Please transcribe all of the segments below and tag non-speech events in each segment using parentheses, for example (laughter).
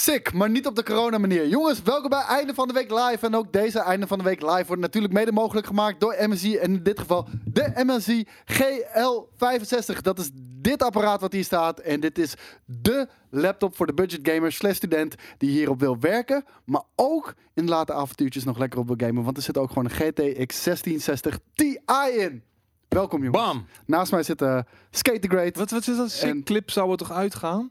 Sick, maar niet op de corona manier. Jongens, welkom bij Einde van de Week Live. En ook deze Einde van de Week Live wordt natuurlijk mede mogelijk gemaakt door MSI. En in dit geval de MSI GL65. Dat is dit apparaat wat hier staat. En dit is de laptop voor de budget gamer slash student die hierop wil werken. Maar ook in late avontuurtjes nog lekker op wil gamen. Want er zit ook gewoon een GTX 1660 Ti in. Welkom jongens. Bam. Naast mij zit uh, Skate the Great. Wat, wat is dat? En- Sick clip zou er toch uitgaan?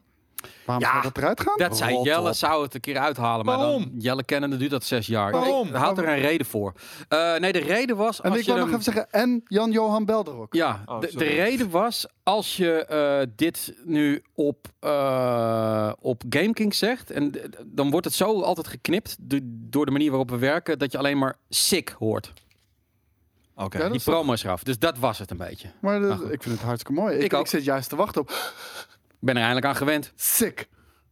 Waarom Ja, zou dat eruit gaan? Dat zei Jelle op. zou het een keer uithalen, maar Waarom? dan Jelle kennende duurt dat zes jaar. Waarom? Ik had er een reden voor. Eh, nee, de reden was En als ik je wil nog hem- even zeggen, en Jan-Johan Belderok. Ja, Oh, de, reden was als je eh, dit nu op, eh op GameKing zegt, en dan wordt het zo altijd geknipt do- door de manier waarop we werken, dat je alleen maar sick hoort. Oké. Ja, Die promo is eraf. Dus dat was het een beetje. Maar dat- Maar goed. ik vind het hartstikke mooi. Ik, Ik ook. ik zit juist te wachten op ben er eindelijk aan gewend. sick.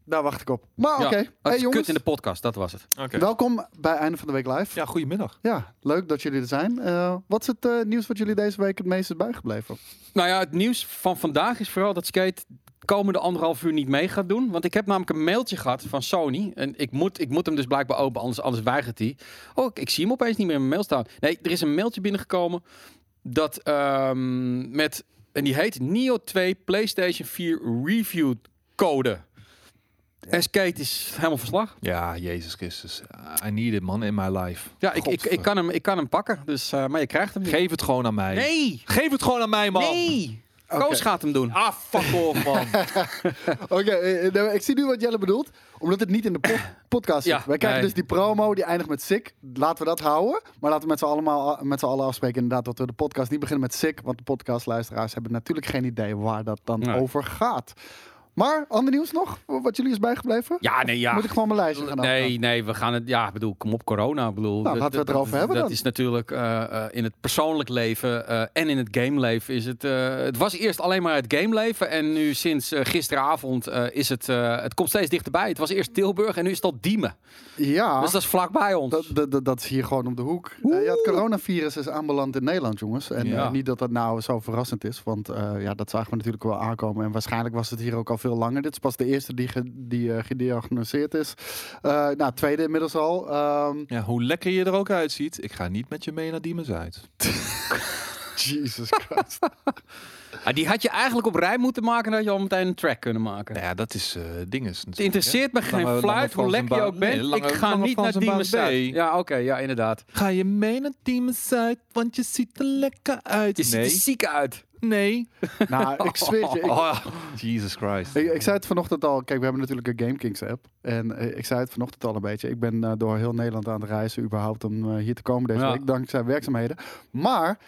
Daar wacht ik op. Maar Ja, oké. het Hey is jongens, kut in de podcast, dat was het. Oké. welkom bij Einde van de Week Live. Ja, Ja, goedemiddag. leuk dat jullie er zijn. Eh, wat is het eh, nieuws wat jullie deze week het meest is bijgebleven? Nou ja, het nieuws van vandaag is vooral dat Skate komende anderhalf uur niet mee gaat doen. Want ik heb namelijk een mailtje gehad van Sony. En ik moet, ik moet hem dus blijkbaar open, anders, anders weigert hij. Oh, ik, ik zie hem opeens niet meer in mijn mail staan. Nee, er is een mailtje binnengekomen dat ehm, met... En die heet Neo 2 PlayStation 4 Review Code. En Skate is helemaal verslag. Ja, Jezus Christus. I need it, man, in my life. Ja, ik, ik, ik, kan, hem, ik kan hem pakken. Dus, eh, maar je krijgt hem niet. Geef het gewoon aan mij. Nee! Geef het gewoon aan mij, man. Nee! Koos gaat hem doen. Ah, fuck off, man. (laughs) Oké, eh, nou, ik zie nu wat Jelle bedoelt. Omdat het niet in de pod- podcast zit. Ja, Wij krijgen nee. dus die promo, die eindigt met sick. Laten we dat houden. Maar laten we met z'n, allemaal, met z'n allen afspreken inderdaad dat we de podcast niet beginnen met sick. Want de podcastluisteraars hebben natuurlijk geen idee waar dat dan Nee. over gaat. Maar, ander nieuws nog? Wat jullie is bijgebleven? Ja, nee, ja. Moet ik gewoon mijn lijstje gaan Nee, afgaan? nee, we gaan het. Ja, ik bedoel, kom op corona. Ik bedoel, Nou, laten we het erover hebben Dat dan. is natuurlijk eh, eh, in het persoonlijk leven eh, en in het gameleven is het. het was eerst alleen maar het gameleven en nu sinds gisteravond is het. het komt steeds dichterbij. Het was eerst Tilburg en nu is het al Diemen. Ja. Dus dat is vlakbij ons. Dat, dat, dat, dat is hier gewoon om de hoek. Ja, het coronavirus is aanbeland in Nederland, jongens. En Ja. niet dat dat nou zo verrassend is, want ja, dat zagen we natuurlijk wel aankomen. En waarschijnlijk was het hier ook al veel langer. Dit is pas de eerste die, ge- die eh, gediagnoseerd is. Eh, nou, tweede inmiddels al. Ehm Ja, hoe lekker je er ook uitziet. Ik ga niet met je mee naar Diemen Zuid. (laughs) Jesus Christ. Ah, die had je eigenlijk op rij moeten maken, dat je al meteen een track kunnen maken. Nou ja, dat is eh dinges. Het interesseert me geen Lange- fluit hoe lekker je ook bent. ik ga niet naar baan Zuid. B. Ja, oké, ja, inderdaad. Ga je mee naar Diemen Zuid, want je ziet er lekker uit. Je ziet er ziek uit. nee. (laughs) nou, ik zweer het je. Ik, Oh, Jesus Christ. ik, ik zei het vanochtend al. Kijk, we hebben natuurlijk een GameKings app. En eh, ik zei het vanochtend al een beetje. Ik ben eh, door heel Nederland aan het reizen überhaupt om eh, hier te komen deze Ja. week. Dankzij werkzaamheden. Maar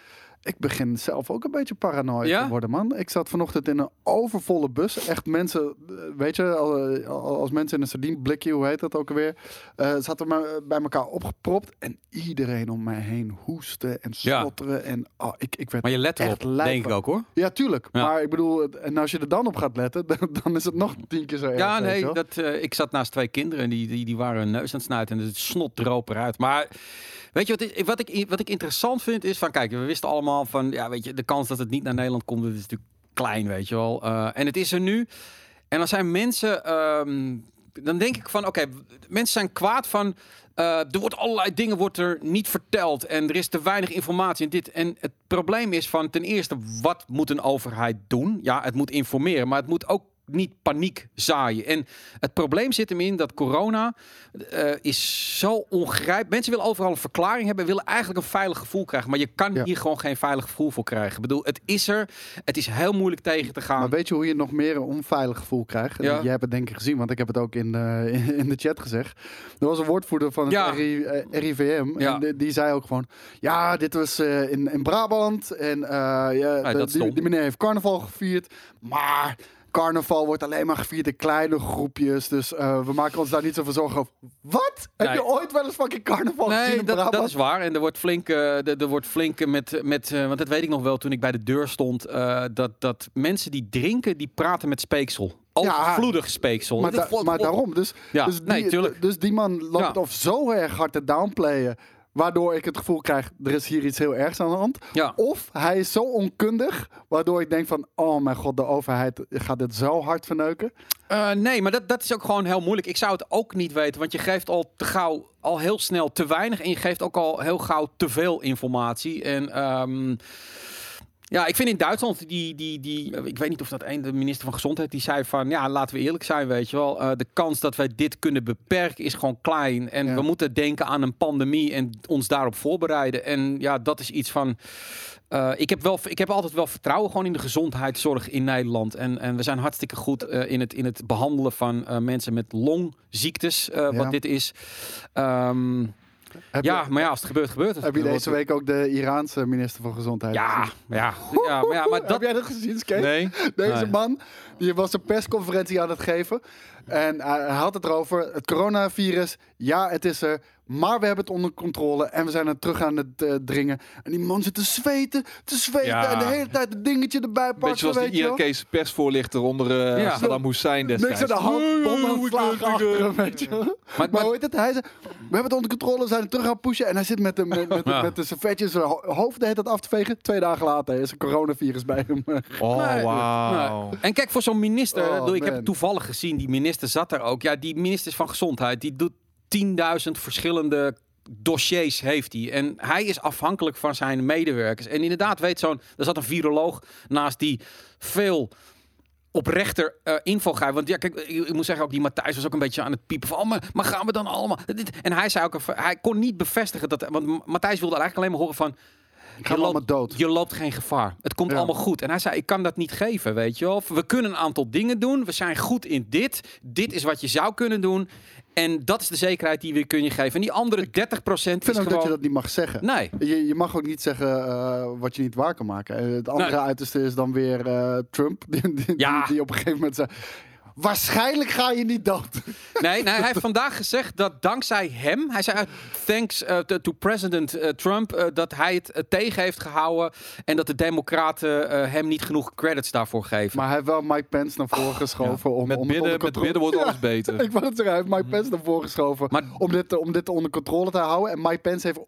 ik begin zelf ook een beetje paranoid Ja? te worden, man. Ik zat vanochtend in een overvolle bus. Echt mensen, eh, weet je, al- eh, al- als mensen in een sardienblikje, hoe heet dat ook alweer? eh zaten we bij elkaar opgepropt. En iedereen om mij heen hoesten en Ja. stotteren. En oh, ik, ik werd Maar je let erop, denk ik ook hoor. ja, tuurlijk. Ja. Maar ik bedoel, en als je er dan op gaat letten, dan, (laughs) dan is het nog tien keer zo erg. Ja, nee, dat, eh, ik zat naast twee kinderen en die, die, die waren hun neus aan het snuiten en het snot droop eruit. Maar weet je wat wat, ik, wat ik interessant vind is van, kijk, we wisten allemaal van, ja, weet je, de kans dat het niet naar Nederland komt, is natuurlijk klein, weet je wel. Eh, en het is er nu. En dan zijn mensen, ehm, dan denk ik van, oké, mensen zijn kwaad van, eh, er wordt allerlei dingen wordt er niet verteld en er is te weinig informatie en dit. En het probleem is van, ten eerste, wat moet een overheid doen? Ja, het moet informeren, maar het moet ook niet paniek zaaien. En het probleem zit hem in dat corona eh, is zo ongrijpbaar. Mensen willen overal een verklaring hebben, willen eigenlijk een veilig gevoel krijgen. Maar je kan Ja. hier gewoon geen veilig gevoel voor krijgen. Ik bedoel, het is er. Het is heel moeilijk tegen te gaan. Maar weet je hoe je nog meer een onveilig gevoel krijgt? En Ja. Jij hebt het denk ik gezien, want ik heb het ook in, eh, (laughs) in de chat gezegd. Er was een woordvoerder van het Ja. RI, eh, RIVM. Ja. En die, die zei ook gewoon... Ja, dit was eh, in, in Brabant. En eh, ja, de- die meneer heeft carnaval gevierd. Maar carnaval wordt alleen maar gevierd in kleine groepjes. Dus eh, we maken ons daar niet zoveel zorgen over. Wat? Heb je ooit wel eens fucking carnaval gezien in dat, Brabant? dat is waar. En er wordt flink, eh, er, er wordt flink met, met eh, want dat weet ik nog wel toen ik bij de deur stond, dat, dat mensen die drinken, die praten met speeksel. Overvloedig speeksel. Maar, da- maar daarom, dus, Ja, dus, die, nee, dus die man loopt Ja. of zo erg hard te downplayen. Waardoor ik het gevoel krijg, er is hier iets heel ergs aan de hand. Ja. Of hij is zo onkundig, waardoor ik denk van, oh mijn god, de overheid gaat dit zo hard verneuken. Eh, nee, maar dat, dat is ook gewoon heel moeilijk. Ik zou het ook niet weten, want je geeft al te gauw, al heel snel te weinig en je geeft ook al heel gauw te veel informatie. En ehm, ja, ik vind in Duitsland die, die, die, ik weet niet of dat een, de minister van Gezondheid, die zei van, ja, laten we eerlijk zijn, weet je wel, eh, de kans dat wij dit kunnen beperken is gewoon klein. En Ja. we moeten denken aan een pandemie en ons daarop voorbereiden. En ja, dat is iets van. eh, ik, heb wel, ik heb altijd wel vertrouwen gewoon in de gezondheidszorg in Nederland. En, en we zijn hartstikke goed eh, in, het, in het behandelen van mensen met longziektes, Ja. wat dit is. Ehm, Heb ja, je, maar ja, als het gebeurt, gebeurt het. heb je deze week ook de Iraanse minister van Gezondheid Ja, gezien? ja, ja, maar, ja, maar Heb dat... jij dat gezien, Skate? Nee. Deze Nee. man die was een persconferentie aan het geven. En hij hij had het erover. Het coronavirus, ja, het is er. Maar we hebben het onder controle. En we zijn er terug aan het eh, dringen. En die man zit te zweten, te zweten. Ja. En de hele tijd het dingetje erbij pakken. Beetje zoals weet die. Irakese persvoorlichter onder eh Ja. Saddam Hussein Niks destijds. aan de hand, bomaanslagen Ja, achter hem, weet je. Maar, Maar maar, hoe heet het? Hij zei, we hebben het onder controle, we zijn er terug aan het pushen. En hij zit met, hem, met, met, Ja. met de servetjes zijn ho- hoofd de hele tijd af te vegen. Twee dagen later is een coronavirus bij hem. Oh, Nee, wauw. En kijk, voor zo'n minister, Oh, ik heb het toevallig gezien, die minister zat er ook. Ja, die minister van Gezondheid, die doet 10.000 verschillende dossiers heeft hij. En hij is afhankelijk van zijn medewerkers. En inderdaad weet zo'n, er zat een viroloog naast die veel oprechter eh info geven. Want ja, kijk, ik, ik moet zeggen, ook die Matthijs was ook een beetje aan het piepen van, oh, maar, maar gaan we dan allemaal... En hij zei ook, hij kon niet bevestigen dat, want Matthijs wilde eigenlijk alleen maar horen van, je loopt, dood. je loopt geen gevaar. Het komt Ja. allemaal goed. En hij zei, ik kan dat niet geven, weet je wel. We kunnen een aantal dingen doen. We zijn goed in dit. Dit is wat je zou kunnen doen. En dat is de zekerheid die we kunnen geven. En die andere 30% Ik is vind ook gewoon... dat je dat niet mag zeggen. Nee. Je, je mag ook niet zeggen eh, wat je niet waar kan maken. Eh, het andere Nee. uiterste is dan weer eh, Trump. (laughs) Die, die, Ja. die, die op een gegeven moment zei... Waarschijnlijk ga je niet dood. Nee, nee, hij heeft vandaag gezegd dat dankzij hem, hij zei uh, thanks uh, to, president uh, Trump, uh, dat hij het uh, tegen heeft gehouden en dat de democraten uh, hem niet genoeg credits daarvoor geven. Maar hij heeft wel Mike Pence naar voren geschoven. om, Met om bidden, onder met controle- bidden wordt Ja, alles beter. (laughs) Ik wou het zeggen, hij heeft Mike Pence naar voren geschoven Maar- om, dit, om dit onder controle te houden. En Mike Pence heeft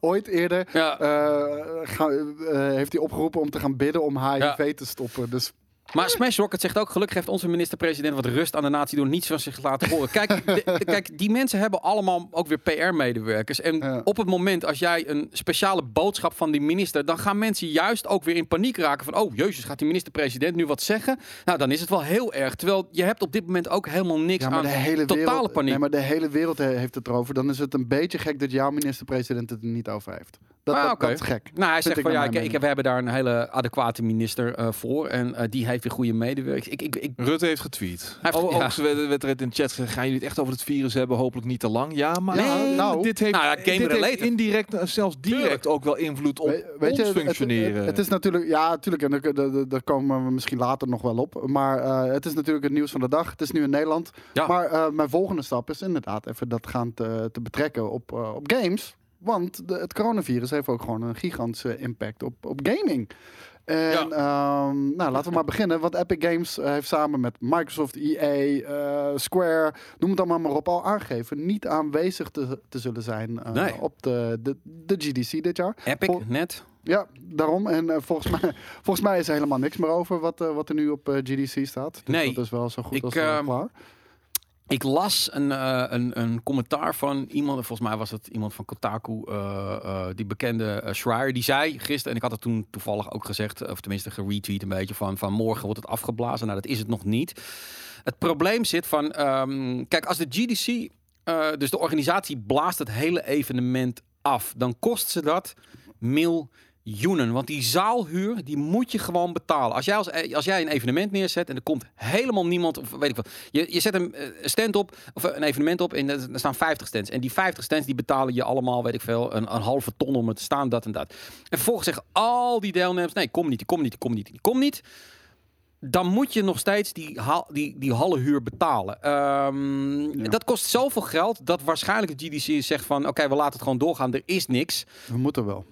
ooit eerder Ja. eh, ga- eh, heeft hij opgeroepen om te gaan bidden om HIV te stoppen. Dus Maar Smash Rocket zegt ook, gelukkig heeft onze minister-president wat rust aan de natie door niets van zich te laten horen. Kijk, de- (laughs) de- kijk die mensen hebben allemaal ook weer PR-medewerkers. En Ja. op het moment als jij een speciale boodschap van die minister, dan gaan mensen juist ook weer in paniek raken van, oh jezus, gaat die minister-president nu wat zeggen? Nou, dan is het wel heel erg. Terwijl je hebt op dit moment ook helemaal niks ja, maar aan de hele totale wereld, paniek. Nee, maar de hele wereld he- heeft het erover. Dan is het een beetje gek dat jouw minister-president het er niet over heeft. Dat, Ah, dat, oké. dat is gek. Nou, hij zegt van ja, ik, ik, heb- we hebben daar een hele adequate minister eh, voor. En eh, die heeft weer goede medewerkers. Ik, ik, ik, Rutte heeft getweet. Hij heeft- Oh, ja. ook werd, werd er in de chat gezegd, gaan jullie het echt over het virus hebben? Hopelijk niet te lang. Ja, maar Ja, nee, nou. dit heeft, Nou ja, game dit heeft indirect, eh, zelfs direct Tuurlijk. ook wel invloed op We- weet ons je, het- functioneren. Het, het is natuurlijk, ja, natuurlijk, en daar- komen we misschien later nog wel op. Maar eh, het is natuurlijk het nieuws van de dag. Het is nu in Nederland. Ja. Maar eh, mijn volgende stap is inderdaad even dat gaan te, te betrekken op, op games. Want de, het coronavirus heeft ook gewoon een gigantische impact op, op gaming. En Ja. ehm, nou, laten we maar beginnen. Want Epic Games eh, heeft samen met Microsoft, EA, eh, Square, noem het allemaal maar op, al aangegeven niet aanwezig te, te zullen zijn eh, Nee. op de, de, de GDC dit jaar. Epic, Vol- net. Ja, daarom. En volgens, mij, (laughs) volgens mij is er helemaal niks meer over wat, wat er nu op GDC staat. Dus Nee. dat is wel zo goed Ik, als ehm, klaar. Ik las een, eh, een, een commentaar van iemand, volgens mij was het iemand van Kotaku, eh, eh, die bekende Schreier, die zei gisteren, en ik had het toen toevallig ook gezegd, of tenminste geretweet een beetje, van, van morgen wordt het afgeblazen. Nou, dat is het nog niet. Het probleem zit van, ehm, kijk, als de GDC, dus de organisatie blaast het hele evenement af, dan kost ze dat Want die zaalhuur, die moet je gewoon betalen. Als jij, als, als jij een evenement neerzet en er komt helemaal niemand, of weet ik wat. Je, je zet een eh, stand op, of een evenement op en er staan 50 stands. En die 50 stands die betalen je allemaal, weet ik veel, een, een halve ton om het te staan, dat en dat. En vervolgens zeggen al die deelnemers, nee, kom niet, kom niet, kom niet, kom niet. Dan moet je nog steeds die, die, die hallehuur betalen. Ehm, Ja. Dat kost zoveel geld dat waarschijnlijk de GDC zegt van... oké, we laten het gewoon doorgaan, er is niks. We moeten wel.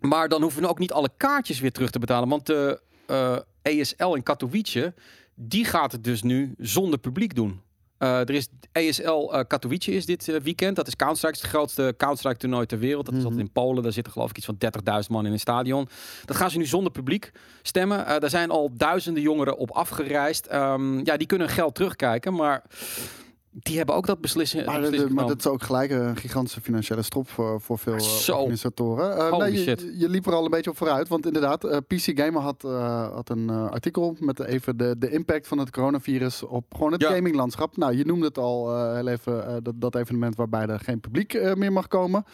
Maar dan hoeven we ook niet alle kaartjes weer terug te betalen. Want de eh, ESL in Katowice, die gaat het dus nu zonder publiek doen. Eh, er is ESL eh, Katowice is dit weekend. Dat is Counter-Strike, het grootste Counter-Strike toernooi ter wereld. Dat is Mhm. altijd in Polen. Daar zitten geloof ik iets van 30.000 man in een stadion. Dat gaan ze nu zonder publiek stemmen. Daar zijn al duizenden jongeren op afgereisd. Ehm, ja, die kunnen geld terugkijken, maar die hebben ook dat beslissen. Maar, beslissing de- maar dat is ook gelijk een gigantische financiële strop voor, voor veel eh, Zo. organisatoren. Holy nee, je, shit. je liep er al een beetje op vooruit. Want inderdaad, eh, PC Gamer had, had een artikel met even de, de impact van het coronavirus op gewoon het Ja. gaminglandschap. Nou, je noemde het al heel even, dat, dat evenement waarbij er geen publiek meer mag komen.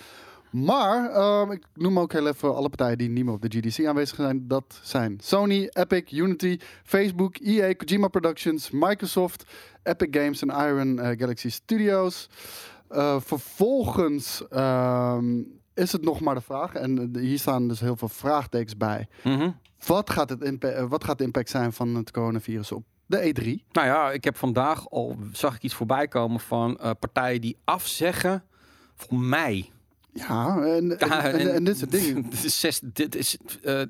Maar ehm, ik noem ook heel even alle partijen die niet meer op de GDC aanwezig zijn. Dat zijn Sony, Epic, Unity, Facebook, EA, Kojima Productions, Microsoft, Epic Games en Iron eh, Galaxy Studios. Eh, vervolgens ehm, is het nog maar de vraag, en eh, hier staan dus heel veel vraagtekens bij. Mhm. Wat gaat, het wat gaat de impact zijn van het coronavirus op de E E3? Nou ja, ik heb vandaag al zag ik iets voorbij komen van partijen die afzeggen voor mei. Ja, en, en, Ja, en, en dit soort dingen. (laughs) Dit is 6, dit is eh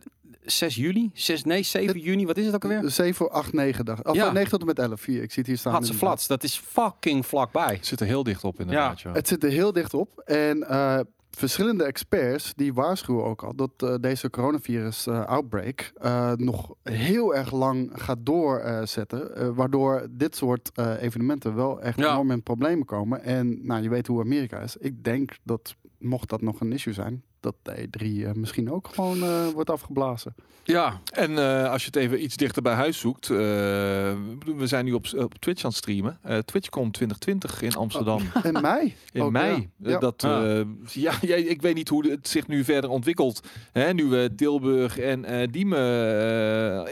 6 juli, 6, nee, 7 juni, wat is het ook alweer? 7, 8, 9 dagen. Of Ja. ja. 9 tot en met 11. Hier, ik zie het hier staan. Inderdaad. flats, dat is fucking vlakbij. Zit er heel dicht op inderdaad. Ja. Het zit er heel dicht op. En eh, verschillende experts die waarschuwen ook al dat eh, deze coronavirus eh, outbreak eh, nog heel erg lang gaat doorzetten. eh, waardoor dit soort eh, evenementen wel echt Ja. enorm in problemen komen. En nou, je weet hoe Amerika is. Ik denk dat, mocht dat nog een issue zijn, dat de E3 eh, misschien ook gewoon eh, wordt afgeblazen. Ja, En eh, als je het even iets dichter bij huis zoekt. eh, we zijn nu op, op Twitch aan het streamen. Eh TwitchCon 2020 in Amsterdam. In mei. In Ook, mei. ja. Eh, Dat, Ja. ja. ja, jij- ik weet niet hoe het zich nu verder ontwikkelt. Hè, nu we Tilburg en eh Diemen.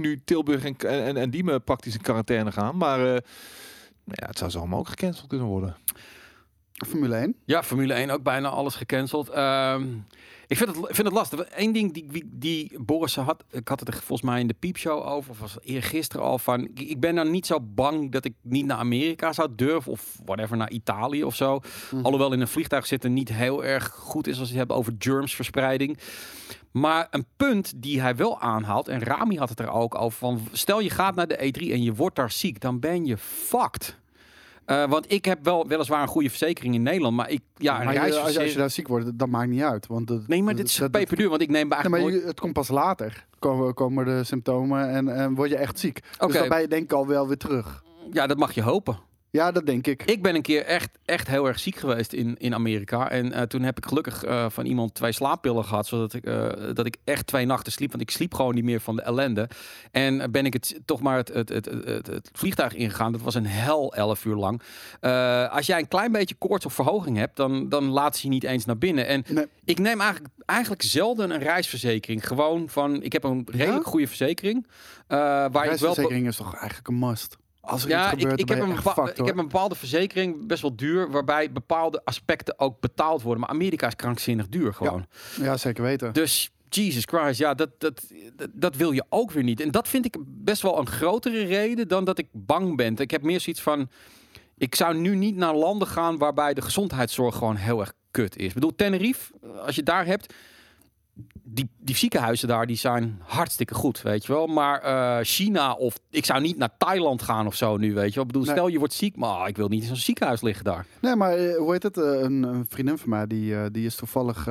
nu Tilburg en, en, en Diemen praktisch in quarantaine gaan. Maar eh, nou ja, het zou zo allemaal ook gecanceld kunnen worden. Formule 1. Ja, Formule 1 ook bijna alles gecanceld. Ehm, ik vind het, vind het lastig. Eén ding die, die, Boris had, ik had het er volgens mij in de piepshow over, of was eergisteren al van, ik, ben nou niet zo bang dat ik niet naar Amerika zou durven, of whatever, naar Italië of zo. Mhm. Alhoewel in een vliegtuig zitten niet heel erg goed is als je het hebt over germsverspreiding. Maar een punt die hij wel aanhaalt, en Rami had het er ook over, van stel je gaat naar de E3 en je wordt daar ziek, dan ben je fucked. Eh, want ik heb wel weliswaar een goede verzekering in Nederland, maar ik ja, een maar je- als, je, als je reisverzekering. daar ziek wordt, dat maakt niet uit. Want het, Nee, maar dat- dit is dat- dat- peperduur, want ik neem Nee, maar het komt pas later. Komen, komen de symptomen en, en word je echt ziek. Dus je denk ik al wel weer terug. Ja, dat mag je hopen. Ja, dat denk ik. Ik ben een keer echt, echt heel erg ziek geweest in, in Amerika. En eh, toen heb ik gelukkig eh, van iemand twee slaappillen gehad. Zodat ik, eh, dat ik echt twee nachten sliep. Want ik sliep gewoon niet meer van de ellende. En ben ik het toch maar het, het, het, het, vliegtuig ingegaan. Dat was een hel elf uur lang. Als jij een klein beetje koorts of verhoging hebt, dan, dan laat ze je niet eens naar binnen. En Nee. ik neem eigenlijk, eigenlijk zelden een reisverzekering. Gewoon van, ik heb een redelijk goede verzekering. waar ik wel... Reisverzekering is toch eigenlijk een must. Als er Ja, ik, gebeurt, ik, dan heb een fucked, ik heb een bepaalde verzekering, best wel duur, waarbij bepaalde aspecten ook betaald worden. Maar Amerika is krankzinnig duur gewoon. Ja, zeker weten. Dus Jesus Christ, ja, dat, dat, dat, dat wil je ook weer niet. En dat vind ik best wel een grotere reden dan dat ik bang ben. Ik heb meer zoiets van, ik zou nu niet naar landen gaan waarbij de gezondheidszorg gewoon heel erg kut is. Ik bedoel, Tenerife, als je daar hebt, die, die ziekenhuizen daar, die zijn hartstikke goed, weet je wel. Maar eh, China of ik zou niet naar Thailand gaan of zo nu, weet je wel. Ik bedoel, Nee. stel je wordt ziek, maar ik wil niet in zo'n ziekenhuis liggen daar. Nee, maar eh, hoe heet het? Eh, een, een vriendin van mij, die, die is toevallig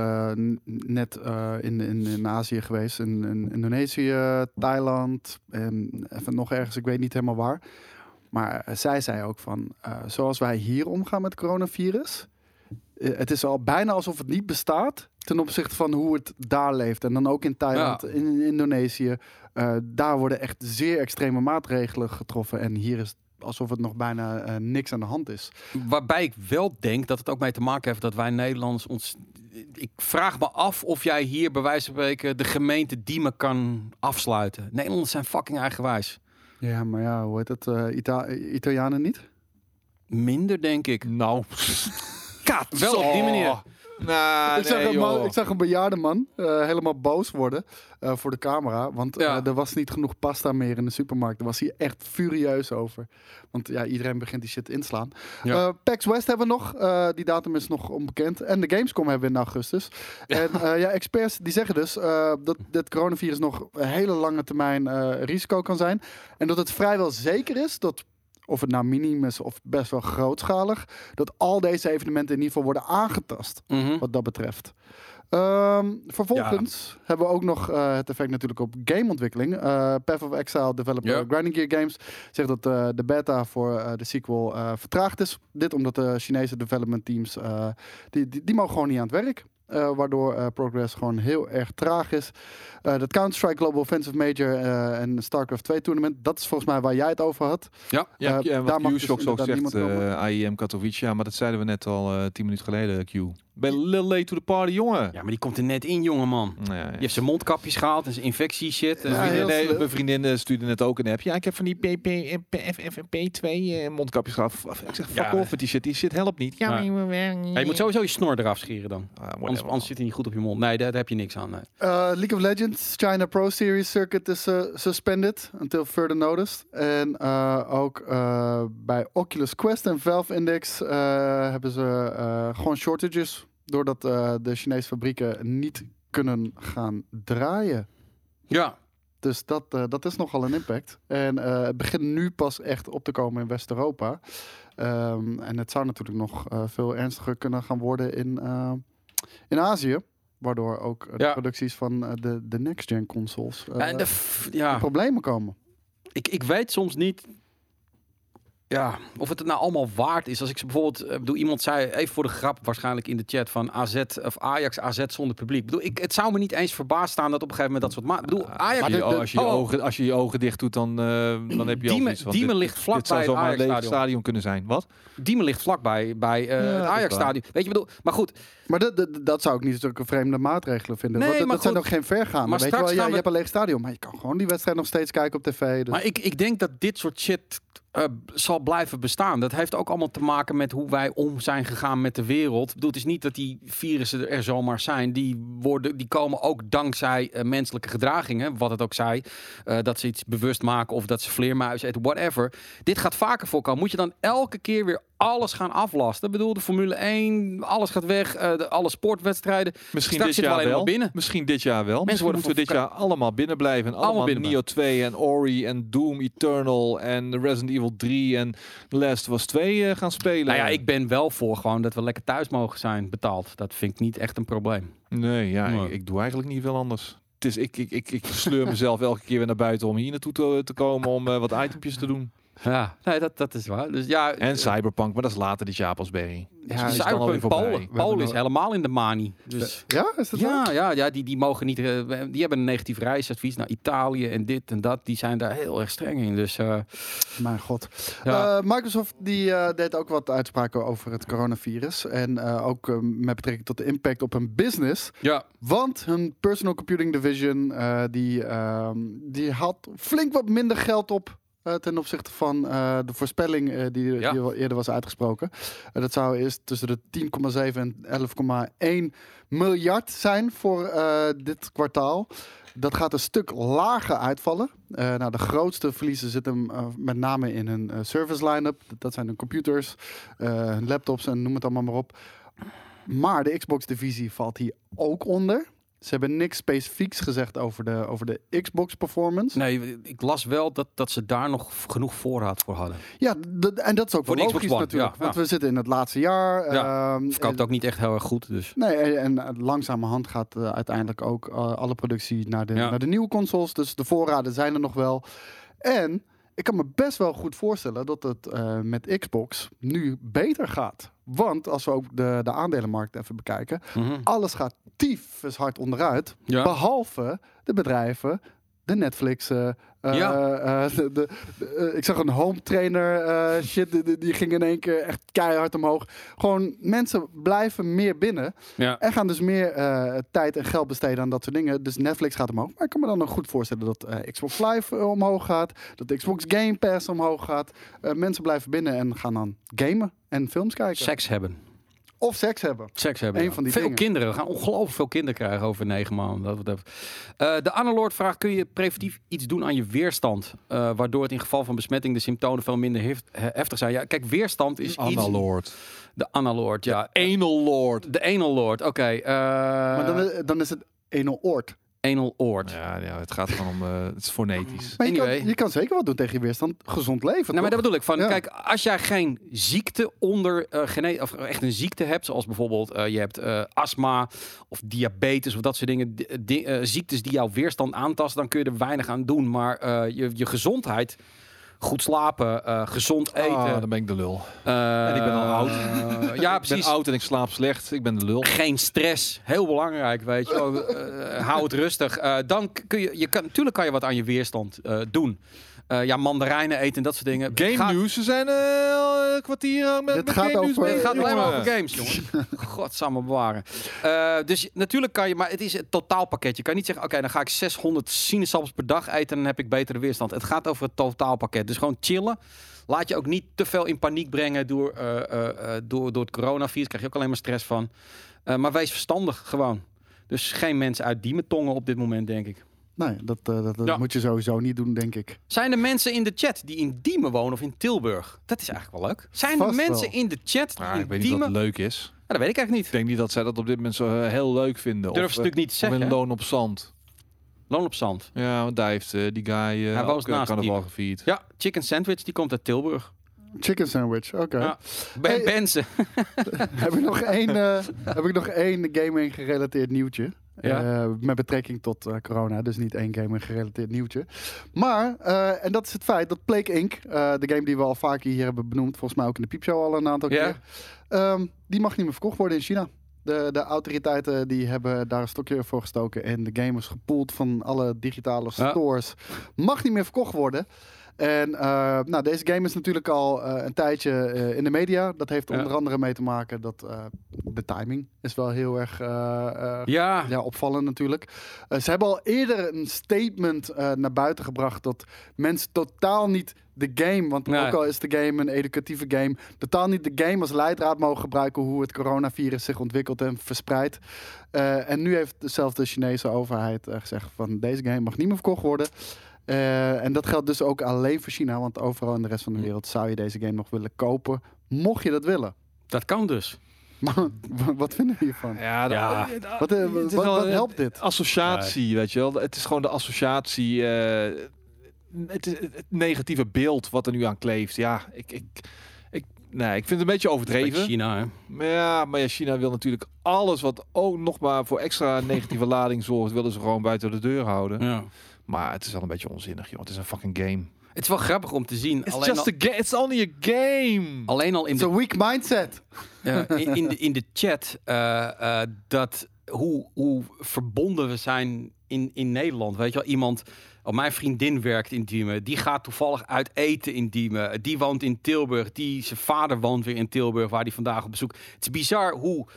net in, in, in Azië geweest. In, in Indonesië, Thailand en even nog ergens, ik weet niet helemaal waar. Maar zij zei ook van, zoals wij hier omgaan met coronavirus... eh, het is al bijna alsof het niet bestaat ten opzichte van hoe het daar leeft. En dan ook in Thailand, Ja. in Indonesië. eh, daar worden echt zeer extreme maatregelen getroffen. En hier is alsof het nog bijna eh, niks aan de hand is. Waarbij ik wel denk dat het ook mee te maken heeft dat wij Nederlanders ons. Ik vraag me af of jij hier bij wijze van spreken de gemeente Diemen kan afsluiten. Nederlanders zijn fucking eigenwijs. Ja, maar ja, hoe heet het? eh, Ita- Italianen niet? Minder, denk ik. Nou, (laughs) Kat, wel op die manier. Nou, ik, zag nee, een man, ik zag een bejaarde man eh, helemaal boos worden eh, voor de camera. Want Ja. eh, er was niet genoeg pasta meer in de supermarkt. Daar was hij echt furieus over. Want ja, iedereen begint die shit in te slaan. Ja. Eh, PAX West hebben we nog. Eh, die datum is nog onbekend. En de Gamescom hebben we in augustus. En eh, ja, experts die zeggen dus eh, dat dit coronavirus nog een hele lange termijn eh, risico kan zijn. En dat het vrijwel zeker is dat of het nou miniem is of best wel grootschalig, dat al deze evenementen in ieder geval worden aangetast Mhm. wat dat betreft. Ehm, vervolgens hebben we ook nog eh, het effect natuurlijk op gameontwikkeling. Eh Path of Exile developer. Grinding Gear Games zegt dat eh, de beta voor de sequel vertraagd is. Dit omdat de Chinese development teams, die, die, die mogen gewoon niet aan het werk. Eh, waardoor eh, progress gewoon heel erg traag is. Eh dat Counter-Strike Global Offensive Major eh, en StarCraft 2 tournament, dat is volgens mij waar jij het over had. Ja. Ja, ja, daar wat mag Q dus ook zegt, eh AIM Katowice. Ja, maar dat zeiden we net al eh, tien minuten geleden, Q. Ben je little late to the party, jongen. ja, maar die komt er net in, jongeman. Ja, ja. Die heeft zijn mondkapjes gehaald en zijn infectie shit. Ja, nee, slim. mijn vriendin eh, stuurde net ook een app. Ja, ik heb van die PP en PF en P2 eh, mondkapjes gehad. F- Ik zeg, fuck Ja. off met die shit. Die shit helpt niet. Ja, maar je moet werken. Ja, je moet sowieso je snor eraf scheren dan. Ah. Anders, anders zit hij niet goed op je mond. Nee, daar, daar heb je niks aan. nee. Uh, League of Legends China Pro Series circuit is uh, suspended until further notice. En uh, ook uh, bij Oculus Quest en Valve Index uh, hebben ze uh, gewoon shortages. Doordat uh, de Chinese fabrieken niet kunnen gaan draaien. Ja, Dus dat, uh, dat is nogal een impact. En uh, het begint nu pas echt op te komen in West-Europa. Um, en het zou natuurlijk nog veel ernstiger kunnen gaan worden in, in Azië. Waardoor ook de Ja. producties van de, de next-gen consoles Ja, en de ja. problemen komen. ik, ik weet soms niet ja, of het het nou allemaal waard is. Als ik ze bijvoorbeeld, eh, bedoel, iemand zei even voor de grap waarschijnlijk in de chat van AZ of Ajax AZ zonder publiek. Ik bedoel, ik, het zou me niet eens verbaasd staan dat op een gegeven moment dat soort ma- ik bedoel, Ajax Als je, Maar de- de- als, je je oh. ogen, als je je ogen dicht doet, dan, eh, dan heb je al Diemen- iets van... Diemen dit- ligt vlak dit bij het leeg Ajax-stadion. stadion kunnen zijn. Wat? Diemen ligt vlakbij bij eh Ja, het is Ajax stadion. Weet je, ik bedoel, maar goed, Maar dat, dat, dat zou ik niet zulke vreemde maatregelen vinden. Nee, want dat, maar dat zijn ook geen vergaande. Maar Weet je, wel? Ja, je hebt een leeg stadion, maar je kan gewoon die wedstrijd nog steeds kijken op tv. Dus. Maar ik, ik denk dat dit soort shit eh, zal blijven bestaan. Dat heeft ook allemaal te maken met hoe wij om zijn gegaan met de wereld. Ik bedoel, het is niet dat die virussen er zomaar zijn. Die, worden, die komen ook dankzij eh, menselijke gedragingen. Wat het ook zij. eh, dat ze iets bewust maken of dat ze vleermuizen eten, whatever. Dit gaat vaker voorkomen. Moet je dan elke keer weer alles gaan aflasten? Ik bedoel, de Formule 1, alles gaat weg. eh, de, alle sportwedstrijden. Misschien Straks dit jaar wel. binnen. Misschien dit jaar wel. Misschien worden moeten we dit jaar allemaal binnen blijven. En allemaal, binnen Neo 2 en Ori en Doom Eternal en Resident Evil 3 en Last of Us 2 eh, gaan spelen. Nou ja, ik ben wel voor gewoon dat we lekker thuis mogen zijn betaald. Dat vind ik niet echt een probleem. Nee, ja. Ik, ik doe eigenlijk niet veel anders. Het is, ik, ik, ik, ik sleur mezelf (laughs) elke keer weer naar buiten om hier naartoe te, te komen om eh, wat itempjes te doen. Ja, nee, dat, dat is waar. Dus ja, En Cyberpunk, maar dat is later dit jaar pas, Barry. Ja, Dus die Cyberpunk. Polen. Polen is helemaal in de manie. Dus ja, is dat zo? ja, ja, ja die, die mogen niet. eh, die hebben een negatief reisadvies naar Italië en dit en dat. Die zijn daar heel erg streng in. Dus eh, Mijn god. ja. Eh, Microsoft die, eh, deed ook wat uitspraken over het coronavirus. En eh, ook eh, met betrekking tot de impact op hun business. ja. Want hun personal computing division eh, die, ehm, die had flink wat minder geld op. eh, ten opzichte van eh, de voorspelling eh, die, Ja. die al eerder was uitgesproken. Dat zou eerst tussen de 10,7 en 11,1 miljard zijn voor dit kwartaal. Dat gaat een stuk lager uitvallen. Nou, de grootste verliezen zitten met name in hun service line-up. Dat zijn hun computers, hun laptops en noem het allemaal maar op. Maar de Xbox-divisie valt hier ook onder. Ze hebben niks specifieks gezegd over de, over de Xbox-performance. Nee, ik las wel dat, dat ze daar nog genoeg voorraad voor hadden. Ja, en dat is ook Voor wel logisch Xbox One, natuurlijk. ja, want ja. we zitten in het laatste jaar. Ja, ehm, Verkoopt ook niet echt heel erg goed. Dus. Nee, en, en langzamerhand gaat eh, uiteindelijk ook eh, alle productie naar de, Ja. naar de nieuwe consoles. Dus de voorraden zijn er nog wel. En ik kan me best wel goed voorstellen dat het eh, met Xbox nu beter gaat. Want als we ook de, de aandelenmarkt even bekijken, Mhm. alles gaat tyfus hard onderuit. Ja. Behalve de bedrijven, de Netflix. eh, eh, Ja. eh, de, de- de- eh, ik zag een home trainer eh, (laughs) shit, die, die- die ging in één keer echt keihard omhoog. Gewoon mensen blijven meer binnen Ja. en gaan dus meer eh, tijd en geld besteden aan dat soort dingen. Dus Netflix gaat omhoog. Maar ik kan me dan nog goed voorstellen dat eh, Xbox Live omhoog gaat, dat Xbox Game Pass omhoog gaat. Eh, mensen blijven binnen en gaan dan gamen en films kijken. Seks hebben. Of seks hebben. Seks hebben. Eén ja. van die veel dingen. kinderen. We gaan ongelooflijk veel kinderen krijgen over negen maanden. Dat, dat. Eh, de Analord vraagt: kun je preventief iets doen aan je weerstand? Eh, waardoor het in geval van besmetting de symptomen veel minder hef- he- heftig zijn. Ja, kijk, weerstand is iets. Analord. De Analord, ja. Anal Lord. De Anal Lord, oké. eh, Maar dan, is- dan is het ene anal oord. Ja, ja, het gaat gewoon om... eh, het is fonetisch. Maar je, Anyway. kan, je kan zeker wat doen tegen je weerstand. Gezond leven, Nou, maar dat bedoel ik. Van, Ja. Kijk, als jij geen ziekte onder eh, gene of echt een ziekte hebt, zoals bijvoorbeeld eh, je hebt eh, astma of diabetes of dat soort dingen, di- di- eh, ziektes die jouw weerstand aantasten, dan kun je er weinig aan doen. Maar eh, je, je gezondheid, goed slapen, eh, gezond eten. Ah, dan ben ik de lul. eh, en ik ben al oud. ja, (laughs) Ik ben precies. oud en ik slaap slecht. Ik ben de lul. Geen stress, heel belangrijk, weet je. (laughs) Eh, hou het rustig. Eh, dan kun je, je kan, natuurlijk kan je wat aan je weerstand eh, doen. Eh, ja, mandarijnen eten en dat soort dingen. Game Gaat- nieuws. We zijn eh, al een kwartier aan met, met gaat game over- bezig, Het gaat alleen maar over games, jongen. (laughs) Godsamme bewaren. Eh, dus natuurlijk kan je, maar het is het totaalpakket. Je kan niet zeggen, oké, dan ga ik 600 sinaasappels per dag eten en dan heb ik betere weerstand. Het gaat over het totaalpakket. Dus gewoon chillen. Laat je ook niet te veel in paniek brengen door, eh, eh, eh, door, door het coronavirus. Daar krijg je ook alleen maar stress van. Eh, maar wees verstandig gewoon. Dus geen mensen uit Diementongen op dit moment, denk ik. Nee, dat, eh, dat, dat Ja. moet je sowieso niet doen, denk ik. Zijn er mensen in de chat die in Diemen wonen of in Tilburg? Dat is eigenlijk wel leuk. Zijn er mensen wel. in de chat die Ah, in ik weet niet Diemen... wat leuk is. Ja, dat weet ik eigenlijk Ik niet. denk niet dat zij dat op dit moment zo eh, heel leuk vinden. Durf of, ze eh, natuurlijk niet te of zeggen. in hè? loon op zand. Loon op zand. Ja, want daar heeft eh, die guy uh, Hij woont ook eh, naast carnaval Diemen. gevierd. Ja, chicken sandwich, die komt uit Tilburg. Chicken sandwich, oké. Ja. Ben Hey. Benzen. (laughs) heb, ik nog één, eh, (laughs) heb ik nog één gaming gerelateerd nieuwtje. Ja. Eh, met betrekking tot eh, corona, dus niet één gaming gerelateerd nieuwtje. Maar, eh, en dat is het feit dat Plague Inc., de game die we al vaker hier hebben benoemd, volgens mij ook in de piepshow al een aantal Ja. keer, ehm, die mag niet meer verkocht worden in China. De, de autoriteiten die hebben daar een stokje voor gestoken en de game is gepoeld van alle digitale Ja. stores. Mag niet meer verkocht worden. En eh, nou, deze game is natuurlijk al eh, een tijdje eh, in de media. Dat heeft er Ja. onder andere mee te maken dat de timing is wel heel erg Ja, ja, opvallend natuurlijk. Ze hebben al eerder een statement naar buiten gebracht dat mensen totaal niet de game, want Nee. ook al is de game een educatieve game, totaal niet de game als leidraad mogen gebruiken hoe het coronavirus zich ontwikkelt en verspreidt. En nu heeft zelfs de Chinese overheid gezegd van deze game mag niet meer verkocht worden. Eh, en dat geldt dus ook alleen voor China, want overal in de rest van de wereld zou je deze game nog willen kopen, mocht je dat willen. dat kan dus. (laughs) Maar wat vinden we hiervan? Ja, dat- Ja. eh, Wat, eh, wat, wat een helpt dit? Associatie, weet je wel. Het is gewoon de associatie. eh, het, het negatieve beeld wat er nu aan kleeft. Ja, ik, ik, ik, nee, ik vind het een beetje overdreven. China, hè. Maar ja, maar ja, China wil natuurlijk alles wat ook nog maar voor extra negatieve (laughs) lading zorgt, willen ze gewoon buiten de deur houden. Ja. Maar het is wel een beetje onzinnig, joh. Het is een fucking game. Het is wel grappig om te zien. It's Alleen just al, a game. It's only a game. alleen al in It's de a weak mindset. Ja, in, in, de, in de chat eh, eh, dat hoe, hoe verbonden we zijn in, in Nederland. Weet je wel, iemand, oh, mijn vriendin werkt in Diemen, die gaat toevallig uit eten in Diemen, die woont in Tilburg, die, zijn vader woont weer in Tilburg, waar die vandaag op bezoek. Het is bizar hoe.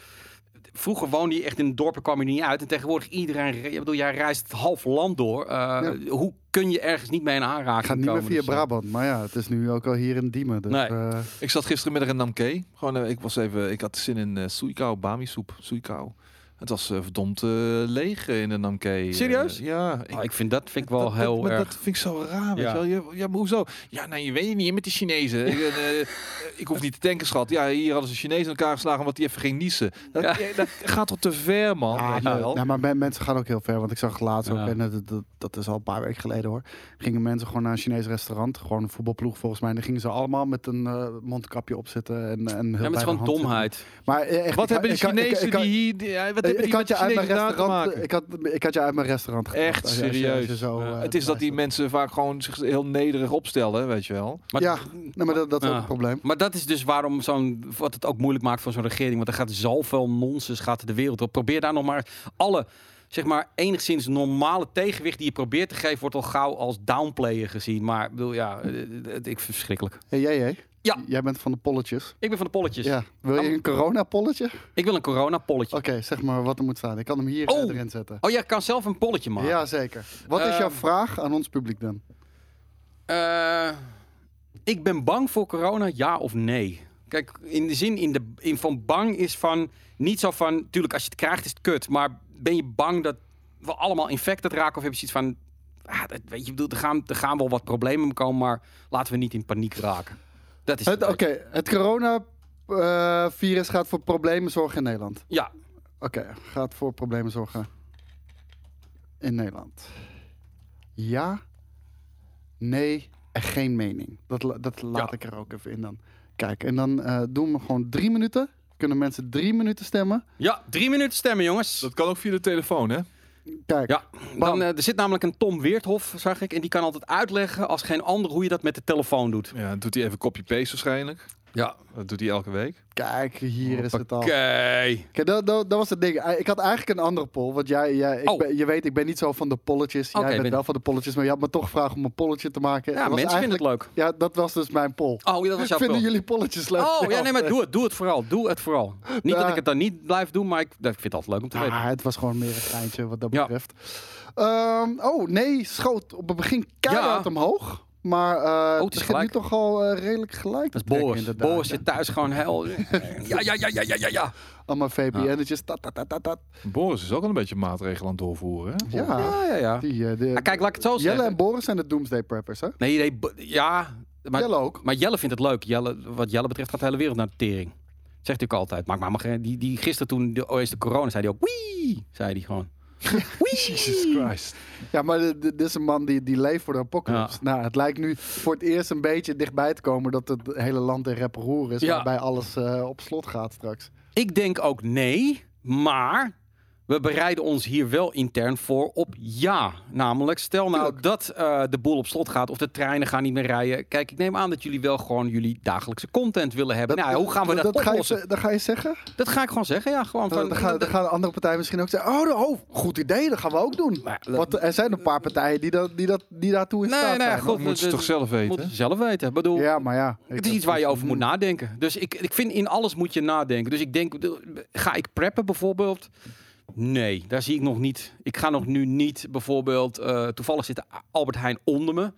Vroeger woonde je echt in een dorp en kwam je niet uit. En tegenwoordig iedereen, re- ik bedoel, jij reist het half land door. Eh, Hoe kun je ergens niet mee in aanraking Gaat niet meer via Dus, eh, Brabant, maar ja, het is nu ook al hier in Diemen. Dus, Nee. eh, Ik zat gisterenmiddag in Namke. Gewoon, ik was even, ik had zin in uh, soeikau, bami soep, soeikau. Het was eh, verdomd eh, leeg in de Namke. eh, Serieus? ja. oh, ik vind dat vind ik wel dat, heel dat, erg. Dat vind ik zo raar, weet Ja. je wel. Ja, ja, maar hoezo? Ja, nee, je weet het niet met die Chinezen. ik, ik hoef niet te denken, schat. Ja, hier hadden ze Chinezen in elkaar geslagen omdat die even ging niezen. Dat, Ja. ja, dat gaat toch te ver, man. ah, wel? ja, maar men- mensen gaan ook heel ver. Want ik zag laatst ook, Ja. en dat, dat, is al een paar weken geleden hoor. Gingen mensen gewoon naar een Chinees restaurant. Gewoon een voetbalploeg volgens mij. En dan gingen ze allemaal met een mondkapje opzitten. En, en heel Ja, maar het is gewoon domheid. Maar echt, Wat ik- hebben de ik kan- ik- Chinezen die hier... wat Ik, hebben ik die had je uit mijn restaurant. maken? Ik had, ik had je uit mijn restaurant Echt als je- als je- serieus. als zo, eh, het is dat die mensen vaak gewoon zich heel nederig opstellen, weet je wel. Maar Ja, nee, maar dat, dat is ook Ja. een probleem. Maar dat is dus waarom zo'n wat het ook moeilijk maakt voor zo'n regering. Want er gaat zoveel nonsens gaat de wereld op. Probeer daar nog maar alle, zeg maar, enigszins normale tegenwicht die je probeert te geven, wordt al gauw als downplayer gezien. Maar ik bedoel, ja, eh, eh, ik vind het verschrikkelijk. Hey, jij, jij? Ja. Jij bent van de polletjes. Ik ben van de polletjes. Ja. Wil je een corona-polletje? Ik wil een corona-polletje. Oké, zeg maar wat er moet staan. Ik kan hem hier Oh. erin zetten. Oh, jij kan zelf een polletje maken. Ja, zeker. Wat is jouw Ehm, vraag aan ons publiek dan? Eh, ik ben bang voor corona, ja of nee? Kijk, in de zin in de, in van bang is van niet zo van, tuurlijk als je het krijgt is het kut, maar ben je bang dat we allemaal infected raken of heb je zoiets van, ah, dat, weet je, bedoel, er gaan, er gaan wel wat problemen komen, maar laten we niet in paniek raken. Dat is Het- het. Oké, het corona-virus gaat voor problemen zorgen in Nederland. Ja, Oké, gaat voor problemen zorgen. in Nederland? Ja, nee en geen mening. Dat, dat laat Ja. ik er ook even in dan. Kijk, en dan eh, doen we gewoon drie minuten. Kunnen mensen drie minuten stemmen? Ja, drie minuten stemmen, jongens. Dat kan ook via de telefoon, hè? Kijk, Ja, dan, eh, er zit namelijk een Tom Weerthof, zag ik. En die kan altijd uitleggen als geen ander hoe je dat met de telefoon doet. Ja, doet hij even copy-paste waarschijnlijk. Ja. Dat doet hij elke week. kijk, hier is het al. Oké. Kijk, dat, dat, dat was het ding. Ik had eigenlijk een andere poll. Want jij, jij ik Oh. ben- je weet, ik ben niet zo van de polletjes. Jij bent ben- wel van de polletjes. Maar je had me toch gevraagd om een polletje te maken. Ja, Dat was mensen vinden het leuk. Ja, dat was dus mijn poll. Oh, dat was jouw Vinden jullie polletjes leuk? Oh, ja, nee, maar doe het. Doe het vooral. Doe het vooral. Niet dat ik het dan niet blijf doen, maar ik, ik vind het altijd leuk om te weten. Ah, het was gewoon meer een geintje wat dat Ja. betreft. Ehm, oh, nee, schoot op het begin keihard Ja. omhoog. Maar eh het het is begint nu toch al eh, redelijk gelijk Dat is trekken, Boris. Boris zit thuis gewoon heel... (laughs) Ja, ja, ja, ja, ja, ja, ja. Allemaal VPN'tjes. tat. Boris is ook al een beetje maatregelen aan het doorvoeren, hè? Ja, Ja, ja, ja. die, eh, de, Maar kijk, laat ik het zo Jelle zeggen. en Boris zijn de Doomsday Preppers, hè? Nee, nee, ja. Maar, Jelle ook. maar Jelle vindt het leuk. Jelle, wat Jelle betreft gaat de hele wereld naar de tering. Zegt hij ook altijd. Maar, maar, maar die, die gisteren toen de eerste corona zei hij ook... Wee! Zei hij gewoon. (laughs) Jesus Christ. Ja, maar dit is een man die, die leeft voor de apocalypse. Nou, het lijkt nu voor het eerst een beetje dichtbij te komen dat het hele land in rep roer is. Ja. Waarbij alles eh, op slot gaat straks. Ik denk ook nee, maar we bereiden ons hier wel intern voor op ja. Namelijk, stel nou Tuurlijk. dat eh, de boel op slot gaat of de treinen gaan niet meer rijden. Kijk, ik neem aan dat jullie wel gewoon jullie dagelijkse content willen hebben. nou, hoe gaan we dat, ga je, oplossen? ze- dat ga je zeggen? Dat ga ik gewoon zeggen, ja. Gewoon van, Dan, dan, gaan, dan gaan andere partijen misschien ook zeggen: Oh, oh goed idee, dat gaan we ook doen. Maar dat- Want er zijn een paar partijen die, dat, die, dat, die daartoe in Nee, staat nee, zijn. Dat moeten ze toch zelf weten? Moeten ze zelf weten. Ik bedoel, Ja, maar ja. het is iets waar je over moet nadenken. Dus ik, ik vind in alles moet je nadenken. Dus ik denk, de- ga ik preppen bijvoorbeeld? Nee, daar zie ik nog niet. Ik ga nog nu niet bijvoorbeeld, eh, toevallig zit Albert Heijn onder me.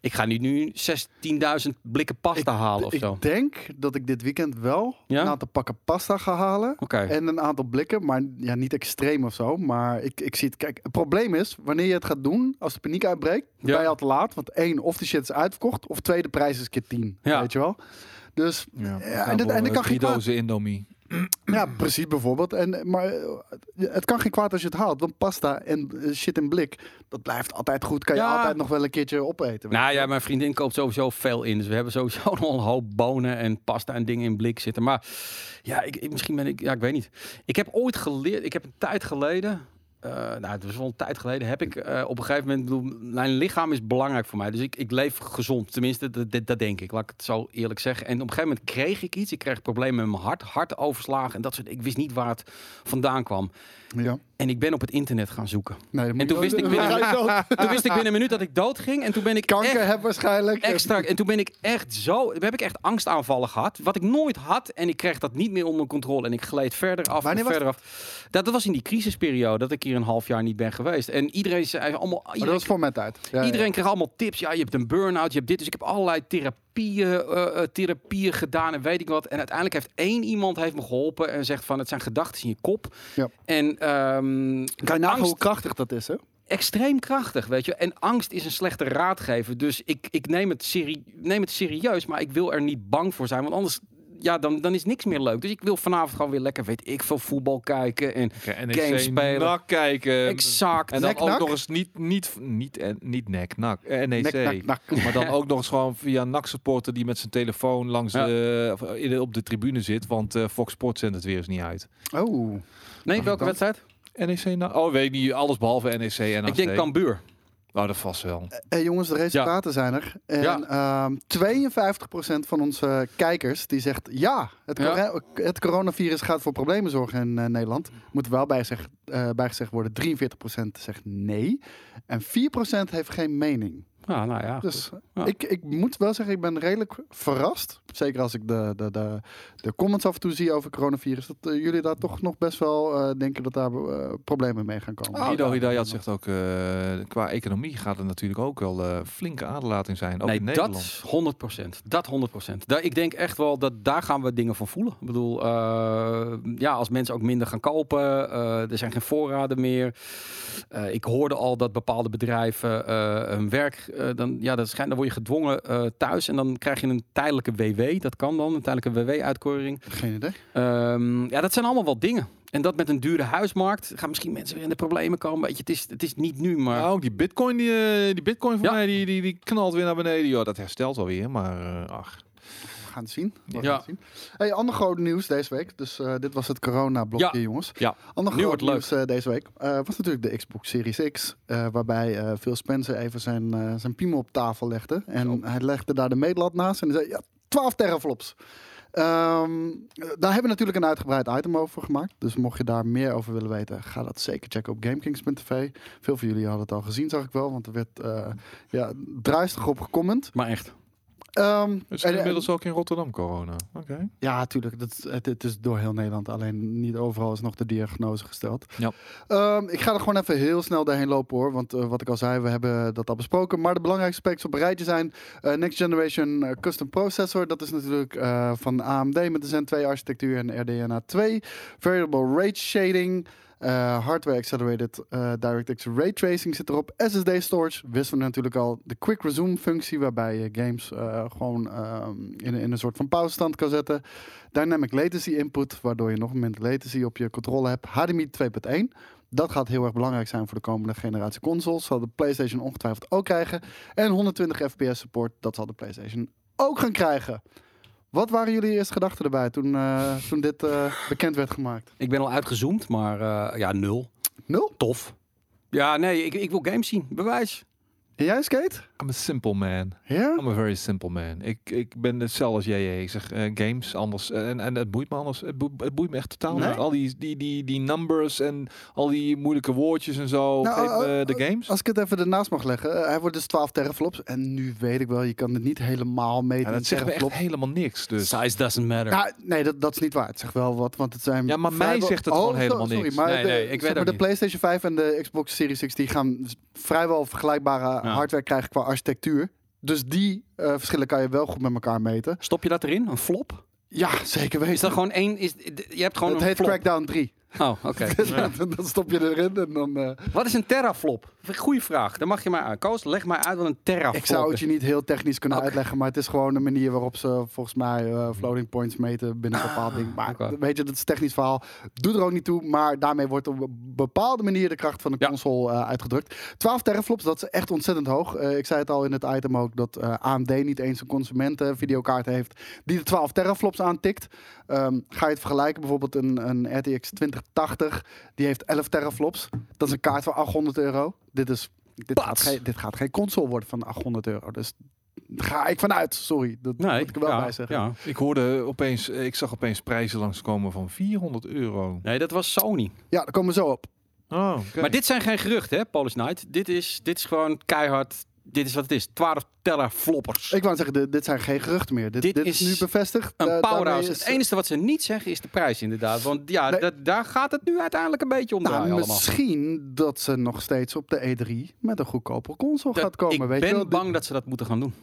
Ik ga nu, nu 16.000 blikken pasta halen of zo. Ik denk dat ik dit weekend wel Ja? een aantal pakken pasta ga halen. En een aantal blikken, maar ja, niet extreem of zo. Maar ik, ik zie het. Kijk, het probleem is, wanneer je het gaat doen, als de paniek uitbreekt, Ja. ben je al te laat. Want één, of die shit is uitverkocht, of twee, de prijs is keer tien. Ja. Weet je wel? Dus Ja, en dit- en kan eh, geen kwaad. dozen Indomie. Ja, precies bijvoorbeeld. En, maar eh, het kan geen kwaad als je het haalt. Want pasta en eh, shit in blik, dat blijft altijd goed. Kan je Ja. altijd nog wel een keertje opeten. Nou ja, mijn vriendin koopt sowieso veel in. Dus we hebben sowieso (laughs) nog een hoop bonen en pasta en dingen in blik zitten. Maar ja, ik, ik- misschien ben ik... Ja, ik weet niet. Ik heb ooit geleerd... Ik heb een tijd geleden... eh, nou, het was wel een tijd geleden. Heb ik eh, op een gegeven moment... bedoel, mijn lichaam is belangrijk voor mij. Dus ik, ik leef gezond. Tenminste, dat, dat, dat denk ik. Laat ik het zo eerlijk zeggen. En op een gegeven moment kreeg ik iets. Ik kreeg problemen met mijn hart. Hartoverslagen en dat soort... Ik wist niet waar het vandaan kwam. ja. En ik ben op het internet gaan zoeken. Nee, En toen wist ik binnen-. (laughs) (laughs) Toen wist ik binnen een minuut dat ik dood ging. En toen ben ik echt Kanker heb waarschijnlijk. extra. En toen ben ik echt zo. Heb ik echt angstaanvallen gehad. Wat ik nooit had. En ik kreeg dat niet meer onder controle. En ik gleed verder af. Wanneer en was verder af. Dat, dat was in die crisisperiode. Dat ik hier een half jaar niet ben geweest. En iedereen zei allemaal. Maar dat Iedereen, was voor mijn tijd. Ja, ja. iedereen kreeg allemaal tips. Ja, je hebt een burn-out. Je hebt dit. Dus ik heb allerlei therapieën, eh, eh, therapieën gedaan. En weet ik wat. En uiteindelijk heeft één iemand heeft me geholpen. En zegt van het zijn gedachten in je kop. Ja. En Kan je nagaan angst- hoe krachtig dat is, hè? extreem krachtig, weet je. En angst is een slechte raadgever. Dus ik, ik neem, het serie, neem het serieus, maar ik wil er niet bang voor zijn. Want anders, ja, dan, dan is niks meer leuk. Dus ik wil vanavond gewoon weer lekker, weet ik veel, voetbal kijken. En NEC Games spelen. NAC kijken. exact. En dan ook nog eens niet, niet, niet, en niet nek, nak, eh, NEC. Nek, nak, nak. Maar dan ook nog eens gewoon via NAC supporter die met zijn telefoon langs Ja. de, of in de- op de tribune zit. Want eh, Fox Sports zendt het weer eens niet uit. Oh. nee, welke wedstrijd? NEC, NAC? Oh, weet ik niet. Alles behalve NEC en Ik denk Cambuur. Oh, dat vast wel. Hey jongens, de resultaten zijn er. En Ja. ehm 52% van onze kijkers die zegt ja, het, Ja. cora- het coronavirus gaat voor problemen zorgen in eh, Nederland. Moet wel bijgezegd, eh bijgezegd worden, 43% zegt nee. En 4% heeft geen mening. Ja, nou ja. Dus. Ja. ik, ik moet wel zeggen, ik ben redelijk verrast. Zeker als ik de, de, de, de comments af en toe zie over coronavirus. Dat eh, jullie daar toch nog best wel eh, denken dat daar eh, problemen mee gaan komen. Oh, Guido ja. Hidayat zegt ook, eh, qua economie gaat het natuurlijk ook wel eh, flinke aderlating zijn. Ook nee, in Nederland. dat 100%. Dat 100%. Daar, ik denk echt wel dat daar gaan we dingen van voelen. Ik bedoel, eh, ja, als mensen ook minder gaan kopen, eh, er zijn geen voorraden meer. Eh, ik hoorde al dat bepaalde bedrijven eh, hun werk eh, dan, ja, dat schijnt, dan word je gedwongen eh, thuis en dan krijg je een tijdelijke WW. Dat kan dan, een tijdelijke WW-uitkering. Geen idee. Ehm, ja, dat zijn allemaal wel dingen. En dat met een dure huismarkt gaan misschien mensen weer in de problemen komen. Weet je, het is, het is niet nu, maar Nou, die bitcoin, die, eh, die bitcoin van Ja. mij, die, die, die knalt weer naar beneden. Ja, dat herstelt wel weer, maar ach. Gaan het zien. We gaan Ja. het zien. Hey, ander groot nieuws deze week. Dus eh, dit was het corona-blokje, Ja. jongens. Ja. Ander groot nieuws eh, deze week eh, was natuurlijk de Xbox Series X. waarbij Phil Spencer even zijn, zijn piemel op tafel legde. En hij legde daar de meetlat naast en hij zei, ja, 12 teraflops. Ehm, daar hebben we natuurlijk een uitgebreid item over gemaakt. Dus mocht je daar meer over willen weten, ga dat zeker checken op GameKings.tv. Veel van jullie hadden het al gezien, zag ik wel. Want er werd ja, druistig op gecomment. maar echt. Ehm, Het is en- inmiddels ook in Rotterdam corona. Oké. ja, natuurlijk. Het, het is door heel Nederland. Alleen niet overal is nog de diagnose gesteld. Ja. Ehm, ik ga er gewoon even heel snel doorheen lopen hoor. Want eh, wat ik al zei, we hebben dat al besproken. Maar de belangrijkste specs op een rijtje zijn... eh, Next Generation eh, Custom Processor. Dat is natuurlijk eh, van AMD met de Zen 2 architectuur en RDNA 2. Variable Rate Shading. Eh, hardware Accelerated eh, DirectX Ray Tracing zit erop. SSD Storage wisten we natuurlijk al. De Quick Resume functie waarbij je games eh, gewoon ehm, in, in een soort van pauzestand kan zetten. Dynamic Latency Input, waardoor je nog minder latency op je controle hebt. HDMI 2.1. Dat gaat heel erg belangrijk zijn voor de komende generatie consoles. Zal de PlayStation ongetwijfeld ook krijgen. En 120 FPS support, dat zal de PlayStation ook gaan krijgen. Wat waren jullie eerste gedachten erbij toen, eh, toen dit eh, bekend werd gemaakt? Ik ben al uitgezoomd, maar eh, ja, nul. Nul? Tof. Ja, nee, ik, ik wil games zien. Bewijs. En jij, Skate? I'm a simple man. Ja? I'm a very simple man. Ik, ik ben hetzelfde als jij. Ik zeg eh, games anders. En, en het boeit me anders. Het boeit, het boeit me echt totaal Nee? niet. Al die, die, die, die numbers en al die moeilijke woordjes en zo. Nou, Geef eh, me eh, de games. Als ik het even ernaast mag leggen. eh, hij wordt dus 12 teraflops. En nu weet ik wel, je kan het niet helemaal meten Ja, dat zegt me echt helemaal niks. Dus. Size doesn't matter. Nou, nee, dat, dat is niet waar. Het zegt wel wat, want het zijn... Ja, maar mij zegt het Oh, gewoon so- helemaal sorry, niks. Maar Nee, de, nee, ik zeg weet maar de. PlayStation 5 en de Xbox Series X die gaan vrijwel vergelijkbare Ja. hardware krijgen qua architectuur. Dus die eh, verschillen kan je wel goed met elkaar meten. Stop je dat erin? Een flop? Ja, zeker weten. Is dat gewoon één? Is, je hebt gewoon het een heet flop. Crackdown 3. Oh, oké. (laughs) dan stop je erin en dan... eh, Wat is een teraflop? Goeie vraag. Dan mag je mij uit. Koos, leg mij uit wat een teraflop ik zou het is. je niet heel technisch kunnen uitleggen, maar het is gewoon een manier waarop ze volgens mij eh, floating points meten binnen een bepaald ding. Maar weet je, dat is een technisch verhaal. Doe er ook niet toe, maar daarmee wordt op een bepaalde manier de kracht van de Ja. console eh, uitgedrukt. 12 teraflops, dat is echt ontzettend hoog. Ik zei het al in het item ook dat AMD niet eens een consumenten videokaart heeft die de 12 teraflops aantikt. Ehm, ga je het vergelijken, bijvoorbeeld een, een RTX 2080, die heeft 11 teraflops. Dat is een kaart van 800 euro. Dit is dit gaat, geen, dit gaat geen console worden van 800 euro. Dus daar ga ik vanuit. Sorry, dat Nee, moet ik er wel ja, bij zeggen. Ja. Ik hoorde opeens, ik zag opeens prijzen langskomen van 400 euro. Nee, dat was Sony. Ja, daar komen we zo op. Oh. Maar dit zijn geen geruchten, hè, Polish Night. Dit is, dit is gewoon keihard. Dit is wat het is. 12 terafloppers. Ik wou zeggen, dit, dit zijn geen geruchten meer. Dit, Dit dit is, is nu bevestigd. Een Da- powerhouse. is- Het enige wat ze niet zeggen is de prijs inderdaad. Want ja, Nee. dat, daar gaat het nu uiteindelijk een beetje om Nou, draaien allemaal. misschien dat ze nog steeds op de E3 met een goedkope console Dat- gaat komen. ik weet ben je wel? bang dat ze dat moeten gaan doen.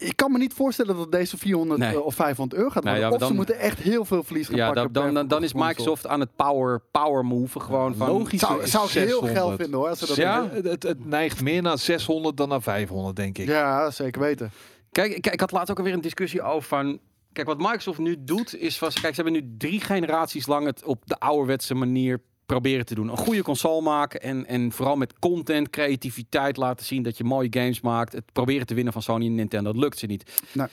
Ik kan me niet voorstellen dat deze 400 Nee. eh, of 500 euro gaat Nee, worden. ja, of ze moeten echt heel veel verlies gaan Ja, pakken. dan, dan, dan, dan is. Microsoft aan het power, power move. Gewoon van. Logisch. Zou, zou ik heel 600. geil vinden hoor. Als ze dat Ja? Het, het, neigt meer naar 600 dan naar 500, denk ik. ja, zeker weten. Kijk, ik, ik had laatst ook alweer een discussie over van. Kijk, wat Microsoft nu doet, is van. Kijk, ze hebben nu drie generaties lang het op de ouderwetse manier proberen te doen. Een goede console maken en, en vooral met content, creativiteit laten zien dat je mooie games maakt. Het proberen te winnen van Sony en Nintendo, dat lukt ze niet. Nee.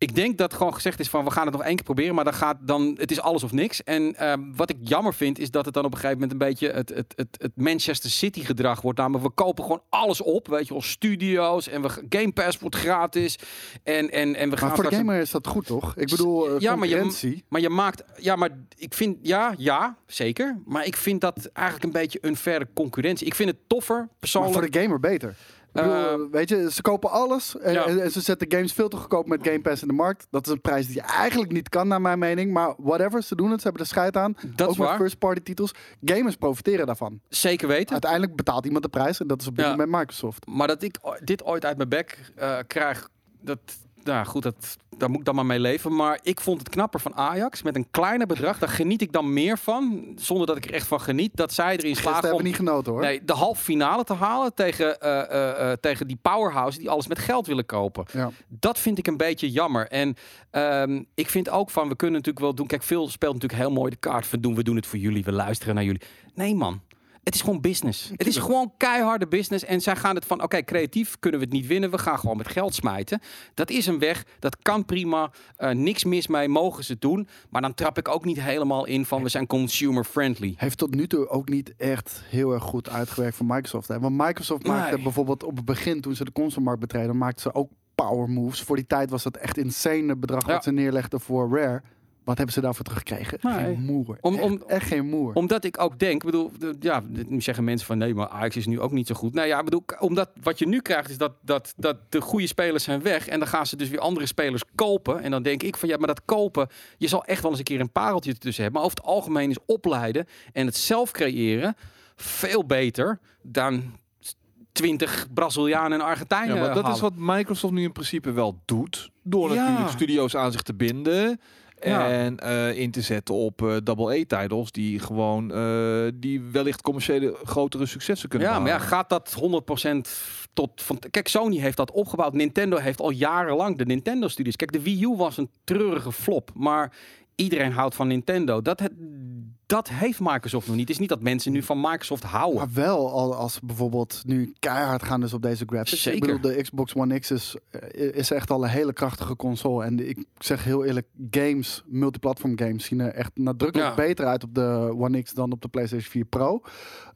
Ik denk dat gewoon gezegd is van we gaan het nog één keer proberen, maar dan gaat dan het is alles of niks. En ehm, wat ik jammer vind is dat het dan op een gegeven moment een beetje het, het, het, het Manchester City gedrag wordt. Namelijk we kopen gewoon alles op, weet je wel, studio's en we Game Pass wordt gratis en en en we gaan Maar voor de gamer is dat goed toch? Ik bedoel, eh, Ja, maar je- maar je maakt, ja, maar ik vind, ja, ja, zeker. Maar ik vind dat eigenlijk een beetje een verre concurrentie. Ik vind het toffer, Maar persoonlijk. voor de gamer beter. Ik bedoel, Eh, weet je, ze kopen alles en, Ja. en- en ze zetten games veel te goedkoop met Game Pass in de markt. Dat is een prijs die je eigenlijk niet kan, naar mijn mening. Maar whatever, ze doen het. Ze hebben er scheid aan. Dat Ook is met waar. first party titels. Gamers profiteren daarvan. Zeker weten. Uiteindelijk betaalt iemand de prijs en dat is op dit Ja. moment Microsoft. Maar dat ik dit ooit uit mijn bek eh, krijg, dat, nou goed, dat daar moet ik dan maar mee leven. Maar ik vond het knapper van Ajax. Met een kleiner bedrag, daar geniet ik dan meer van. Zonder dat ik er echt van geniet. Dat zij erin slagen hebben om niet genoten hoor. nee, de halve finale te halen tegen, eh, eh, eh, tegen die powerhouse die alles met geld willen kopen. Ja. Dat vind ik een beetje jammer. En ehm, ik vind ook van, we kunnen natuurlijk wel doen. Kijk, veel speelt natuurlijk heel mooi de kaart van doen. We doen het voor jullie, we luisteren naar jullie. Nee man, het is gewoon business. Het is gewoon keiharde business. En zij gaan het van, oké, creatief kunnen we het niet winnen. We gaan gewoon met geld smijten. Dat is een weg, dat kan prima. Eh, niks mis mee, mogen ze doen. Maar dan trap ik ook niet helemaal in van, we zijn consumer friendly. Heeft tot nu toe ook niet echt heel erg goed uitgewerkt voor Microsoft. Hè? Want Microsoft maakte Nee. bijvoorbeeld op het begin, toen ze de consolemarkt betreden, maakten ze ook power moves. Voor die tijd was dat echt insane bedrag Ja. wat ze neerlegden voor Rare. Wat hebben ze daarvoor teruggekregen? Nee. Geen moer. Om- echt, om- echt geen moer. Omdat ik ook denk, ik bedoel, ja, nu zeggen mensen van nee, maar Ajax is nu ook niet zo goed. Nou ja, ik bedoel, omdat wat je nu krijgt is dat, dat, dat de goede spelers zijn weg en dan gaan ze dus weer andere spelers kopen. En dan denk ik van ja, maar dat kopen, je zal echt wel eens een keer een pareltje tussen hebben. Maar over het algemeen is opleiden en het zelf creëren veel beter dan 20 Brazilianen en Argentijnen. Ja, maar dat is wat Microsoft nu in principe wel doet. Door Ja. natuurlijk studio's aan zich te binden. Ja. En eh, in te zetten op eh double-A-titles die gewoon eh, die wellicht commerciële grotere successen kunnen Ja, maar ja, gaat dat 100% tot van. Kijk, Sony heeft dat opgebouwd. Nintendo heeft al jarenlang de Nintendo-studios. Kijk, de Wii U was een treurige flop, maar iedereen houdt van Nintendo. Dat, het, dat heeft Microsoft nog niet. Het is niet dat mensen nu van Microsoft houden. Maar wel al als bijvoorbeeld nu keihard gaan dus op deze graphics. Zeker. Ik bedoel, de Xbox One X is, is echt al een hele krachtige console. En ik zeg heel eerlijk, games, multiplatform games zien er echt nadrukkelijk Ja. beter uit op de One X dan op de PlayStation 4 Pro.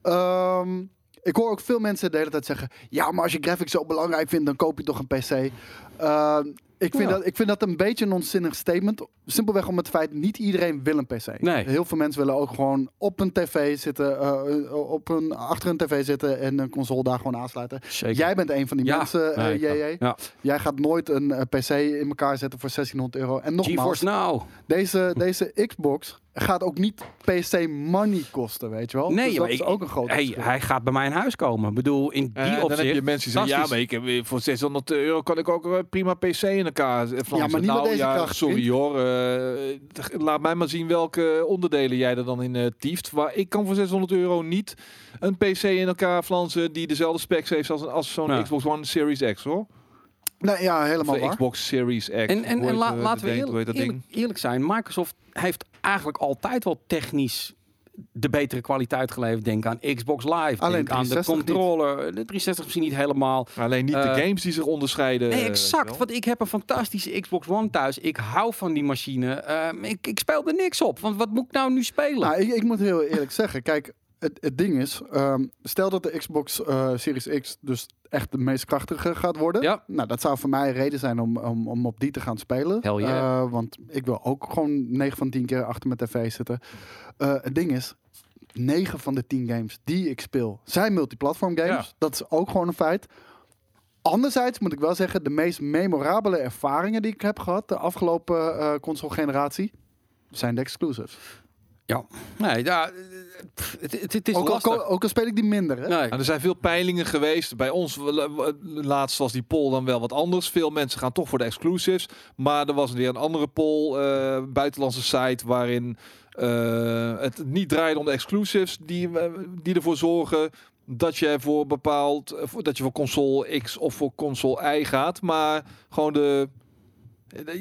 Ehm, ik hoor ook veel mensen de hele tijd zeggen, ja, maar als je graphics zo belangrijk vindt, dan koop je toch een PC. Ehm, ik, vind Ja. dat, ik vind dat een beetje een onzinnig statement. Simpelweg om het feit, niet iedereen wil een PC. Nee. Heel veel mensen willen ook gewoon op een tv zitten, eh, op een, achter een tv zitten en een console daar gewoon aansluiten. Zeker. Jij bent een van die Ja. mensen, eh, Nee, JJ. ja. Jij gaat nooit een eh, PC in elkaar zetten voor 1600 euro. En nogmaals, Now. deze, deze Xbox gaat ook niet PC money kosten, weet je wel? Nee, dus dat is ook een groot Hey, hij gaat bij mij in huis komen. Ik bedoel, in die Eh, dan opzicht... heb je mensen die zeggen, ja, maar ik heb, voor 600 euro kan ik ook een prima PC in elkaar flansen. Ja, maar niet met nou, deze ja, kracht, Sorry hoor, eh, laat mij maar zien welke onderdelen jij er dan in eh tieft. Waar ik kan voor 600 euro niet een PC in elkaar flansen die dezelfde specs heeft als, als zo'n Ja. Xbox One Series X hoor. Nee, ja, helemaal de waar. Xbox Series X. En, en, la- eh, laten we eerlijk, eerlijk zijn. Microsoft heeft eigenlijk altijd wel technisch de betere kwaliteit geleverd. Denk aan Xbox Live, Alleen denk aan de 360 niet. controller. De 360 misschien niet helemaal. Alleen niet Eh, de games die zich onderscheiden. Nee, eh, exact. Want ik heb een fantastische Xbox One thuis. Ik hou van die machine. Ehm, ik, ik speel er niks op. Want wat moet ik nou nu spelen? Nou, ik, ik moet heel eerlijk zeggen, kijk, het, het ding is, ehm, stel dat de Xbox eh, Series X dus echt de meest krachtige gaat worden. Ja. Nou, dat zou voor mij een reden zijn om, om, om op die te gaan spelen. Hell yeah. Eh, want ik wil ook gewoon 9 van 10 keer achter mijn tv zitten. Eh, het ding is, 9 van de 10 games die ik speel zijn multiplatform games. Ja. Dat is ook gewoon een feit. Anderzijds moet ik wel zeggen, de meest memorabele ervaringen die ik heb gehad de afgelopen eh console generatie zijn de exclusives. Ja. Nee, ja, eh, het, het, het is Ook al, lastig. ook al speel ik die minder. Hè? Nee. Nou, er zijn veel peilingen geweest. Bij ons, laatst was die poll dan wel wat anders. Veel mensen gaan toch voor de exclusives. Maar er was weer een andere poll, eh, buitenlandse site, waarin eh, het niet draaide om de exclusives. Die, die ervoor zorgen dat je voor bepaald, voor- dat je voor console X of voor console Y gaat. Maar gewoon de,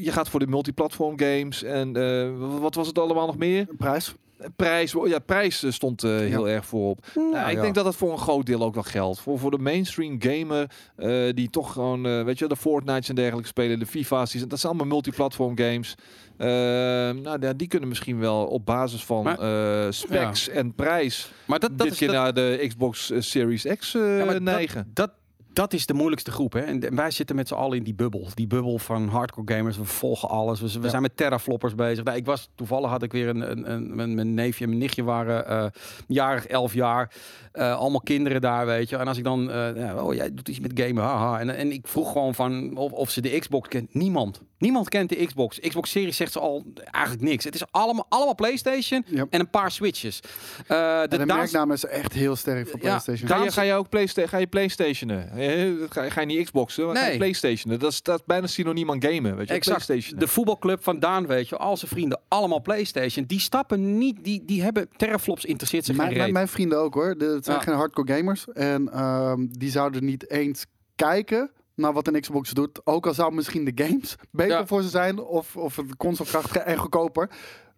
je gaat voor de multiplatform games. En eh, wat was het allemaal nog meer? Prijs. Prijs, ja, prijs eh, stond eh, heel erg voorop. Nou, Ja, ik ja. denk dat dat voor een groot deel ook wel geldt. Voor, voor de mainstream gamer eh, die toch gewoon, eh, weet je, de Fortnite's en dergelijke spelen, de FIFA's, die, zijn- dat zijn allemaal multiplatform games. Eh, nou, ja, die kunnen misschien wel op basis van Maar- eh, specs en prijs Maar dat, dat dit is keer dat- naar de Xbox eh, Series X eh, neigen. Dat, dat, dat is de moeilijkste groep. Hè? En wij zitten met z'n allen in die bubbel. Die bubbel van hardcore gamers. We volgen alles. We, we Ja. zijn met terrafloppers bezig. Nou, ik was, toevallig had ik weer een, een, een mijn, mijn neefje en mijn nichtje waren eh, jarig, elf jaar. Eh, allemaal kinderen daar, weet je. En als ik dan, eh, ja, oh jij doet iets met gamen, haha. En, en ik vroeg gewoon van of, of ze de Xbox kent. Niemand. Niemand kent de Xbox. Xbox Series zegt ze al eigenlijk niks. Het is allemaal, allemaal PlayStation Ja. en een paar Switches. Eh, De, de merknaam is echt heel sterk voor Ja, PlayStation. Ga je, ga je ook Playsta ga je PlayStationen? Eh, dat ga, ga je niet Xboxen, maar ga je Nee. Playstation. Dat is, dat is bijna synoniem aan gamen, weet je. Exact. Playstation. De voetbalclub van Daan, weet je, al zijn vrienden, allemaal PlayStation. Die stappen niet, die, die hebben teraflops interesseert zich geen Mijn, mijn, mijn vrienden ook hoor. De- Het zijn Ja. geen hardcore gamers. En ehm, die zouden niet eens kijken naar wat een Xbox doet. Ook al zou misschien de games (laughs) beter Ja. voor ze zijn. Of, of het consolekrachtiger en goedkoper.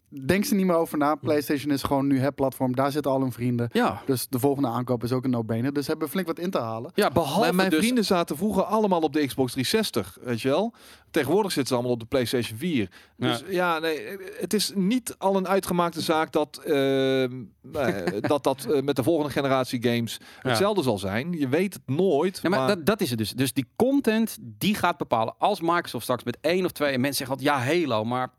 Denk ze niet meer over na. PlayStation is gewoon nu het platform. Daar zitten al hun vrienden. Ja, Dus de volgende aankoop is ook een no-brainer. Dus ze hebben flink wat in te halen. ja behalve mijn mijn dus... vrienden zaten vroeger allemaal op de Xbox 360, weet je wel. Tegenwoordig zitten ze allemaal op de PlayStation 4. Dus ja, nee, het is niet al een uitgemaakte zaak dat ehm, eh, (laughs) dat, dat eh, met de volgende generatie games hetzelfde zal zijn. Je weet het nooit. Ja, maar, maar Dat, dat is het dus. Dus die content, die gaat bepalen. Als Microsoft straks met één of twee... En mensen zeggen altijd, ja, Halo, maar...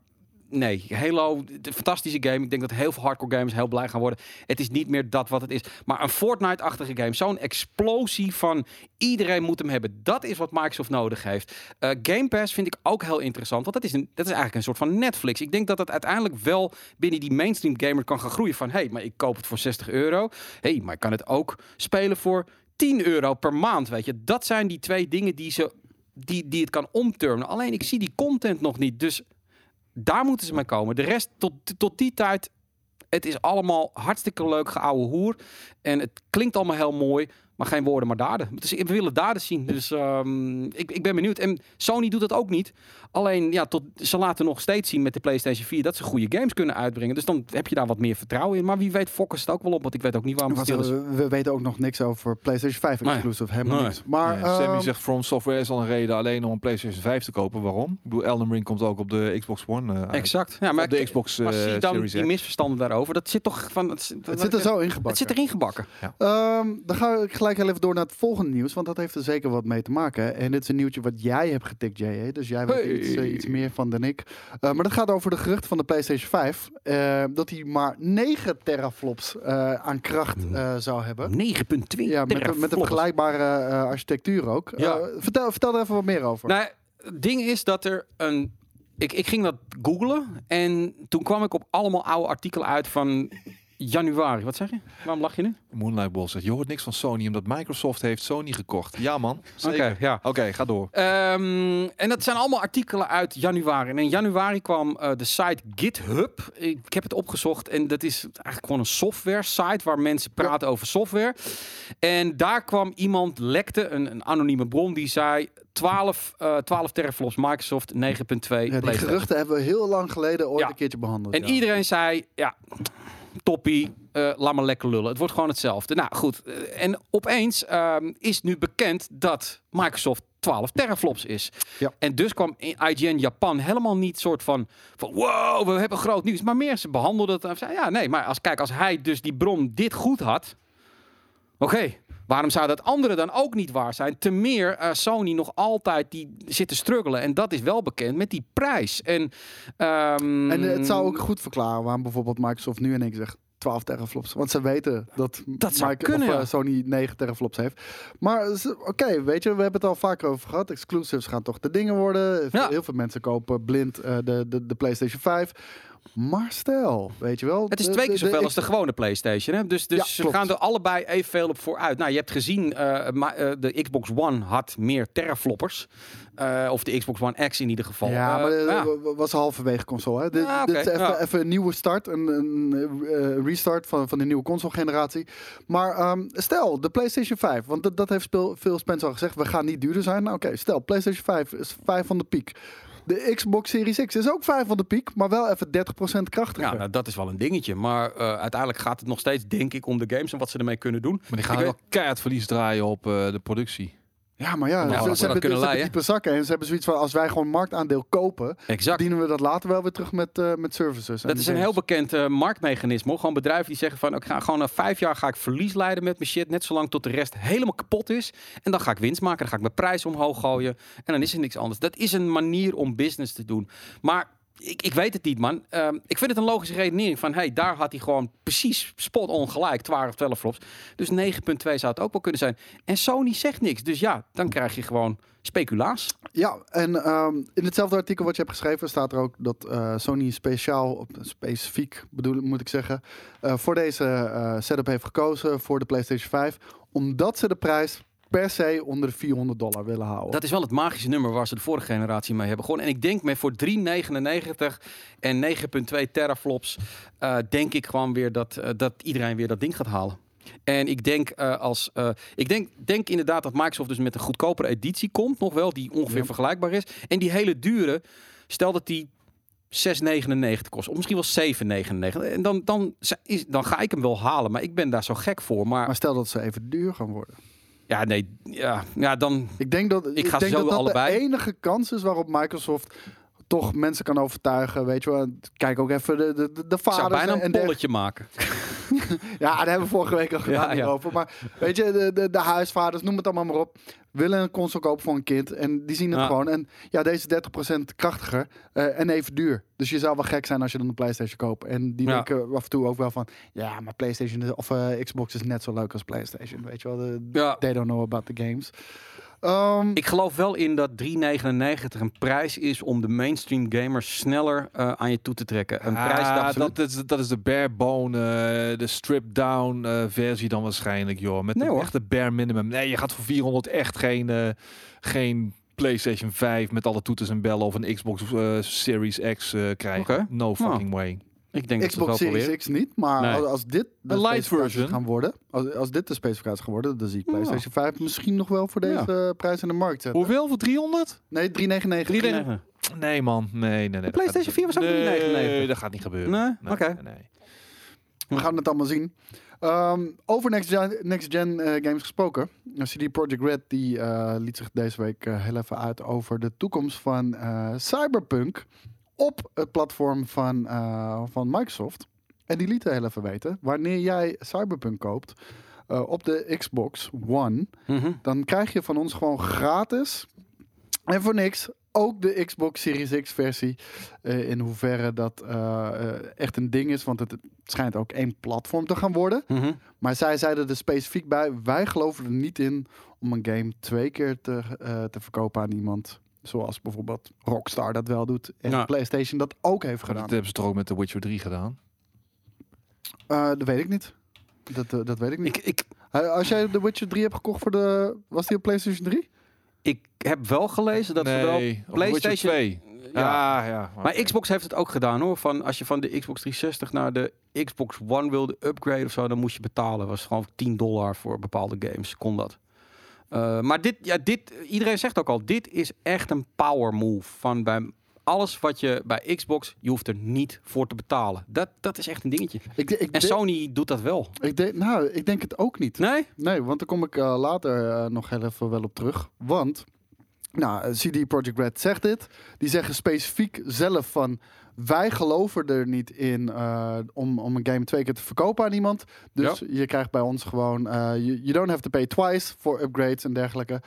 Nee, Halo, de fantastische game. Ik denk dat heel veel hardcore gamers heel blij gaan worden. Het is niet meer dat wat het is. Maar een Fortnite-achtige game. Zo'n explosie van iedereen moet hem hebben. Dat is wat Microsoft nodig heeft. Eh, game Pass vind ik ook heel interessant. Want dat is, een, dat is eigenlijk een soort van Netflix. Ik denk dat het uiteindelijk wel binnen die mainstream gamer kan gaan groeien. Van, hé, hey, maar ik koop het voor 60 euro. Hé, hey, maar ik kan het ook spelen voor 10 euro per maand. Weet je, dat zijn die twee dingen die, ze, die, die het kan omturnen. Alleen ik zie die content nog niet. Dus daar moeten ze mee komen. De rest, tot, tot die tijd, het is allemaal hartstikke leuk geouwe hoer. En het klinkt allemaal heel mooi, maar geen woorden, maar daden. Dus we willen daden zien. Dus ehm, ik, ik ben benieuwd. En Sony doet dat ook niet. Alleen, ja, tot, ze laten nog steeds zien met de PlayStation 4 dat ze goede games kunnen uitbrengen. Dus dan heb je daar wat meer vertrouwen in. Maar wie weet focussen het ook wel op, want ik weet ook niet waarom het is. we weten ook nog niks over PlayStation 5 Nee. exclusive. Helemaal Nee. niks. Maar Nee, Sammy ehm, zegt From Software is al een reden alleen om een PlayStation 5 te kopen. Waarom? Ik bedoel, Elden Ring komt ook op de Xbox One eh. Exact. Ja, maar Op de ik- Xbox maar eh, zie dan Series die misverstanden daarover. Dat zit toch van... Het, het zit er zo ingebakken. Het zit erin gebakken. Ehm, dan ga ik gelijk heel even door naar het volgende nieuws, want dat heeft er zeker wat mee te maken. En dit is een nieuwtje wat jij hebt getikt, J.J. Dus jij weet Hey. iets, eh, iets meer van dan ik. Eh, maar dat gaat over de geruchten van de PlayStation 5. eh, dat hij maar 9 teraflops aan kracht eh, zou hebben. 9,2 Ja, met, een- met een teraflops. vergelijkbare architectuur ook. Ja. Vertel, vertel er even wat meer over. Nou, het ding is dat er een... Ik, ik ging dat googlen en toen kwam ik op allemaal oude artikelen uit van januari. Wat zeg je? Waarom lach je nu? Moonlight Ball zegt, je hoort niks van Sony omdat Microsoft heeft Sony gekocht. Ja man, zeker. Oké, ja. Oké, ga door. Ehm, en dat zijn allemaal artikelen uit januari. En in januari kwam eh, de site GitHub. Ik, heb het opgezocht en dat is eigenlijk gewoon een software site waar mensen praten over software. En daar kwam iemand, lekte, een, een anonieme bron, die zei 12, eh 12 teraflops Microsoft, 9.2 ja, die geruchten hebben we heel lang geleden ooit Ja. een keertje behandeld. En ja. iedereen zei, ja, toppie, eh, laat maar lekker lullen. Het wordt gewoon hetzelfde. Nou goed, eh, en opeens ehm, is nu bekend dat Microsoft 12 teraflops is. Ja. En dus kwam IGN Japan helemaal niet soort van, van wow, we hebben groot nieuws. Maar meer, ze behandelden het ja nee, maar als, kijk, als hij dus die bron dit goed had, oké. Waarom zou dat andere dan ook niet waar zijn? Te meer eh, Sony nog altijd die zit te struggelen. En dat is wel bekend met die prijs. En, ehm, En eh, het zou ook goed verklaren waarom bijvoorbeeld Microsoft nu één keer zegt 12 teraflops. Want ze weten dat, Dat zou kunnen, of, eh. Sony 9 teraflops heeft. Maar oké, weet je, we hebben het al vaker over gehad. Exclusives gaan toch de dingen worden. Ja. Heel veel mensen kopen blind de, de, de PlayStation 5. Maar stel, weet je wel. Het is twee keer zoveel de- als de gewone PlayStation. Hè? Dus, dus Ja, ze gaan er allebei evenveel op vooruit. Nou, je hebt gezien, eh, eh, de Xbox One had meer terafloppers. Eh, of de Xbox One X in ieder geval. Ja, maar dat ja. was halverwege console. Hè? Dit, Ah, dit is even, ja. even een nieuwe start, een, een restart van, van de nieuwe console-generatie. Maar ehm, stel, de PlayStation 5, want dat, dat heeft Phil Spencer al gezegd, we gaan niet duurder zijn. Nou, Oké, stel, PlayStation 5 is 5 van de piek. De Xbox Series X is ook 5 van de piek, maar wel even 30% krachtiger. Ja, nou, dat is wel een dingetje. Maar eh, uiteindelijk gaat het nog steeds, denk ik, om de games en wat ze ermee kunnen doen. Maar die gaan Ik wel keihard verlies draaien op eh, de productie. Ja, maar ja, Nou, ze, hebben, kunnen ze hebben leiden. diepe zakken en ze hebben zoiets van, als wij gewoon marktaandeel kopen, Exact. dienen we dat later wel weer terug met, eh, met services. en Dat is een heel bekend eh, marktmechanisme. hoor. Gewoon bedrijven die zeggen van... ik ga gewoon na vijf jaar ga ik verlies leiden met mijn shit. Net zolang tot de rest helemaal kapot is. En dan ga ik winst maken. Dan ga ik mijn prijs omhoog gooien. En dan is er niks anders. Dat is een manier om business te doen. Maar... Ik, ik weet het niet, man. Ehm, ik vind het een logische redenering van... hey, daar had hij gewoon precies spot on gelijk. 12 of 12 flops. Dus 9.2 zou het ook wel kunnen zijn. En Sony zegt niks. Dus ja, dan krijg je gewoon speculaas. Ja, en ehm, in hetzelfde artikel wat je hebt geschreven staat er ook dat eh, Sony speciaal, specifiek bedoel, moet ik zeggen, eh, voor deze eh, setup heeft gekozen voor de PlayStation 5. Omdat ze de prijs per se onder de 400 dollar willen houden. Dat is wel het magische nummer waar ze de vorige generatie mee hebben gewonnen. En ik denk met voor 3,99 en 9,2 teraflops, eh, denk ik gewoon weer dat, eh, dat iedereen weer dat ding gaat halen. En ik denk eh, als ik denk, denk inderdaad dat Microsoft dus met een goedkopere editie komt, nog wel, die ongeveer Ja. vergelijkbaar is. En die hele dure, stel dat die 6,99 kost, of misschien wel 7,99. En dan, dan, is, dan ga ik hem wel halen, maar ik ben daar zo gek voor. Maar, maar stel dat ze even duur gaan worden. Ja, nee, ja, ja, dan Ik denk dat, ik ga denk zo dat, dat allebei. de enige kans is waarop Microsoft toch mensen kan overtuigen. Weet je wel, kijk ook even de, de, de ik zou vaders bijna en een polletje maken. (laughs) Ja, daar hebben we vorige week al (laughs) gedaan Ja, ja. over. Maar weet je, de, de, de huisvaders, noem het allemaal maar op, willen een console kopen voor een kind. En die zien het Ja. gewoon. En ja, deze is 30% krachtiger eh, en even duur. Dus je zou wel gek zijn als je dan een PlayStation koopt. En die denken af en toe ook wel van, ja, maar PlayStation of eh, Xbox is net zo leuk als PlayStation. Weet je wel, de, Ja. they don't know about the games. Ehm, Ik geloof wel in dat 3,99 een prijs is om de mainstream gamers sneller eh, aan je toe te trekken. Een prijs Ah, dat dat, is, dat is de bare bone, eh, de stripped down eh, versie dan waarschijnlijk, joh. Met Nee, de echte bare minimum. Nee, je gaat voor 400 echt geen, geen PlayStation 5 met alle toeters en bellen of een Xbox Series X krijgen. No fucking way. Ik denk Xbox het wel Series. X niet, maar Nee. als, als dit de Een light version. gaan worden, als, als dit de specificaties gaan worden, dan zie ik Ja. PlayStation 5 misschien nog wel voor deze prijs in de markt zetten. Hoeveel? Voor 300? Nee, 399. 3,99. Nee man, nee, nee, nee. dat PlayStation gaat- 4 was ook nee, 399. dat gaat niet gebeuren. Nee? Oké. nee, nee. We gaan het allemaal zien. Ehm, over Next Gen, next gen eh, games gesproken. CD Projekt Red die, eh, liet zich deze week eh, heel even uit over de toekomst van eh, Cyberpunk op het platform van, eh, van Microsoft. En die lieten heel even weten, wanneer jij Cyberpunk koopt eh, op de Xbox One, Mhm. dan krijg je van ons gewoon gratis en voor niks ook de Xbox Series X versie. Eh, in hoeverre dat echt een ding is, want het schijnt ook één platform te gaan worden. Mhm. Maar zij zeiden er specifiek bij, wij geloven er niet in om een game twee keer te, te verkopen aan iemand. Zoals bijvoorbeeld Rockstar dat wel doet en Ja. PlayStation dat ook heeft Maar gedaan. Dat hebben ze toch ook met The Witcher 3 gedaan? Eh, dat weet ik niet. Dat, eh, dat weet ik niet. Ik, ik, als jij The Witcher 3 hebt gekocht voor de... Was die op PlayStation 3? ik heb wel gelezen dat ze wel... nee, op The Witcher PlayStation- 2. Ja. Ja, ja. Maar Xbox heeft het ook gedaan hoor. Van als je van de Xbox 360 naar de Xbox One wilde upgraden of zo, dan moest je betalen. was gewoon 10 dollar voor bepaalde games. Kon dat. Eh, maar dit, ja, dit, iedereen zegt ook al, dit is echt een power move. Van bij alles wat je bij Xbox, je hoeft er niet voor te betalen. Dat, dat is echt een dingetje. Ik, ik, En Sony doet dat wel. ik, denk- nou, ik denk het ook niet. Nee? Nee, want daar kom ik eh, later eh, nog heel even wel op terug. Want, nou, CD Projekt Red zegt dit. Die zeggen specifiek zelf van... Wij geloven er niet in eh, om, om een game twee keer te verkopen aan iemand. Dus je krijgt bij ons gewoon... eh, you, you don't have to pay twice voor upgrades en dergelijke.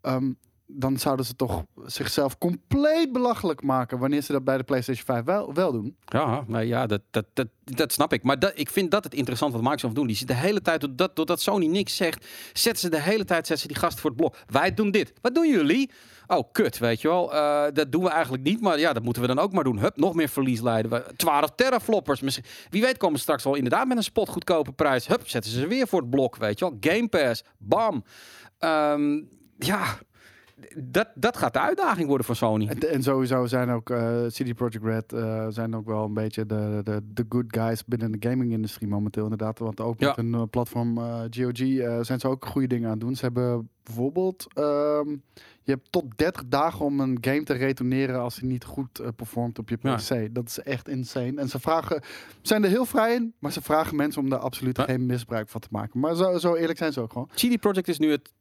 Ehm, dan zouden ze toch zichzelf compleet belachelijk maken... wanneer ze dat bij de PlayStation 5 wel, wel doen. Ja, nou ja, dat, dat, dat, dat snap ik. Maar dat, ik vind dat het interessant wat Microsoft doen. Die zit de hele tijd, doordat, doordat Sony niks zegt, zetten ze de hele tijd zetten ze die gasten voor het blok. Wij doen dit. Wat doen jullie? Oh, kut, weet je wel. Eh, dat doen we eigenlijk niet, maar ja, dat moeten we dan ook maar doen. Hup, nog meer verlies leiden. We- 12 terafloppers. Misschien- Wie weet komen ze straks wel inderdaad met een spotgoedkope prijs. Hup, zetten ze weer voor het blok, weet je wel. Game Pass, bam. Ehm, ja, dat, dat gaat de uitdaging worden voor Sony. En, en sowieso zijn ook eh CD Projekt Red eh, zijn ook wel een beetje de, de, de good guys binnen de gaming-industrie momenteel inderdaad. Want ook Ja. met hun eh, platform GOG zijn ze ook goede dingen aan het doen. Ze hebben bijvoorbeeld, ehm, je hebt tot 30 dagen om een game te retourneren als hij niet goed performt op je Ja. PC. Dat is echt insane. En ze vragen, zijn er heel vrij in, maar ze vragen mensen om daar absoluut Ja. geen misbruik van te maken. Maar zo, zo eerlijk zijn ze ook gewoon. CD Projekt is nu het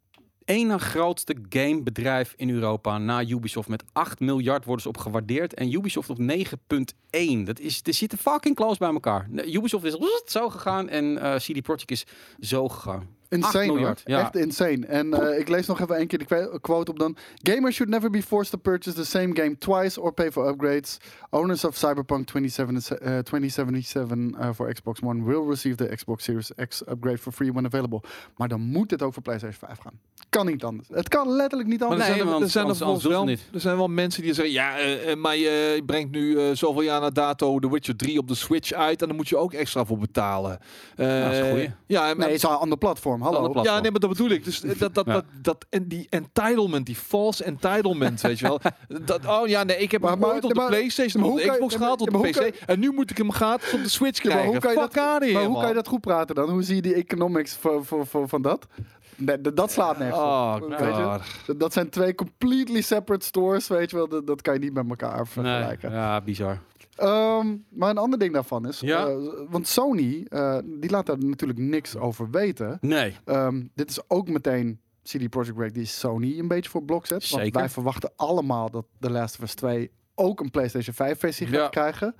ene grootste gamebedrijf in Europa na Ubisoft. Met 8 miljard worden ze op gewaardeerd. En Ubisoft op 9,1. Dat is, die zitten fucking close bij elkaar. Ubisoft is zo gegaan en eh, CD Projekt is zo gegaan. Insane miljard, ja. Echt insane. En eh, ik lees nog even een keer de quote op dan. Gamers should never be forced to purchase the same game twice or pay for upgrades. Owners of Cyberpunk 27, eh, 2077 uh, voor Xbox One will receive the Xbox Series X upgrade for free when available. Maar dan moet dit ook voor PlayStation 5 gaan. Kan niet anders. Het kan letterlijk niet Maar anders. er Nee, zijn, er, want er zijn er, volgens wel, er zijn wel mensen die zeggen... Ja, eh, eh, maar je brengt nu eh, zoveel jaar na dato The Witcher 3 op de Switch uit... en dan moet je ook extra voor betalen. Eh, dat is een goeie. Ja, maar, Nee, het is een ander platform. Hallo. platform. Ja, nee, maar dat bedoel ik. Dus dat, dat, Ja. dat, dat, en die entitlement, die false entitlement, weet je wel. (laughs) Dat, oh ja, nee, ik heb Maar- hem maar- ooit op de maar- PlayStation, op de Xbox gehaald, op de PC. En nu moet ik hem gratis op de Switch Ja, maar krijgen. hoe kan je Fuck dat- Maar hoe kan je dat goed praten dan? Hoe zie je die economics van, van, van, van dat? Nee, dat- dat slaat nergens op. Oh, Weet je? god. Dat- zijn twee completely separate stores, weet je wel. Dat, dat kan je niet met elkaar Nee, vergelijken. ja, bizar. Ehm, maar een ander ding daarvan is... Ja? eh, want Sony, eh, die laat daar natuurlijk niks over weten. Nee. Ehm, dit is ook meteen CD Projekt Red die Sony een beetje voor blok zet. Want Zeker. wij verwachten allemaal dat The Last of Us 2 ook een PlayStation 5 versie gaat Ja. krijgen.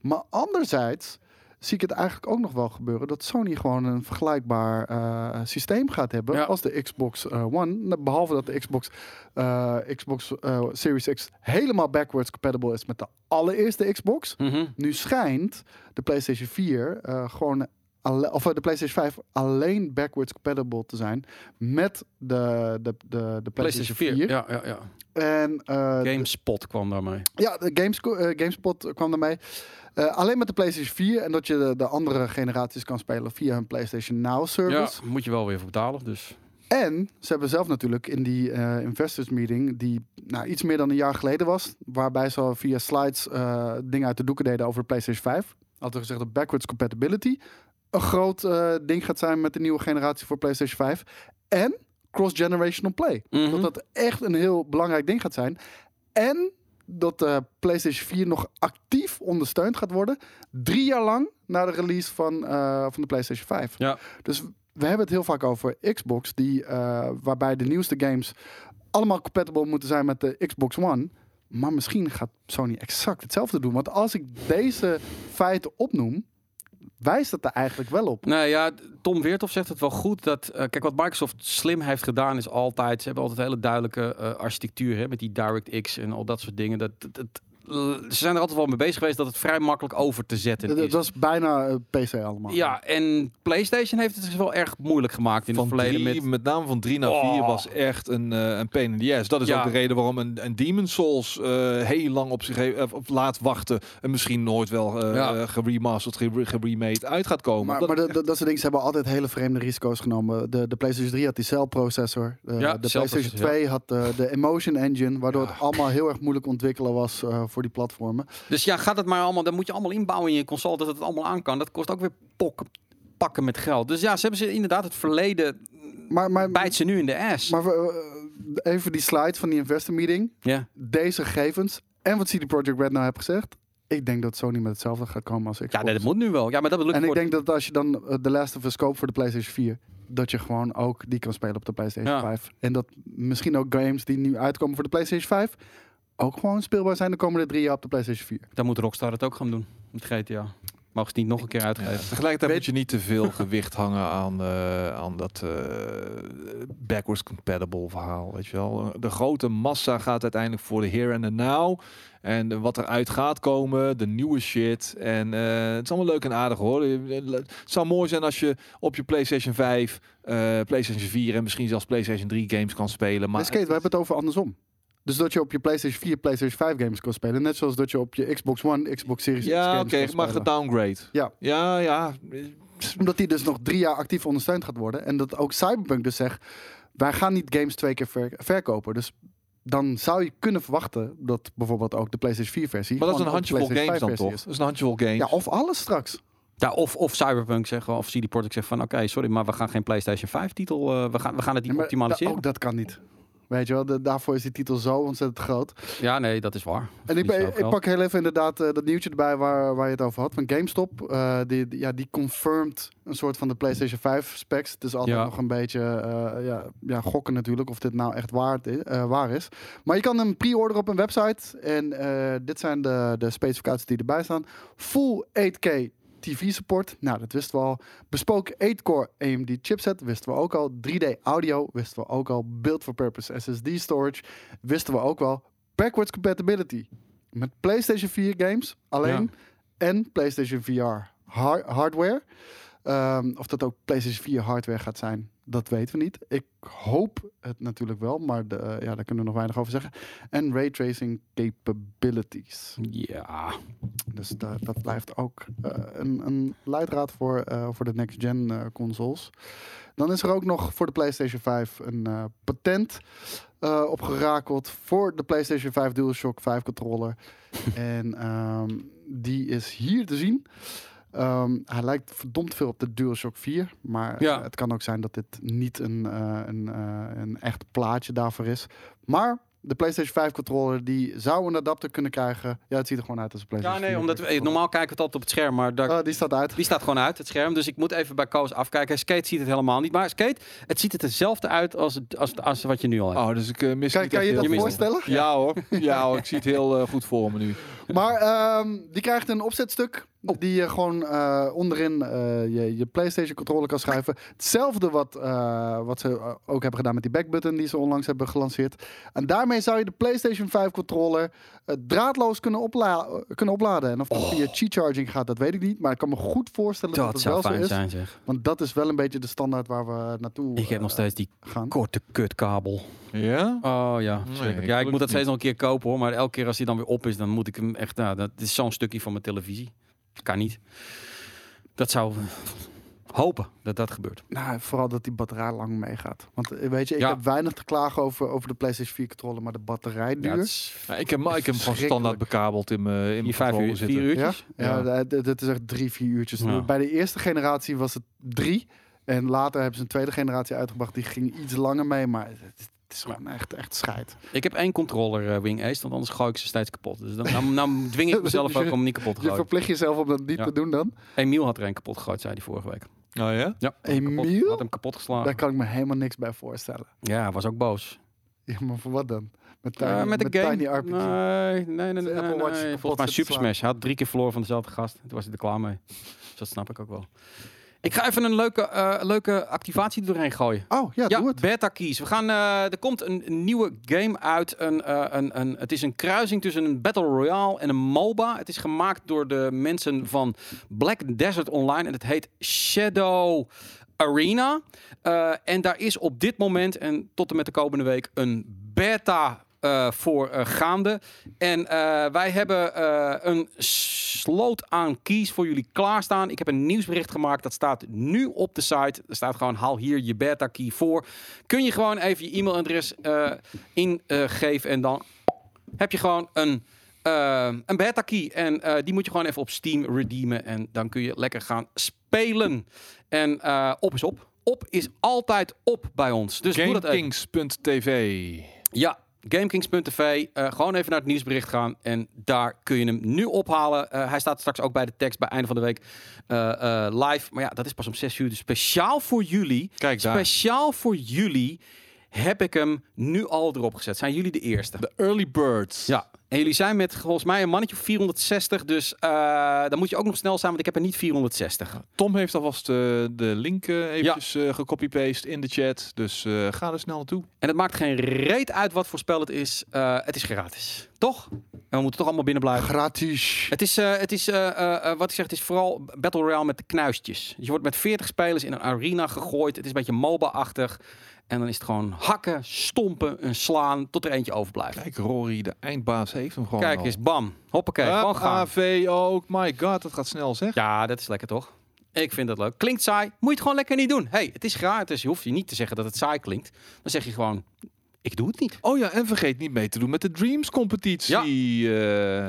Maar anderzijds zie ik het eigenlijk ook nog wel gebeuren dat Sony gewoon een vergelijkbaar eh, systeem gaat hebben Ja. als de Xbox eh, One. Nou, Behalve dat de Xbox, eh, Xbox Series X helemaal backwards compatible is met de allereerste Xbox. Mhm. Nu schijnt de PlayStation 4 eh, gewoon. Alle- Of eh, de PlayStation 5 alleen backwards compatible te zijn met de, de, de, de PlayStation 4. Ja, ja, ja. En eh, GameSpot kwam daarmee. ja, de Games, eh, GameSpot kwam daarmee. Eh, alleen met de PlayStation 4 en dat je de, de andere generaties kan spelen via een PlayStation Now Ja, service. moet je wel weer voor betalen. Dus. En ze hebben zelf natuurlijk in die eh, investors meeting, die nou, iets meer dan een jaar geleden was, waarbij ze al via slides eh, dingen uit de doeken deden over de PlayStation 5, hadden gezegd dat backwards compatibility een groot eh, ding gaat zijn met de nieuwe generatie voor PlayStation 5. En cross-generational play. Mhm. Dat dat echt een heel belangrijk ding gaat zijn. En dat de PlayStation 4 nog actief ondersteund gaat worden. Drie jaar lang na de release van, eh, van de PlayStation 5. Ja. Dus we hebben het heel vaak over Xbox, die, eh, waarbij de nieuwste games allemaal compatible moeten zijn met de Xbox One. Maar misschien gaat Sony exact hetzelfde doen. Want als ik deze feiten opnoem, wijst het er eigenlijk wel op. Nou ja, Tom Weertoff zegt het wel goed. Dat, eh, kijk, wat Microsoft slim heeft gedaan is altijd... Ze hebben altijd hele duidelijke eh, architectuur hè, met die DirectX en al dat soort dingen. Dat, dat, dat- ze zijn er altijd wel mee bezig geweest dat het vrij makkelijk over te zetten Dat, is. dat is bijna eh, PC allemaal. Ja, en PlayStation heeft het zich wel erg moeilijk gemaakt in Van het verleden drie, met... met name van 3 naar Oh. 4 was echt een, eh een pain in the ass. Dat is Ja. ook de reden waarom een, een Demon Souls eh, heel lang op zich heeft, of laat wachten. En misschien nooit wel eh Ja. geremasterd, gere- geremade uit gaat komen. Maar, Dat- maar dat soort dingen, ze hebben altijd hele vreemde risico's genomen. De, de PlayStation 3 had die cell-processor. De, Ja, de cell PlayStation processor, 2 had de, de Emotion Engine, waardoor het allemaal heel erg moeilijk ontwikkelen was voor die platformen. Dus ja, gaat het maar allemaal... Dan moet je allemaal inbouwen in je console dat het allemaal aan kan. Dat kost ook weer pok, pakken met geld. Dus ja, ze hebben ze inderdaad het verleden... Maar, maar, bijt ze nu in de ass. maar eh, even die slide van die investor meeting. ja. Deze gegevens en wat CD Projekt Red nou heeft gezegd. Ik denk dat Sony met hetzelfde gaat komen als Xbox. ja, nee, dat moet nu wel. Ja, maar dat ik en ik denk dat als je dan eh, The Last of Us koopt voor de PlayStation 4, dat je gewoon ook die kan spelen op de PlayStation Ja. 5. En dat misschien ook games die nu uitkomen voor de PlayStation 5 ook gewoon speelbaar zijn de komende drie jaar op de PlayStation 4. Dan moet Rockstar het ook gaan doen. Met GTA. Mogen ze het niet nog een keer uitgeven. Tegelijkertijd Weet- moet je niet te veel gewicht hangen aan, eh, aan dat eh, backwards compatible verhaal. Weet je wel. De grote massa gaat uiteindelijk voor de here and the now. En wat eruit gaat komen, de nieuwe shit. En eh, het is allemaal leuk en aardig hoor. Het zou mooi zijn als je op je PlayStation 5, eh, PlayStation 4 en misschien zelfs PlayStation 3 games kan spelen. Maar Maar Skate, we hebben het over andersom. Dus dat je op je PlayStation 4, PlayStation 5 games kan spelen. Net zoals dat je op je Xbox One, Xbox Series X ja, games oké, kan maar spelen. gedowngrade. Ja. Ja, ja. Omdat die dus nog drie jaar actief ondersteund gaat worden. En dat ook Cyberpunk dus zegt, wij gaan niet games twee keer ver- verkopen. Dus dan zou je kunnen verwachten dat bijvoorbeeld ook de PlayStation 4 versie... Maar dat is een handjevol games dan 5 toch? Dat is een handjevol games. Ja, of alles straks. Ja, of, of Cyberpunk zeggen, of CD Projekt zegt van... Oké, sorry, maar we gaan geen PlayStation 5 titel... eh, we, gaan, we gaan het niet Ja, maar optimaliseren. da- ook dat kan niet. Weet je wel, de- daarvoor is die titel zo ontzettend groot. Ja, nee, dat is waar. En ik, ben, ik pak heel even inderdaad eh, dat nieuwtje erbij waar, waar je het over had. Van GameStop. Eh, die, die- ja, die confirmed een soort van de PlayStation 5 specs. Het is altijd Ja. nog een beetje eh, ja, ja, gokken natuurlijk of dit nou echt waard is, waar is. Maar je kan hem pre-orderen op een website. En dit zijn de, de specificaties die erbij staan. Full 8K TV support. Nou, dat wisten we al. Bespoken 8-core AMD chipset. Wisten we ook al. 3D audio. Wisten we ook al. Build for purpose SSD storage. Wisten we ook wel. Backwards compatibility. Met PlayStation 4 games alleen. En PlayStation VR har- hardware. Ehm, of dat ook PlayStation 4 hardware gaat zijn, dat weten we niet. Ik hoop het natuurlijk wel, maar de, eh, ja, daar kunnen we nog weinig over zeggen. En raytracing capabilities. Ja. Dus da- dat blijft ook eh, een, een leidraad voor, eh, voor de next-gen consoles. Dan is er ook nog voor de PlayStation 5 een patent opgerakeld voor de PlayStation 5 DualShock 5 controller. (laughs) en ehm, die is hier te zien. Ehm, hij lijkt verdomd veel op de DualShock 4, maar Ja. het kan ook zijn dat dit niet een, eh, een, eh, een echt plaatje daarvoor is. Maar de PlayStation 5 controller die zou een adapter kunnen krijgen. Ja, het ziet er gewoon uit als een Ja, PlayStation nee, 4 omdat we, eh, normaal kijken we het altijd op het scherm, maar daar, Oh, die staat uit. die staat gewoon uit, het scherm. Dus ik moet even bij Koos afkijken. Skate ziet het helemaal niet. Maar Skate, het ziet er hetzelfde uit als, het- als, als wat je nu al hebt. Oh, dus ik eh, mis Kan, niet kan je heel dat voorstellen? Ja hoor. Ja hoor, ik zie het heel eh, goed voor me nu. (laughs) Maar ehm, die krijgt een opzetstuk Oh. die je gewoon eh, onderin eh, je, je PlayStation controller kan schuiven. Hetzelfde wat, eh, wat ze ook hebben gedaan met die backbutton die ze onlangs hebben gelanceerd. En daarmee zou je de PlayStation 5 controller draadloos kunnen, opla kunnen opladen. En of dat via Qi-charging gaat, dat weet ik niet. Maar ik kan me goed voorstellen dat, dat het zou wel zo fijn is. zijn, zeg. Want dat is wel een beetje de standaard waar we naartoe Ik heb nog steeds die gaan. korte kutkabel. Ja? Oh ja, Nee, ja, ik moet dat steeds nog een keer kopen hoor. Maar elke keer als hij dan weer op is, dan moet ik hem echt... Nou, dat is zo'n stukje van mijn televisie. Kan niet. Dat zou... Hopen dat dat gebeurt. Nou, vooral dat die batterij lang meegaat. Want eh, weet je, ik Ja. heb weinig te klagen over, over de PlayStation 4 controller, maar de batterijduur... Ja, het is Ja, ik heb, ik heb hem gewoon standaard bekabeld in mijn in mijn vijf uur, zitten. vier uurtjes. Ja, dat is echt drie, vier uurtjes. Ja. Bij de eerste generatie was het drie. En later hebben ze een tweede generatie uitgebracht. Die ging iets langer mee, maar het, het is gewoon echt, echt scheid. Ik heb één controller eh, Wing Ace, want anders gooi ik ze steeds kapot. Dus dan, dan, dan dwing ik (laughs) mezelf ook om niet kapot te Je gooien. verplicht jezelf om dat niet Ja. te doen dan. Emiel had er een kapot gegooid, zei hij vorige week. Oh ja? Ja, had hem kapot- Emiel? Had hem kapot geslagen. Daar kan ik me helemaal niks bij voorstellen. Ja, hij was ook boos. Ja, maar voor wat dan? Met Tiny, met de met game. Tiny RPG. Nee, nee, nee. nee, nee, Watch nee. Volgens mij Super. Smash. Hij had drie keer verloren van dezelfde gast. Toen was hij er klaar mee. Dus dat snap ik ook wel. Ik ga even een leuke, eh, leuke activatie doorheen gooien. Oh, ja, Ja, doe het. beta keys. We gaan, eh, er komt een, een nieuwe game uit. Een, eh, een, een, het is een kruising tussen een Battle Royale en een MOBA. Het is gemaakt door de mensen van Black Desert Online. En het heet Shadow Arena. En daar is op dit moment en tot en met de komende week een beta voor eh, gaande. En eh, wij hebben eh, een sloot aan keys voor jullie klaarstaan. Ik heb een nieuwsbericht gemaakt. Dat staat nu op de site. Er staat gewoon haal hier je beta key voor. Kun je gewoon even je e-mailadres eh, ingeven en dan heb je gewoon een, eh, een beta key. En eh, die moet je gewoon even op Steam redeemen. En dan kun je lekker gaan spelen. En eh, op is op. Op is altijd op bij ons. Dus. GameKings.tv. Ja, GameKings.tv. eh gewoon even naar het nieuwsbericht gaan. En daar kun je hem nu ophalen. Eh, hij staat straks ook bij de tekst bij einde van de week eh, live. Maar ja, dat is pas om 6 uur. Dus speciaal voor jullie. Kijk daar. Speciaal voor jullie heb ik hem nu al erop gezet. Zijn jullie de eerste? De Early Birds. Ja. En jullie zijn met volgens mij een mannetje of 460. Dus eh, dan moet je ook nog snel zijn, want ik heb er niet 460. Tom heeft alvast eh, de link eh, eventjes gecopy-paste in de chat. Dus ga er snel naartoe. En het maakt geen reet uit wat voor spel het is. Het is gratis. Toch? En we moeten toch allemaal binnen blijven. Gratis. Het is, het is wat ik zeg, het is vooral Battle Royale met de knuistjes. Je wordt met 40 spelers in een arena gegooid. Het is een beetje MOBA-achtig. En dan is het gewoon hakken, stompen en slaan tot er eentje overblijft. Kijk, Rory, de eindbaas, heeft hem gewoon Kijk al. eens, bam. Hoppakee, Hup, gewoon gaan. AV ook. My god, dat gaat snel zeg. Ja, dat is lekker toch? Ik vind dat leuk. Klinkt saai, moet je het gewoon lekker niet doen. hey, het is gratis. Je hoeft je niet te zeggen dat het saai klinkt. Dan zeg je gewoon, ik doe het niet. Oh ja, en vergeet niet mee te doen met de Dreams competitie. Eh,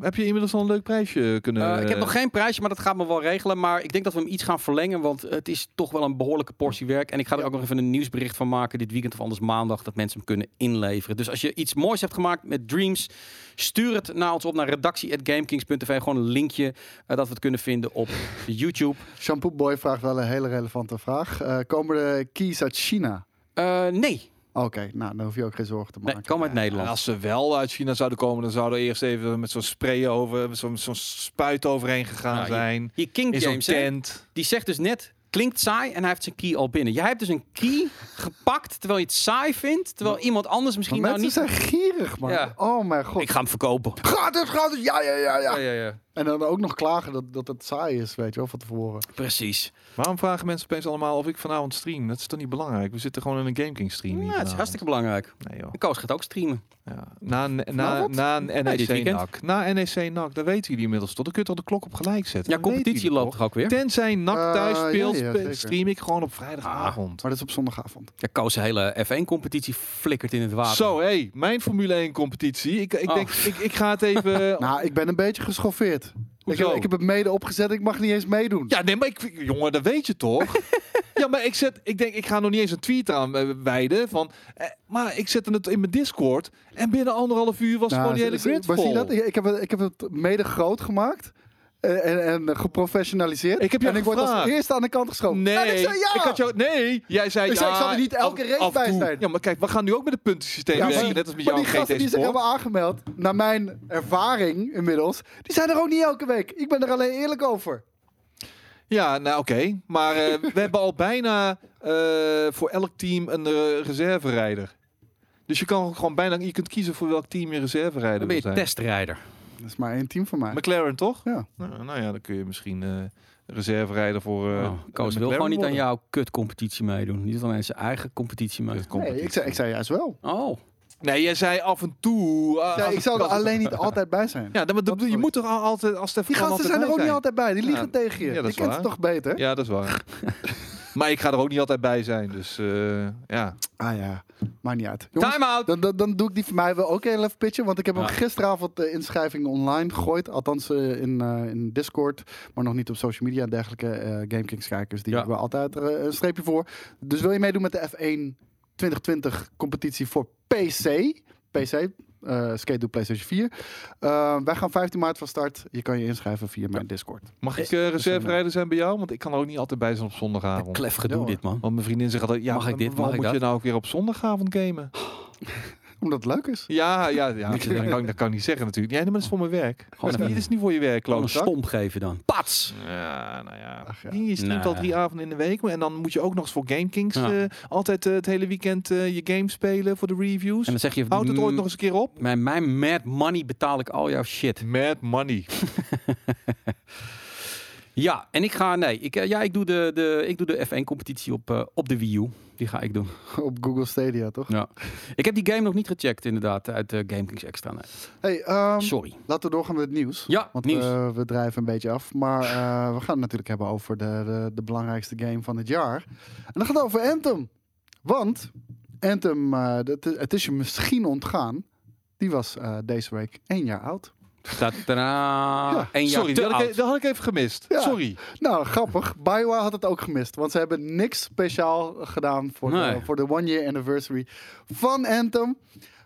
heb je inmiddels al een leuk prijsje kunnen... Eh, ik heb nog geen prijsje, maar dat gaat me wel regelen. Maar ik denk dat we hem iets gaan verlengen, want het is toch wel een behoorlijke portie werk. En ik ga er ook nog even een nieuwsbericht van maken dit weekend of anders maandag, dat mensen hem kunnen inleveren. Dus als je iets moois hebt gemaakt met Dreams, stuur het naar ons op naar redactie.gamekings.tv. Gewoon een linkje eh, dat we het kunnen vinden op (laughs) YouTube. Shampoo Boy vraagt wel een hele relevante vraag. Eh, komen de keys uit China? Eh, nee, Oké, nou, dan hoef je ook geen zorgen te maken. nee, kom uit En Nederland. als ze wel uit China zouden komen, dan zouden er eerst even met zo'n spray over, met zo'n zo'n spuit overheen gegaan Ja, je- zijn. Hier King In James, die zegt dus net, klinkt saai en hij heeft zijn key al binnen. Jij hebt dus een key (laughs) gepakt terwijl je het saai vindt, terwijl iemand anders misschien nou mensen niet... zijn gierig, man. Ja. Oh mijn god. Ik ga hem verkopen. Gratis, gratis. Ja, ja, ja, ja. Ja, ja, ja. En dan ook nog klagen dat, dat het saai is, weet je wel, van tevoren. Precies. Waarom vragen mensen opeens allemaal of ik vanavond stream? Dat is toch niet belangrijk? We zitten gewoon in een Game King stream hier Ja, het is hartstikke belangrijk. Nee joh. Koos gaat ook streamen. Ja. Na, een- na, na een dit NEC weekend. NAC. Na NEC NAC, dat weten jullie inmiddels toch? Dan kun je toch de klok op gelijk zetten? Ja, competitie loopt toch ook weer? Tenzij NAC Eh, thuis speelt, stream ik gewoon op vrijdagavond. Maar dat is op zondagavond. Ja, Koos' hele F1-competitie flikkert in het water. Zo, hé, hey, mijn Formule 1 competitie. Ik, ik Oh. denk, ik, ik ga het even... (laughs) Nou, ik ben een beetje geschoffeerd. Ik heb, ik heb het mede opgezet, ik mag niet eens meedoen. Ja, nee, maar ik, jongen, dat weet je toch? (laughs) ja, maar ik zet, ik denk, ik ga nog niet eens een tweet aan eh, wijden van, eh, maar ik zette het in mijn Discord en binnen anderhalf uur was Nou, gewoon die hele zie- grid maar vol. zie je dat? Ik heb, het, ik heb het mede groot gemaakt. Eh, En, en geprofessionaliseerd. Ik heb je en ik word als eerste aan de kant geschoven. Nee, En ik zei ja! had jou, nee, jij zei Ik zei, ja. ik zal er niet elke af- race af bij toe. zijn. Ja, maar kijk, we gaan nu ook met het puntensysteem Ja, maar- net als met maar jou die en gasten die zich hebben aangemeld, naar mijn ervaring inmiddels, die zijn er ook niet elke week. Ik ben er alleen eerlijk over. Ja, nou oké, maar eh, (laughs) we hebben al bijna eh, voor elk team een eh, reserverijder. Dus je kan gewoon bijna, je kunt kiezen voor welk team je reserverijder Dan ben wil je zijn. testrijder. Dat is maar één team van mij. McLaren toch? Ja. Nou, nou ja, dan kun je misschien eh reserverijder voor. eh Oh, Koos wil gewoon niet aan jouw kutcompetitie meedoen. Niet alleen zijn eigen competitie meedoen. Nee, ik zei, ik zei juist wel. Oh, Nee, jij zei af en toe. ah, Ja, ik zou er alleen niet altijd bij zijn. Ja, dan, maar Dat je moet toch al- altijd als Stefan Die gasten altijd zijn er ook niet altijd bij. Die liegen Ja, tegen je. ja, dat je is kent waar. ze toch beter? Ja, dat is waar. (laughs) maar ik ga er ook niet altijd bij zijn. Dus eh, ja. Ah ja, maakt niet uit. Jongens, time out! dan, dan, dan doe ik die voor mij wel ook heel even pitchen. Want ik heb hem gisteravond de inschrijving online gegooid. Althans eh, in, eh, in Discord. Maar nog niet op social media en dergelijke. eh GameKings kijkers. Die Ja. hebben altijd er eh, een streepje voor. Dus wil je meedoen met de F1 2020 competitie voor PC? PC. Eh skate door PlayStation 4. Eh, wij gaan 15 maart van start. Je kan je inschrijven via mijn Discord. Mag ik uh, reserverijder zijn bij jou? Want ik kan er ook niet altijd bij zijn op zondagavond. Klef gedoe Ja, dit, man. Want mijn vriendin zegt altijd, ja, Mag ik dit? waarom Mag ik moet je nou ook weer op zondagavond gamen? (laughs) Omdat het leuk is. Ja, ja, ja (laughs) dat, kan, dat kan ik niet zeggen natuurlijk. Ja, nee, maar dat is voor mijn werk. Dat is niet, dat is niet voor je werk, Gewoon een stomp geven dan. Pats! Ja, nou ja. Ach ja. Je streamt al drie avonden in de week. En dan moet je ook nog eens voor GameKings Ja. eh, altijd eh, het hele weekend eh, je game spelen voor de reviews. En dan zeg je... Houdt het ooit mm, nog eens een keer op? Mijn, mijn mad money betaal ik al jouw shit. Mad money. (laughs) Ja, en ik ga... Nee, ik, eh, ja, ik doe de, de, ik doe de F1-competitie op, eh, op de Wii U. Die ga ik doen. (laughs) Op Google Stadia, toch? Ja. Ik heb die game nog niet gecheckt, inderdaad, uit uh, GameKings Extra. Nee. Hey, ehm, Sorry. laten we doorgaan met het nieuws. Ja, Want nieuws. we drijven een beetje af. Maar we gaan het natuurlijk hebben over de, de, de belangrijkste game van het jaar. En dat gaat over Anthem. Want Anthem, dat, het is je misschien ontgaan. Die was deze week één jaar oud. Tadaa. Ja, jaar Sorry, te dat had, ik, oud. dat had ik even gemist. Ja. Sorry. Nou, grappig. Bioware had het ook gemist. Want ze hebben niks speciaal gedaan voor, Nee. de, voor de one year anniversary van Anthem.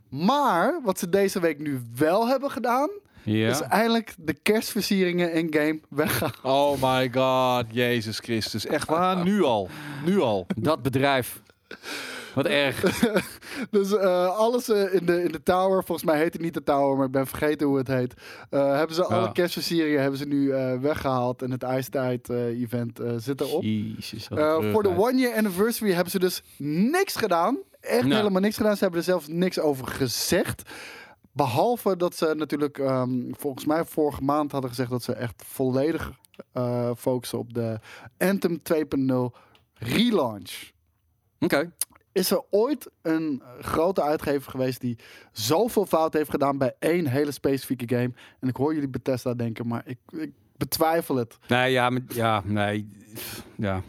Maar wat ze deze week nu wel hebben gedaan... is Ja. eindelijk de kerstversieringen in game weggaan. Oh my god, Jezus Christus. Echt waar? Nu al. Nu al. Dat bedrijf. Wat erg. (laughs) Dus eh, alles eh, in, de, in de tower, volgens mij heet het niet de tower, maar ik ben vergeten hoe het heet. eh, hebben ze alle kerstversieringen hebben ze nu eh, weggehaald en het ijstijd eh, event zit erop. Voor de one year anniversary hebben ze dus niks gedaan. Echt Nou. helemaal niks gedaan. Ze hebben er zelfs niks over gezegd. Behalve dat ze natuurlijk, ehm, volgens mij vorige maand hadden gezegd dat ze echt volledig focussen op de Anthem 2.0 relaunch. Oké. Is er ooit een eh, grote uitgever geweest die zoveel fout heeft gedaan bij één hele specifieke game? En ik hoor jullie Bethesda denken, maar ik, ik betwijfel het. Nee, ja, maar, ja, nee. Ja.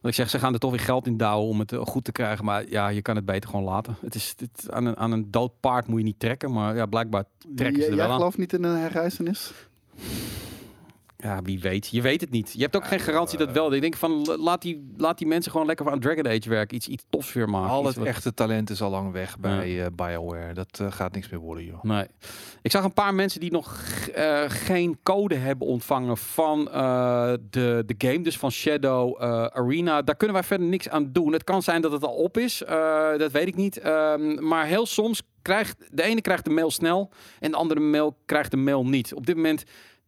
Wat ik zeg, ze gaan er toch weer geld in douwen om het eh, goed te krijgen. Maar ja, je kan het beter gewoon laten. Het is, het, aan, een, aan een dood paard moet je niet trekken. Maar ja, blijkbaar trekken ze J- jij wel aan. gelooft niet in een herreizenis? Ja, wie weet. Je weet het niet. Je hebt ook geen garantie dat wel. Ik denk van, la- laat die, laat die mensen gewoon lekker aan Dragon Age werken. Iets, iets tofs weer maken. Al het wat- echte talent is al lang weg bij eh, BioWare. Dat eh, gaat niks meer worden, joh. Nee. Ik zag een paar mensen die nog eh, geen code hebben ontvangen van eh, de, de game, dus van Shadow eh, Arena. Daar kunnen wij verder niks aan doen. Het kan zijn dat het al op is, eh, dat weet ik niet. Ehm, maar heel soms krijgt de ene krijgt de mail snel en de andere mail krijgt de mail niet. Op dit moment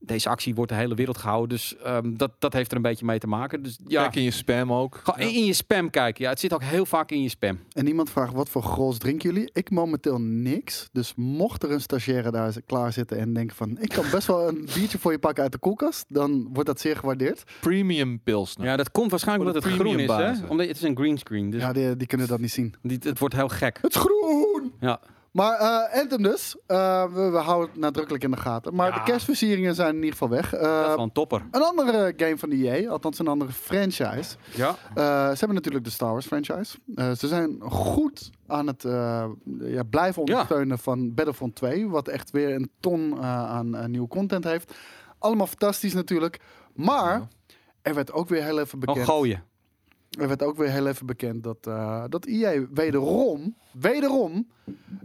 deze actie wordt de hele wereld gehouden. Dus ehm, dat, dat heeft er een beetje mee te maken. Dus ja, Kijk in je spam ook. gewoon in je spam kijken. Ja, het zit ook heel vaak in je spam. En iemand vraagt, wat voor gros drinken jullie? Ik momenteel niks. Dus mocht er een stagiaire daar klaar zitten en denken van... ik kan best wel een biertje voor je pakken uit de koelkast... dan wordt dat zeer gewaardeerd. Premium pilsner. Ja, dat komt waarschijnlijk omdat het groen is. Hè? Omdat het is een greenscreen. Dus Ja, die, die kunnen dat niet zien. die- het wordt heel gek. Het is groen! Ja. Maar eh Anthem dus, eh, we, we houden het nadrukkelijk in de gaten. Maar Ja. de kerstversieringen zijn in ieder geval weg. Eh, dat is wel een topper. een andere game van EA, althans een andere franchise. Ja. Ze hebben natuurlijk de Star Wars franchise. Ze zijn goed aan het ja, blijven ondersteunen van Battlefront 2. Wat echt weer een ton aan nieuwe content heeft. Allemaal fantastisch natuurlijk. Maar er werd ook weer heel even bekend. gooien. Er werd ook weer heel even bekend dat, eh, dat EA wederom, wederom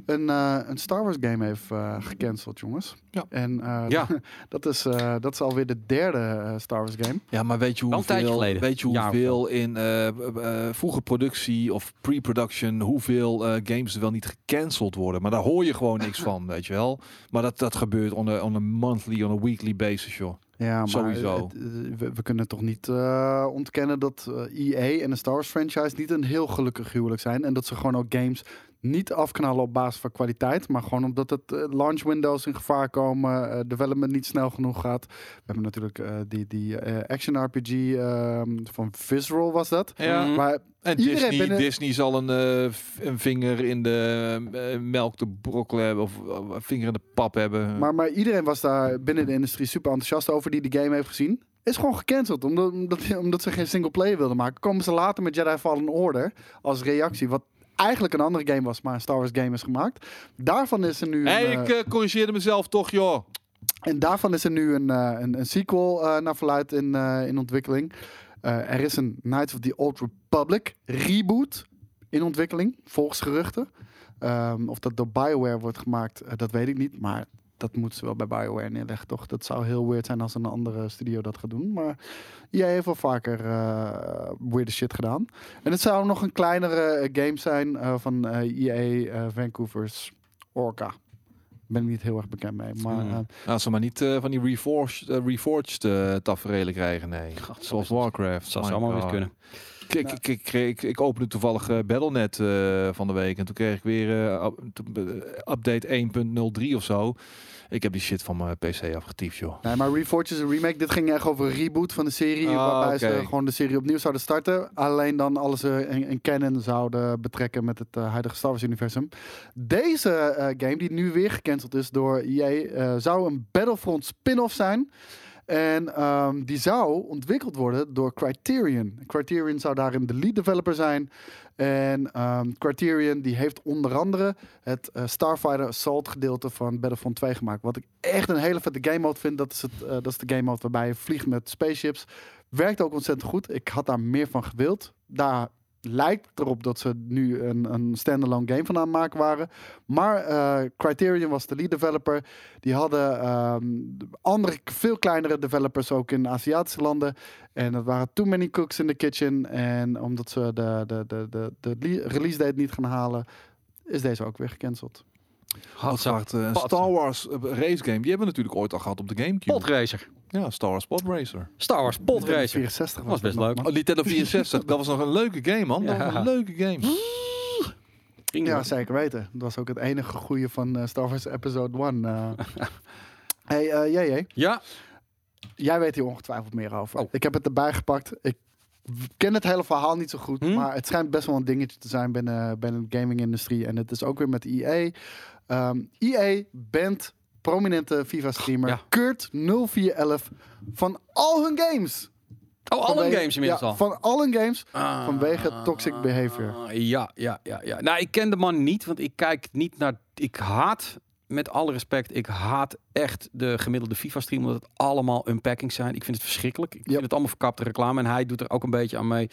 een, eh, een Star Wars game heeft eh, gecanceld, jongens. Ja. En eh, Ja. (laughs) dat, is, eh, dat is alweer de derde Star Wars game. Ja, maar weet je hoeveel, geleden. weet je hoeveel in eh eh, eh, vroege productie of pre-production, hoeveel eh, games er wel niet gecanceld worden. Maar daar hoor je gewoon niks van, (laughs) weet je wel. Maar dat, dat gebeurt on a, on a monthly, on a weekly basis, joh. Ja, maar Sowieso. het- we, we kunnen toch niet eh, ontkennen dat eh, EA en de Star Wars franchise niet een heel gelukkig huwelijk zijn. En dat ze gewoon ook games niet afknallen op basis van kwaliteit, maar gewoon omdat het eh, launch windows in gevaar komen, eh, development niet snel genoeg gaat. We hebben natuurlijk eh, die, die eh, action RPG ehm, van Visceral was dat. Ja. Mhm. Maar En Iedereen Disney, binnen- Disney zal een, eh, een vinger in de melk te brokkelen hebben of, of een vinger in de pap hebben. Maar, maar iedereen was daar binnen de industrie super enthousiast over die de game heeft gezien. Is gewoon gecanceld. Omdat, omdat, omdat ze geen single player wilden maken. Komen ze later met Jedi Fallen Order als reactie. Wat eigenlijk een andere game was, maar een Star Wars game is gemaakt. Daarvan is er nu. hey, een, ik eh, corrigeerde mezelf toch, joh. en daarvan is er nu een, eh, een, een sequel naar verluid in, in ontwikkeling. Er is een Knights of the Old Republic reboot in ontwikkeling, volgens geruchten. Ehm, of dat door BioWare wordt gemaakt, dat weet ik niet. Maar dat moeten ze wel bij BioWare neerleggen, toch? Dat zou heel weird zijn als een andere studio dat gaat doen. Maar jij heeft wel vaker eh weirde shit gedaan. En het zou nog een kleinere eh, game zijn eh, van eh, EA eh, Vancouver's Orca. Ben ik niet heel erg bekend mee. Maar Hmm. eh, Als ze maar niet eh, van die reforged, eh, reforged eh, taferelen krijgen, nee. God, Zoals Warcraft. Dat zou allemaal weer kunnen. Ik, ik, ik, ik, ik, ik opende toevallig Battlenet eh, van de week en toen kreeg ik weer update 1.03 of zo. Ik heb die shit van mijn PC afgetiefd, joh. Nee, maar Reforged is een remake. Dit ging echt over een reboot van de serie. Ah, waarbij ze gewoon de serie opnieuw zouden starten. Alleen dan alles eh, in, in canon zouden betrekken met het eh, huidige Star Wars universum. Deze eh, game, die nu weer gecanceld is door EA, eh, zou een Battlefront spin-off zijn. En ehm, die zou ontwikkeld worden door Criterion. Criterion zou daarin de lead developer zijn. En ehm, Criterion die heeft onder andere het eh, Starfighter Assault gedeelte van Battlefront 2 gemaakt. Wat ik echt een hele vette game mode vind. Dat is, het, eh, dat is de game mode waarbij je vliegt met spaceships. Werkt ook ontzettend goed. Ik had daar meer van gewild. Daar lijkt erop dat ze nu een, een standalone game van aan het maken waren. Maar eh, Criterion was de lead developer. Die hadden ehm, andere, veel kleinere developers ook in Aziatische landen. En dat waren too many cooks in the kitchen. En omdat ze de, de, de, de, de le- release date niet gaan halen, is deze ook weer gecanceld. Wat wacht, eh. Star Wars eh, race game. Die hebben we natuurlijk ooit al gehad op de Gamecube. Podracer. Ja, Star Wars Pod Racer. Star Wars Podracer. 64 Was best leuk. nog, Oh, Nintendo 64. dat was nog een leuke game, man. Dat was Ja. een leuke game. Ging Ja, zeker weten. Dat was ook het enige goede van eh, Star Wars Episode 1. eh. (laughs) hey, eh JJ, Ja, jij weet hier ongetwijfeld meer over. Oh. Ik heb het erbij gepakt. Ik ken het hele verhaal niet zo goed, Hm? maar het schijnt best wel een dingetje te zijn binnen, binnen de gaming-industrie. En het is ook weer met EA. Ehm EA bent prominente FIFA-streamer Ja. Kurt 0411 van al hun games. oh, alle Vanwege- games inmiddels ja, al. Van al hun games. Ah, vanwege toxic behavior. Ja, ja, ja, ja. Nou, ik ken de man niet, want ik kijk niet naar. Ik haat, met alle respect, ik haat echt de gemiddelde FIFA-stream, omdat het allemaal unpackings zijn. Ik vind het verschrikkelijk. Ik Yep. vind het allemaal verkapte reclame en hij doet er ook een beetje aan mee.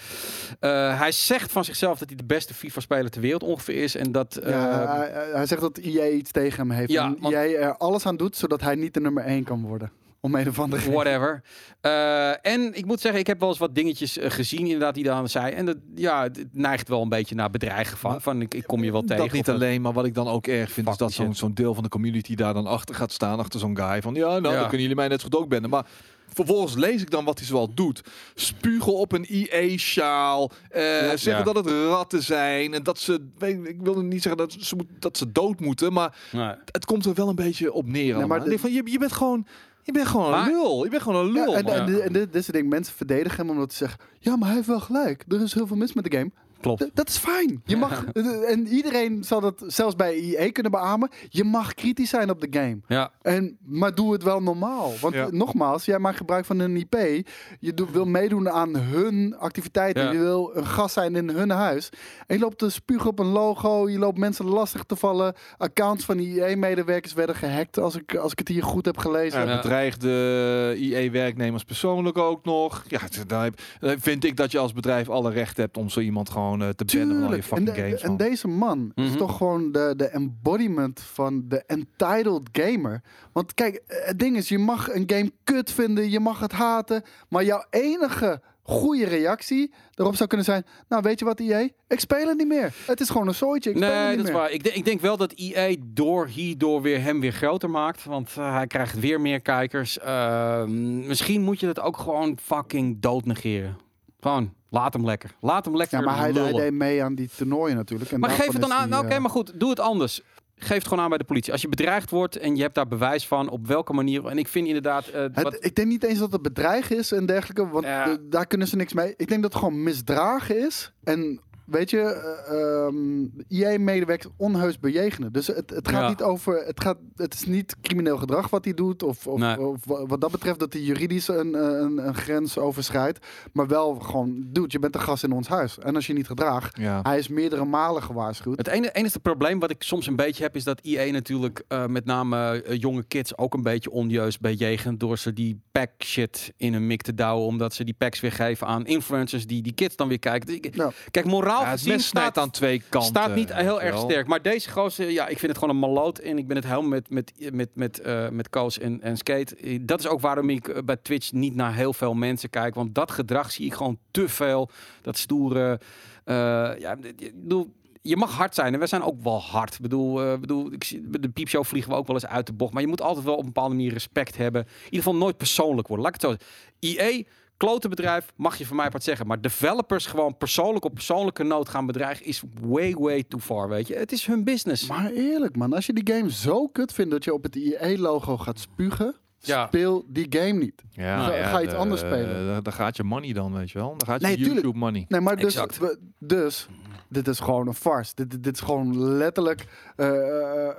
Eh, hij zegt van zichzelf dat hij de beste FIFA-speler ter wereld ongeveer is en dat. eh, Ja, hij, zegt dat EA iets tegen hem heeft. Ja, en want- er alles aan doet zodat hij niet de nummer 1 kan worden. Om een of andere. Whatever. Eh, en ik moet zeggen, ik heb wel eens wat dingetjes eh, gezien inderdaad die dan zei. En dat, ja, het neigt wel een beetje naar bedreigen van, van ik, ik kom je wel tegen. Dat niet alleen, maar wat ik dan ook erg vind, is dat zo'n zo'n deel van de community daar dan achter gaat staan, achter zo'n guy. Van ja, nou, Ja. dan kunnen jullie mij net zo goed ook benden. Maar vervolgens lees ik dan wat hij zoal doet. Spugen op een IE-sjaal. eh, zeggen Ja. dat het ratten zijn. En dat ze, weet- ik wil niet zeggen dat ze, moet- dat ze dood moeten, maar Nee. het komt er wel een beetje op neer. allemaal. maar denk van, je, je bent gewoon, je bent gewoon Maar- een lul. Je bent gewoon een Ja, lul. en, man. en, en dit, dit is het ding, mensen verdedigen hem omdat ze zeggen, ja, maar hij heeft wel gelijk. Er is heel veel mis met de game. Klopt. D- dat is fijn. Je (laughs) mag, en iedereen zal dat zelfs bij EA kunnen beamen. Je mag kritisch zijn op de game. Ja, En, maar doe het wel normaal. Want Ja. eh, nogmaals, jij maakt gebruik van een IP. Je doet- wil meedoen aan hun activiteiten. Ja. Je wil een gast zijn in hun huis. En je loopt te spugen op een logo. Je loopt mensen lastig te vallen. Accounts van IE-medewerkers werden gehackt. Als ik, als ik het hier goed heb gelezen. Ja, Ja. bedreigde IE-werknemers persoonlijk ook nog. Ja, dan heb- dan vind ik dat je als bedrijf alle recht hebt om zo iemand gewoon eh, te bannen van al je Tuurlijk. En, fucking de- games. en man. deze man is Mhm. toch gewoon de, de embodiment van de entitled gamer. Want kijk, het ding is, je mag een game kut vinden, je mag het haten, maar jouw enige goede reactie erop zou kunnen zijn, nou weet je wat EA? Ik speel het niet meer. Het is gewoon een zooitje, ik speel het nee, niet dat is waar. Ik, denk- ik denk wel dat EA door hierdoor weer hem weer groter maakt. Want eh, hij krijgt weer meer kijkers. Eh, misschien moet je het ook gewoon fucking dood negeren. Gewoon, laat hem lekker. Laat hem lekker Ja, maar hij, deed mee aan die toernooien natuurlijk. En Maar geef het dan aan. nou, Oké, eh, maar goed. Doe het anders. Geef het gewoon aan bij de politie. Als je bedreigd wordt en je hebt daar bewijs van, op welke manier. En ik vind inderdaad. eh, Het- ik denk niet eens dat het bedreig is en dergelijke, want Ja. de- daar kunnen ze niks mee. Ik denk dat het gewoon misdragen is. En weet je, eh, ehm IE-medewerkers onheus bejegenen. Dus het, het gaat Ja. niet over, het, gaat, het is niet crimineel gedrag wat hij doet. Of, of, Nee. of wa- wat dat betreft dat hij juridisch een, een, een grens overschrijdt. Maar wel gewoon, dude, je bent een gast in ons huis. En als je niet gedraagt, Ja. hij is meerdere malen gewaarschuwd. Het ene, enige probleem wat ik soms een beetje heb, is dat IE natuurlijk eh, met name eh, jonge kids ook een beetje onjuist bejegent door ze die pack shit in hun mik te douwen, omdat ze die packs weer geven aan influencers die die kids dan weer kijken. Ik- Ja. Kijk, moraal Ja, het gezien staat, aan twee kanten. staat niet heel erg sterk. Maar deze gozer, ja, ik vind het gewoon een maloot en ik ben het helemaal met, met, met, met, eh, met Koos en, en Skate. Eh, Dat is ook waarom ik eh, bij Twitch niet naar heel veel mensen kijk, want dat gedrag zie ik gewoon te veel. Dat stoere, eh, ja, bedoel, je mag hard zijn en we zijn ook wel hard. Ik bedoel, bedoel ik, de piepshow vliegen we ook wel eens uit de bocht. Maar je moet altijd wel op een bepaalde manier respect hebben. In ieder geval nooit persoonlijk worden. Laat ik het zo zeggen. Klote bedrijf, mag je van mij wat zeggen. Maar developers gewoon persoonlijk op persoonlijke nood gaan bedreigen... is way, way too far, weet je. Het is hun business. Maar eerlijk man, als je die game zo kut vindt dat je op het IE-logo gaat spugen, Ja. speel die game niet. Ja, Ga- ga iets de- anders spelen. Daar gaat je money dan, weet je wel. Daar gaat je Nee, tuurlijk. YouTube money. Nee, maar dus, Exact. we- dus dit is gewoon een farce. Dit, dit- dit is gewoon letterlijk eh, eh,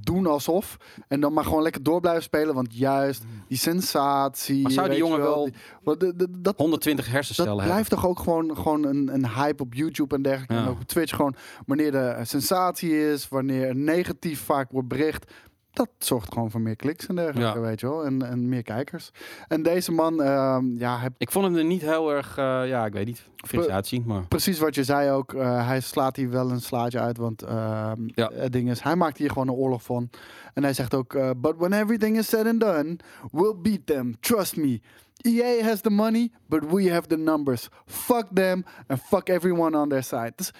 doen alsof. En dan maar gewoon lekker door blijven spelen. Want juist die sensatie. Maar zou die jongen wel die- de- dat, 120 dat hersencellen hebben. blijft toch ook gewoon, gewoon een, een hype op YouTube en dergelijke. Ja. En ook op Twitch gewoon wanneer de sensatie is, wanneer er negatief vaak wordt bericht. Dat zorgt gewoon voor meer kliks en dergelijke, Ja. weet je wel. En, en meer kijkers. En deze man, ehm, ja, hij Ik vond hem er niet heel erg... eh, ja, ik weet niet. Fris uitzien, maar... Precies wat je zei ook. eh, hij slaat hier wel een slaatje uit. Want ehm, Ja. het ding is, hij maakt hier gewoon een oorlog van. En hij zegt ook: eh, But when everything is said and done, we'll beat them. Trust me. EA has the money, but we have the numbers. Fuck them and fuck everyone on their side. Dus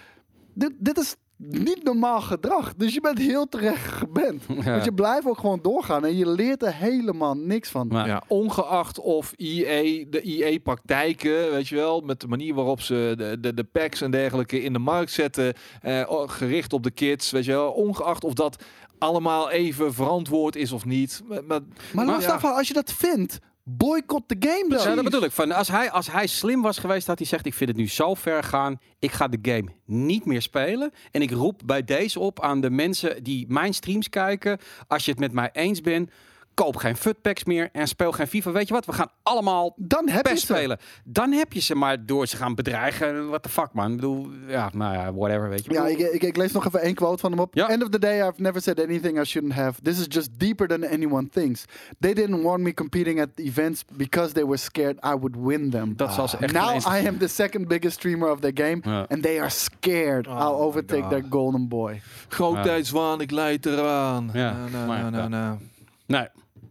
dit, dit is niet normaal gedrag. Dus je bent heel terecht geband. (laughs) Ja. Want je blijft ook gewoon doorgaan en je leert er helemaal niks van. Maar- Ja, ongeacht of EA, de EA-praktijken, weet je wel, met de manier waarop ze de, de, de packs en dergelijke in de markt zetten, eh, gericht op de kids, weet je wel, ongeacht of dat allemaal even verantwoord is of niet. Maar, maar, Maar ja. daarvan, als je dat vindt, boycott de game dan. Ja, dat bedoel ik. Van, als, hij, als hij slim was geweest, had hij zegt: Ik vind het nu zo ver gaan. Ik ga de game niet meer spelen. En ik roep bij deze op aan de mensen die mijn streams kijken. Als je het met mij eens bent, koop geen futpacks meer en speel geen FIFA. Weet je wat? We gaan allemaal Dan heb je spelen. Dan heb je ze, maar door ze gaan bedreigen, what the fuck man. Ik bedoel, ja, nou ja, whatever, weet je. Ja, Ik ik, lees nog even één quote van hem op. Ja. End of the day, I've never said anything I shouldn't have. This is just deeper than anyone thinks. They didn't want me competing at events because they were scared I would win them. Dat zal ze echt Now eens- I am the second biggest streamer of the game, Ja. and they are scared Oh I'll overtake their golden boy. grootheidswaan, ik leid eraan. Ja, Nou, nou, nou, nou, nou. Nee.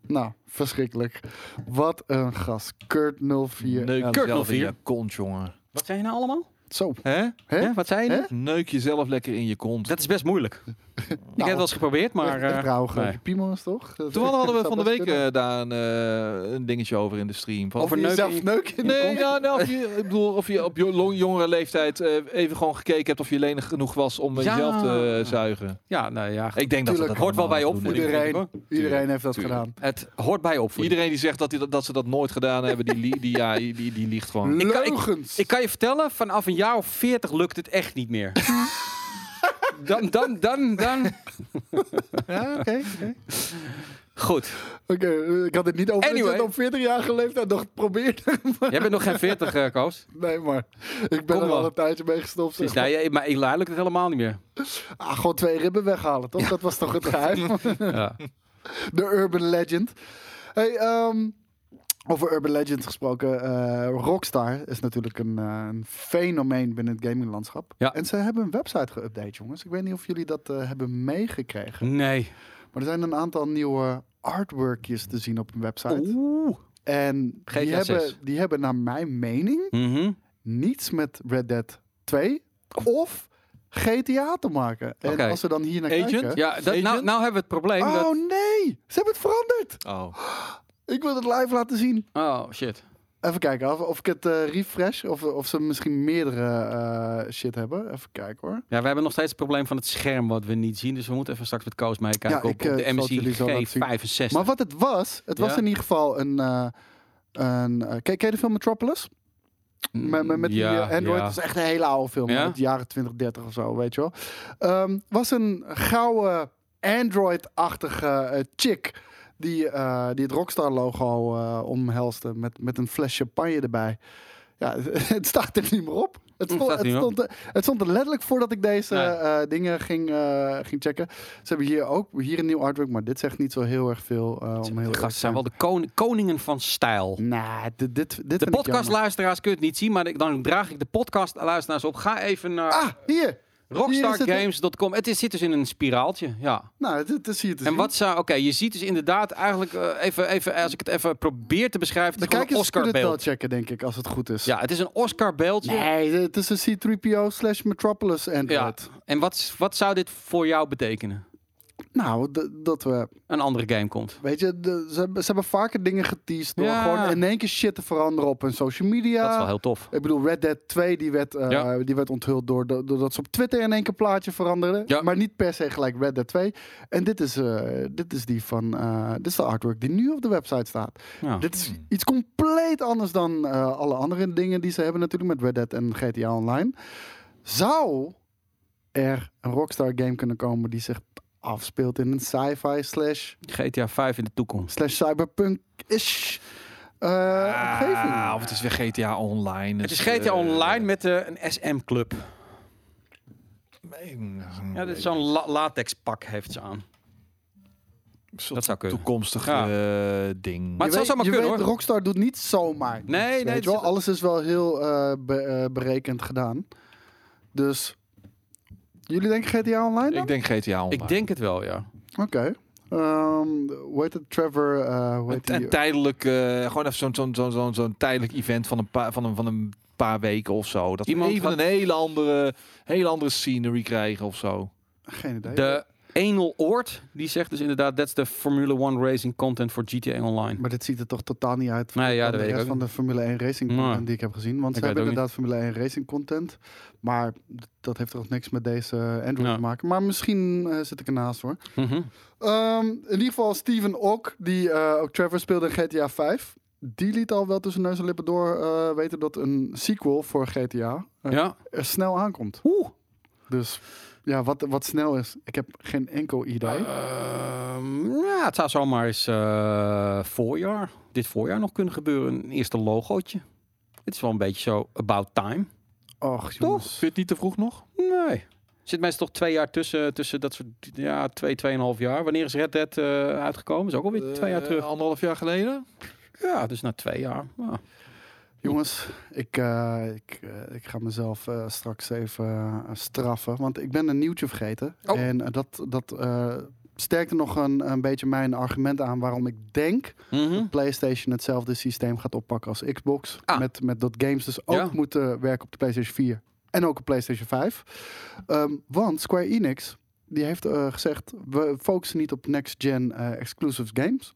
Nou, verschrikkelijk. Wat een gast. Kurt 04. Neuk Kurt jezelf in 04. je kont, jongen. Wat zei je nou allemaal? Zo. Hè? Hè? Ja, wat zei je? Hè? Neuk jezelf lekker in je kont. Dat is best moeilijk. Ik heb het wel eens geprobeerd, maar... echt, echt eh, nee. piemels, toch? Dat- Toen hadden we dat van de week eh, daar een, eh, een dingetje over in de stream. Van Over Of je neuken jezelf in- neuken Nee, ja, nou, of je, ik bedoel, of je op jongere leeftijd eh, even gewoon gekeken hebt of je lenig genoeg was om Ja. jezelf te eh, zuigen. Ja, nou ja. Ik denk dat Tuurlijk. dat hoort wel bij opvoeding. Iedereen, iedereen heeft dat Tuurlijk. gedaan. Het hoort bij opvoeding. Iedereen die zegt dat, die, dat ze dat nooit gedaan hebben, die, li- die, ja, die, die, die liegt gewoon. Ik kan- ik- Leugens. Ik kan je vertellen, vanaf een jaar of 40 lukt het echt niet meer. (laughs) dan, dan, dan, dan. Ja, oké. oké. Goed. Oké, eh, ik had het niet over dat je Anyway. op 40 jaar leeftijd nog geprobeerd. (laughs) Jij bent nog geen 40, eh Koos. nee, maar ik ben Kom er wel. al een tijdje mee gestopt. Precies, zeg maar. nee, maar Eli lukt het helemaal niet meer. Ah, gewoon twee ribben weghalen, toch? Dat was toch het geheim? (laughs) Ja. De Urban Legend. Hey, ehm, over Urban Legend gesproken. eh, Rockstar is natuurlijk een, eh, een fenomeen binnen het gaminglandschap. Ja. En ze hebben een website geüpdate, jongens. Ik weet niet of jullie dat eh, hebben meegekregen. Nee. Maar er zijn een aantal nieuwe artworkjes te zien op hun website. Oeh. En GTA die hebben, 6. die hebben naar mijn mening Mhm. niets met Red Dead 2 of GTA te maken. En Oké. als we dan hier naar Agent? kijken... Ja, dat, nou, nou hebben we het probleem. Oh dat, nee, ze hebben het veranderd. Oh. (gasps) Ik wil het live laten zien. oh, shit. Even kijken of, of ik het eh, refresh of, of ze misschien meerdere eh, shit hebben. Even kijken hoor. Ja, we hebben nog steeds het probleem van het scherm wat we niet zien. Dus we moeten even straks met Koos meekijken Ja, op, ik, op eh, de zien. MSI G65. Maar wat het was, het was in ieder geval een... eh een eh, ken, je de film Metropolis? Met, met, met die Ja, eh, Android. Dat is echt een hele oude film. Ja? Uit de jaren 20, 30 of zo, weet je wel. Ehm, was een gouden Android-achtige eh, chick. Die, eh, die het Rockstar-logo eh omhelste. Met, met een fles champagne erbij. Ja, (laughs) het staat er niet meer op. Het stond, het, stond, er- het stond er letterlijk voordat ik deze Nee. eh, dingen ging, ging checken. Ze hebben hier ook hier een nieuw artwork, maar dit zegt niet zo heel erg veel. eh, om heel gasten zijn wel de koning- koningen van stijl. Nah, dit, dit, dit De podcastluisteraars kun je het niet zien, maar dan draag ik de podcastluisteraars op. Ga even naar Ah, hier! Rockstargames.com. Het is, zit dus in een spiraaltje, ja. Nou, dit is hier te En zien. wat zou... Oké, je ziet dus inderdaad eigenlijk... eh, even, even, als ik het even probeer te beschrijven... De Het een kijkers kunnen het wel checken, denk ik, als het goed is. Ja, het is een Oscar-beeldje. Nee, het is een C3PO slash Metropolis Ja. Android. En wat, wat zou dit voor jou betekenen? Nou, dat we, Een andere game komt. weet je, de- ze, hebben, ze hebben vaker dingen geteased door Ja. gewoon in één keer shit te veranderen op hun social media. Dat is wel heel tof. Ik bedoel, Red Dead 2 die werd, Ja. die werd onthuld door, door- doordat ze op Twitter in één keer plaatje veranderden. Ja. Maar niet per se gelijk Red Dead 2. En dit is, eh, dit is die van, eh, dit is de artwork die nu op de website staat. Dit is iets compleet anders dan alle andere dingen die ze hebben natuurlijk met Red Dead en GTA Online. Zou er een Rockstar game kunnen komen die zich afspeelt in een sci-fi slash, GTA 5 in de toekomst. slash cyberpunk-ish eh, omgeving? Ah, of het is weer GTA Online. Het is Dus, GTA eh, Online met eh, een SM-club. Ja, dit is zo'n la latex pak heeft ze aan. dat zou kunnen. toekomstig Ja. eh, ding. Maar het je zou weet, zomaar je kunnen, weet, hoor. Rockstar doet niet zomaar. iets, Nee, nee, weet het je wel? is- Alles is wel heel eh, be- eh, berekend gedaan. Dus jullie denken GTA Online dan? ik denk GTA Online. Ik denk het wel, ja. Oké. Ehm, hoe heet het? Trevor, eh hoe heet een, die? een tijdelijk, eh, gewoon even zo'n zo'n zo'n zo'n tijdelijk event van een paar van een van een paar weken of zo. Dat Iemand we even had- een hele andere, hele andere scenery krijgen of zo. Geen idee. De Enel Oort, die zegt dus inderdaad... that's the Formula One racing content for GTA Online. Maar dit ziet er toch totaal niet uit Nee, ja, van dat de weet rest van de Formule 1 racing content die ik heb gezien. Want Ik ze hebben inderdaad Formule 1 racing content. Maar dat heeft toch niks met deze Android te maken. Maar misschien eh, zit ik ernaast hoor. Ehm, in ieder geval Steven Ock, die eh, ook Trevor speelde in GTA 5. Die liet al wel tussen neus en lippen door eh, weten dat een sequel voor GTA Ja. er snel aankomt. Oeh. Dus ja, wat, wat snel is, ik heb geen enkel idee. Ehm, ja, het zou zomaar eens eh, voorjaar, dit voorjaar nog kunnen gebeuren. Een eerste logootje. Het is wel een beetje zo about time. Och jongens. Vind je het niet te vroeg nog? Nee. Zit meestal toch twee jaar tussen, tussen dat soort, ja, twee, tweeënhalf jaar. Wanneer is Red Dead eh, uitgekomen? Is ook alweer twee jaar Eh, terug. Anderhalf jaar geleden? Ja, dus na twee jaar. Ja. Jongens, ik, eh, ik, eh, ik ga mezelf eh, straks even straffen. Want ik ben een nieuwtje vergeten. Oh. En dat, dat sterkte nog een, een beetje mijn argument aan waarom ik denk Mhm. PlayStation hetzelfde systeem gaat oppakken als Xbox. Ah. Met, met dat games dus ook Ja. moeten werken op de PlayStation 4 en ook op PlayStation 5. Ehm, want Square Enix die heeft gezegd: we focussen niet op next-gen exclusive games.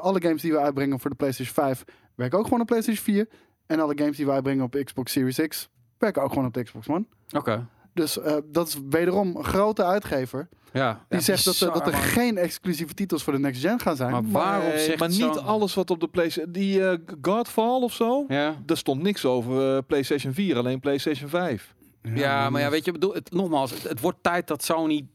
Alle games die we uitbrengen voor de PlayStation 5 werken ook gewoon op PlayStation 4. En alle games die we uitbrengen op Xbox Series X werken ook gewoon op de Xbox One. Oké. Dus eh, dat is wederom een grote uitgever. Ja. Die Ja, zegt dat, er- dat er man. geen exclusieve titels voor de next gen gaan zijn. Maar waarom Nee, zegt maar niet alles wat op de PlayStation... Die eh, Godfall of zo, Ja. daar stond niks over eh, PlayStation 4, alleen PlayStation 5. Ja, maar ja, weet je, ik bedoel, het, nogmaals, het, het wordt tijd dat Sony,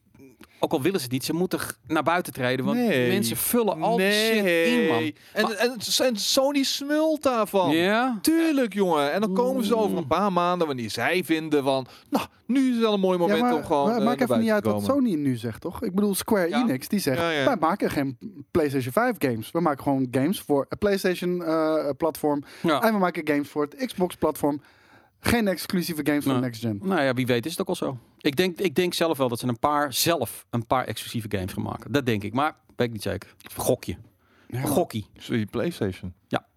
ook al willen ze het niet, ze moeten naar buiten treden. Want Nee. mensen vullen al die shit in, man. En, Maar- en, en Sony smult daarvan. Ja? Tuurlijk, jongen. En dan komen ze over een paar maanden wanneer zij vinden van... Nou, nu is het wel een mooi Ja, moment maar, om gewoon maar eh, maakt naar even niet uit wat. Sony nu zegt, toch? Ik bedoel, Square Ja. Enix die zegt, Ja, ja. wij maken geen PlayStation 5 games. We maken gewoon games voor het PlayStation eh, platform. Ja. En we maken games voor het Xbox platform. Geen exclusieve games voor Nee. de next gen. Nou ja, wie weet is het ook al zo. Ik denk, ik denk zelf wel dat ze een paar, zelf een paar exclusieve games gaan maken. Dat denk ik, maar weet ik niet zeker. Gokje. Gokkie. Sorry, PlayStation. Ja.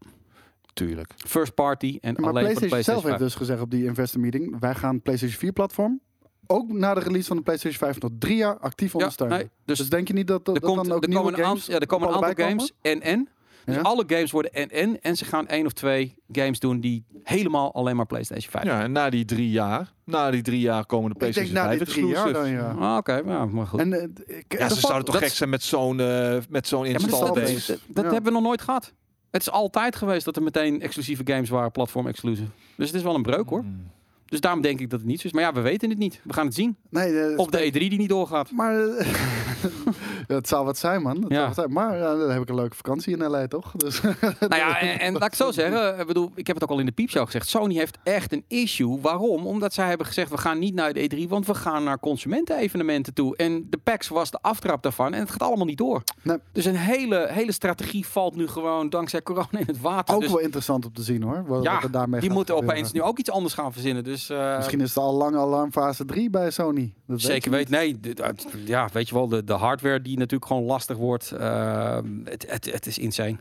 Tuurlijk. First party en Maar alleen voor de PlayStation zelf PlayStation heeft dus gezegd op die investor meeting, wij gaan PlayStation 4 platform ook na de release van de PlayStation 5 nog drie jaar actief 5. ondersteunen. Ja, nee, dus Dus denk je niet dat, dat, er, komt, dan ook er nieuwe komen games ja, er komen een aantal games en en. Dus Ja? alle games worden en en. En ze gaan één of twee games doen die helemaal alleen maar PlayStation 5. Ja, en na die drie jaar, na die drie jaar komen de Ik denk PlayStation na 5 die drie jaar dan, ja. Ah, Oké, ja, maar goed. En, eh, ik, Ja, ze zouden toch gek zijn met zo'n eh, met zo'n install dat, dat, base. dat, dat Ja. hebben we nog nooit gehad. Het is altijd geweest dat er meteen exclusieve games waren, platform exclusive. Dus het is wel een breuk hoor. Hmm. Dus daarom denk ik dat het niet zo is. Maar ja, we weten het niet. We gaan het zien. nee, eh, Of de E3 die niet doorgaat. Maar eh, (laughs) het zou wat zijn, man. Het Ja. zou wat zijn. Maar ja, dan heb ik een leuke vakantie in LA, toch? Dus, (laughs) Nou ja, en, en laat ik zo zeggen. Ik bedoel, ik heb het ook al in de piepshow gezegd. Sony heeft echt een issue. Waarom? Omdat zij hebben gezegd, we gaan niet naar de E3, want we gaan naar consumentenevenementen toe. En de PAX was de aftrap daarvan en het gaat allemaal niet door. Nee. Dus een hele, hele strategie valt nu gewoon dankzij corona in het water. ook Dus wel interessant om te zien, hoor. Wat, Ja, wat er daarmee die moeten gebeuren. opeens nu ook iets anders gaan verzinnen. Dus eh, Misschien is het al lang alarmfase 3 bij Sony. Dat weet Zeker weet, nee, dit- uit- ja, weet je wel, de, de hardware die natuurlijk gewoon lastig wordt, eh, het, het, het is insane.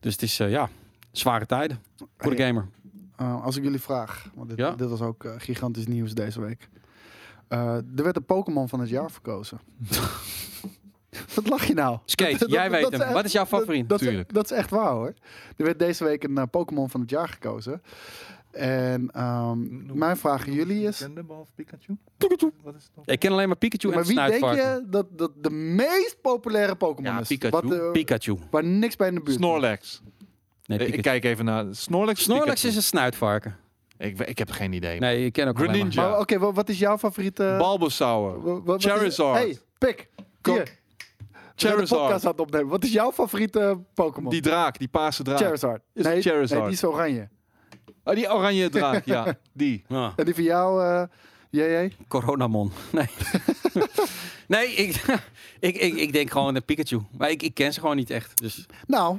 Dus het is, eh, ja, zware tijden voor de gamer. Uh, als ik jullie vraag, want dit, Ja? dit was ook eh, gigantisch nieuws deze week. Er werd een Pokémon van het jaar verkozen. (laughs) Wat lach je nou? (laughs) Skate, Dat- jij dat- weet dat hem. Wat is jouw favoriet? Dat, dat, is, Tuurlijk. dat is echt waar hoor. Er werd deze week een eh, Pokémon van het jaar gekozen. En ehm, mijn vraag aan jullie is... Pikachu? Wat is het? Ik ken alleen maar Pikachu en Maar wie denk je dat, dat de meest populaire Pokémon Ja, is? Pikachu. Wat, eh, Pikachu. waar niks bij in de buurt. Snorlax. Nee. Ik kijk even naar Snorlax. Snorlax Pikachu? is een snuitvarken. Ik, ik heb geen idee. Nee, ik ken ook alleen Greninja. maar. Maar oké, wa- wat is jouw favoriete... Bulbasaur. Charizard. Hey, pik. Hier. De Charizard. podcast aan het opnemen. Wat is jouw favoriete Pokémon? Die draak, die paarse draak. Charizard. Is nee, het Charizard? nee, die is oranje. Oh, die oranje draak, ja. Die. Ja. En die van jou, eh JJ? Coronamon. Nee. (laughs) nee, ik, (laughs) ik, ik, ik denk gewoon de Pikachu. Maar ik, ik ken ze gewoon niet echt. Dus Nou,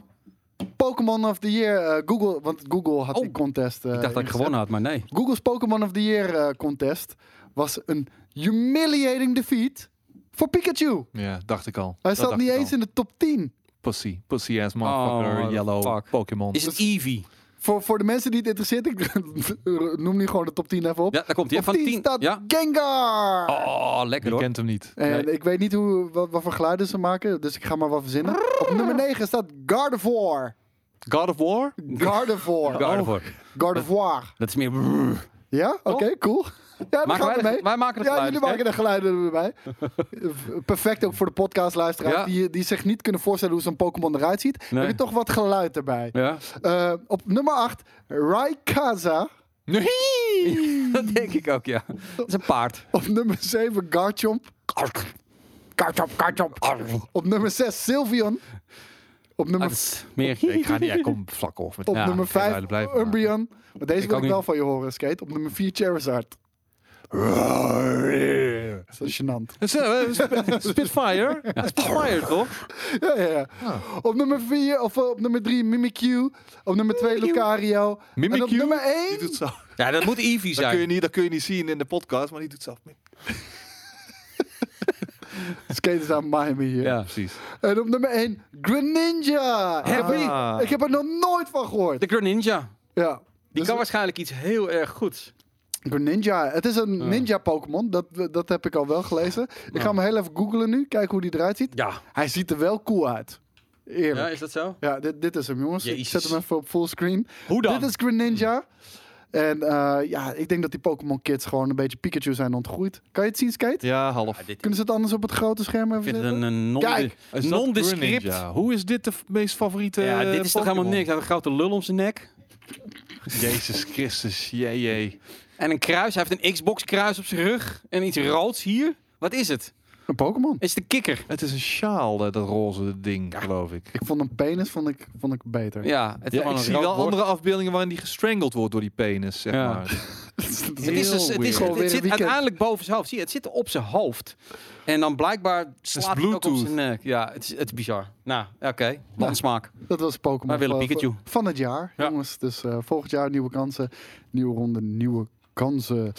Pokémon of the Year. eh, Google, want Google had die Oh, contest. eh, ik dacht dat ik gewonnen had, maar nee. Google's Pokémon of the Year eh, contest was een humiliating defeat voor Pikachu. Ja, dacht ik al. Hij Dat dacht niet eens al. in de top 10. Pussy. Pussy ass motherfucker. Oh, yellow fuck. Pokémon. Is het Eevee? Voor, voor de mensen die het interesseert, ik (laughs) noem nu gewoon de top 10 even op. Ja, daar komt hij. Van 10 10. staat Ja. Gengar. Oh, lekker Je hoor. kent hem niet. En Nee. ik weet niet hoe, wat, wat voor geluiden ze maken, dus ik ga maar wat verzinnen. Op nummer 9 staat Gardevoir. God of War? Gardevoir. Gardevoir. Oh, Gardevoir. Dat is meer... Ja, oké, cool. Ja, Maken gaan wij, mee. wij maken de Ja, jullie maken de geluiden erbij. (laughs) Perfect ook voor de podcastluisteraars Ja. die, die zich niet kunnen voorstellen hoe zo'n Pokémon eruit ziet. Nee. Heb je toch wat geluid erbij. Ja, Eh, op nummer 8, Raikasa. Nee! (laughs) dat denk ik ook, ja. Dat is een paard. Op nummer 7, Garchomp. Garchomp, Garchomp. Op nummer 6, Sylveon. Op Ah, nummer, is meer... Ik ga niet, ik kom vlak af met op Ja, nummer geen 5, geluiden blijven maken. Umbreon. Maar deze Ik wil ik wel niet. van je horen, Skate. Op nummer 4, Charizard. Dat is gênant. Eh, Sp- (laughs) Spitfire? Spitfire, toch? Ja, ja, ja. Op nummer 4, of eh, op nummer 3, Mimikyu. Op nummer 2, Lucario. En op nummer Die 1, doet zo. Ja, dat moet Eevee Dat kun, je zijn. niet, dat kun je niet zien in de podcast, maar die doet zelf mee. (laughs) Skate is aan Miami hier. Ja. Precies. En op nummer 1, Greninja. Ik heb, Ah. er- ik heb er nog nooit van gehoord. De Greninja. Ja. Die Dus- kan waarschijnlijk iets heel erg goeds. Greninja. Het is een Ja. ninja Pokémon. Dat, dat heb ik al wel gelezen. Ik Ja. ga hem heel even googlen nu. Kijken hoe die eruit ziet. Ja. Hij ziet er wel cool uit. Ja, Eerlijk. is dat zo? Ja, dit, dit is hem, jongens. Ik zet hem even op fullscreen. Hoe dan? Dit is Greninja. En eh, ja, ik denk dat die Pokémon Kids gewoon een beetje Pikachu zijn ontgroeid. Kan je het zien, Skate? Ja, half. Ja, dit, Kunnen ze het anders op het grote scherm even ik vind zetten? een, een non Kijk, dat nondescript. Hoe is dit de meest favoriete Ja, dit is toch helemaal Pokémon? niks. Hij heeft een grote lul om zijn nek. (laughs) Jezus Christus, jee, jee. En een kruis. Hij heeft een Xbox kruis op zijn rug. En iets roods hier. Wat is het? Een Pokémon. Is het een kikker? Het is een sjaal, dat roze ding, geloof ik. Ik vond een penis vond ik, vond ik beter. Ja, het is Ja, ik zie wel bord. andere afbeeldingen waarin die gestrangeld wordt door die penis, zeg Ja. maar. (laughs) Het is Het, is dus, het, is. Gewoon weer het zit uiteindelijk boven zijn hoofd. Zie je, het zit op zijn hoofd. En dan blijkbaar slaat het ook op Bluetooth. zijn nek. Ja, het is, het is bizar. Nou, oké. Smaak. Dat was Pokémon Wij willen Pikachu. van het jaar, Ja. jongens. Dus eh, volgend jaar nieuwe kansen, nieuwe ronde, nieuwe kansen.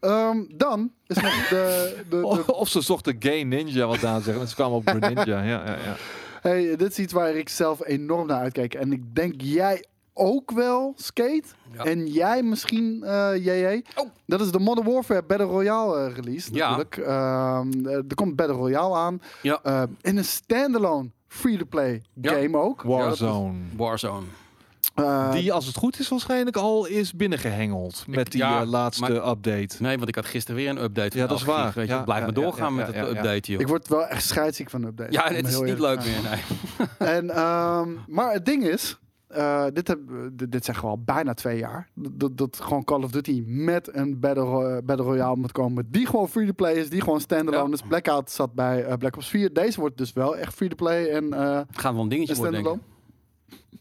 Ehm, dan is nog de... de, de (laughs) Of ze zochten Gay Ninja wat aan zeggen. En ze kwamen op Greninja. Ja, ja, ja. hey, dit is iets waar ik zelf enorm naar uitkijk. En ik denk jij ook wel, Skate. Ja. En jij misschien, eh JJ. Oh. Dat is de Modern Warfare Battle Royale eh, release Ja. natuurlijk. Ehm, eh, er komt Battle Royale aan. Ja. Eh, in een standalone free-to-play Ja. game ook. Warzone. Warzone. Eh, Die, als het goed is, waarschijnlijk al is binnengehengeld. Met die ja, eh, laatste maar- update. Nee, want ik had gisteren weer een update. Ja, dat is 11 waar. Weet je, Ja, blijf ja, maar doorgaan ja, met ja, het update, joh. ik word wel echt scheidsziek van updates. ja, om het is niet leuk meer, nee. (laughs) En, ehm, maar het ding is, eh, dit, heb, dit, dit zeggen we al bijna twee jaar. Dat, dat gewoon Call of Duty met een Battle, Battle Royale moet komen. Die gewoon free-to-play is, die gewoon standalone Ja. is. Blackout zat bij Black Ops 4. Deze wordt dus wel echt free-to-play en eh, Het gaat wel een dingetje en worden, denk standalone. ik.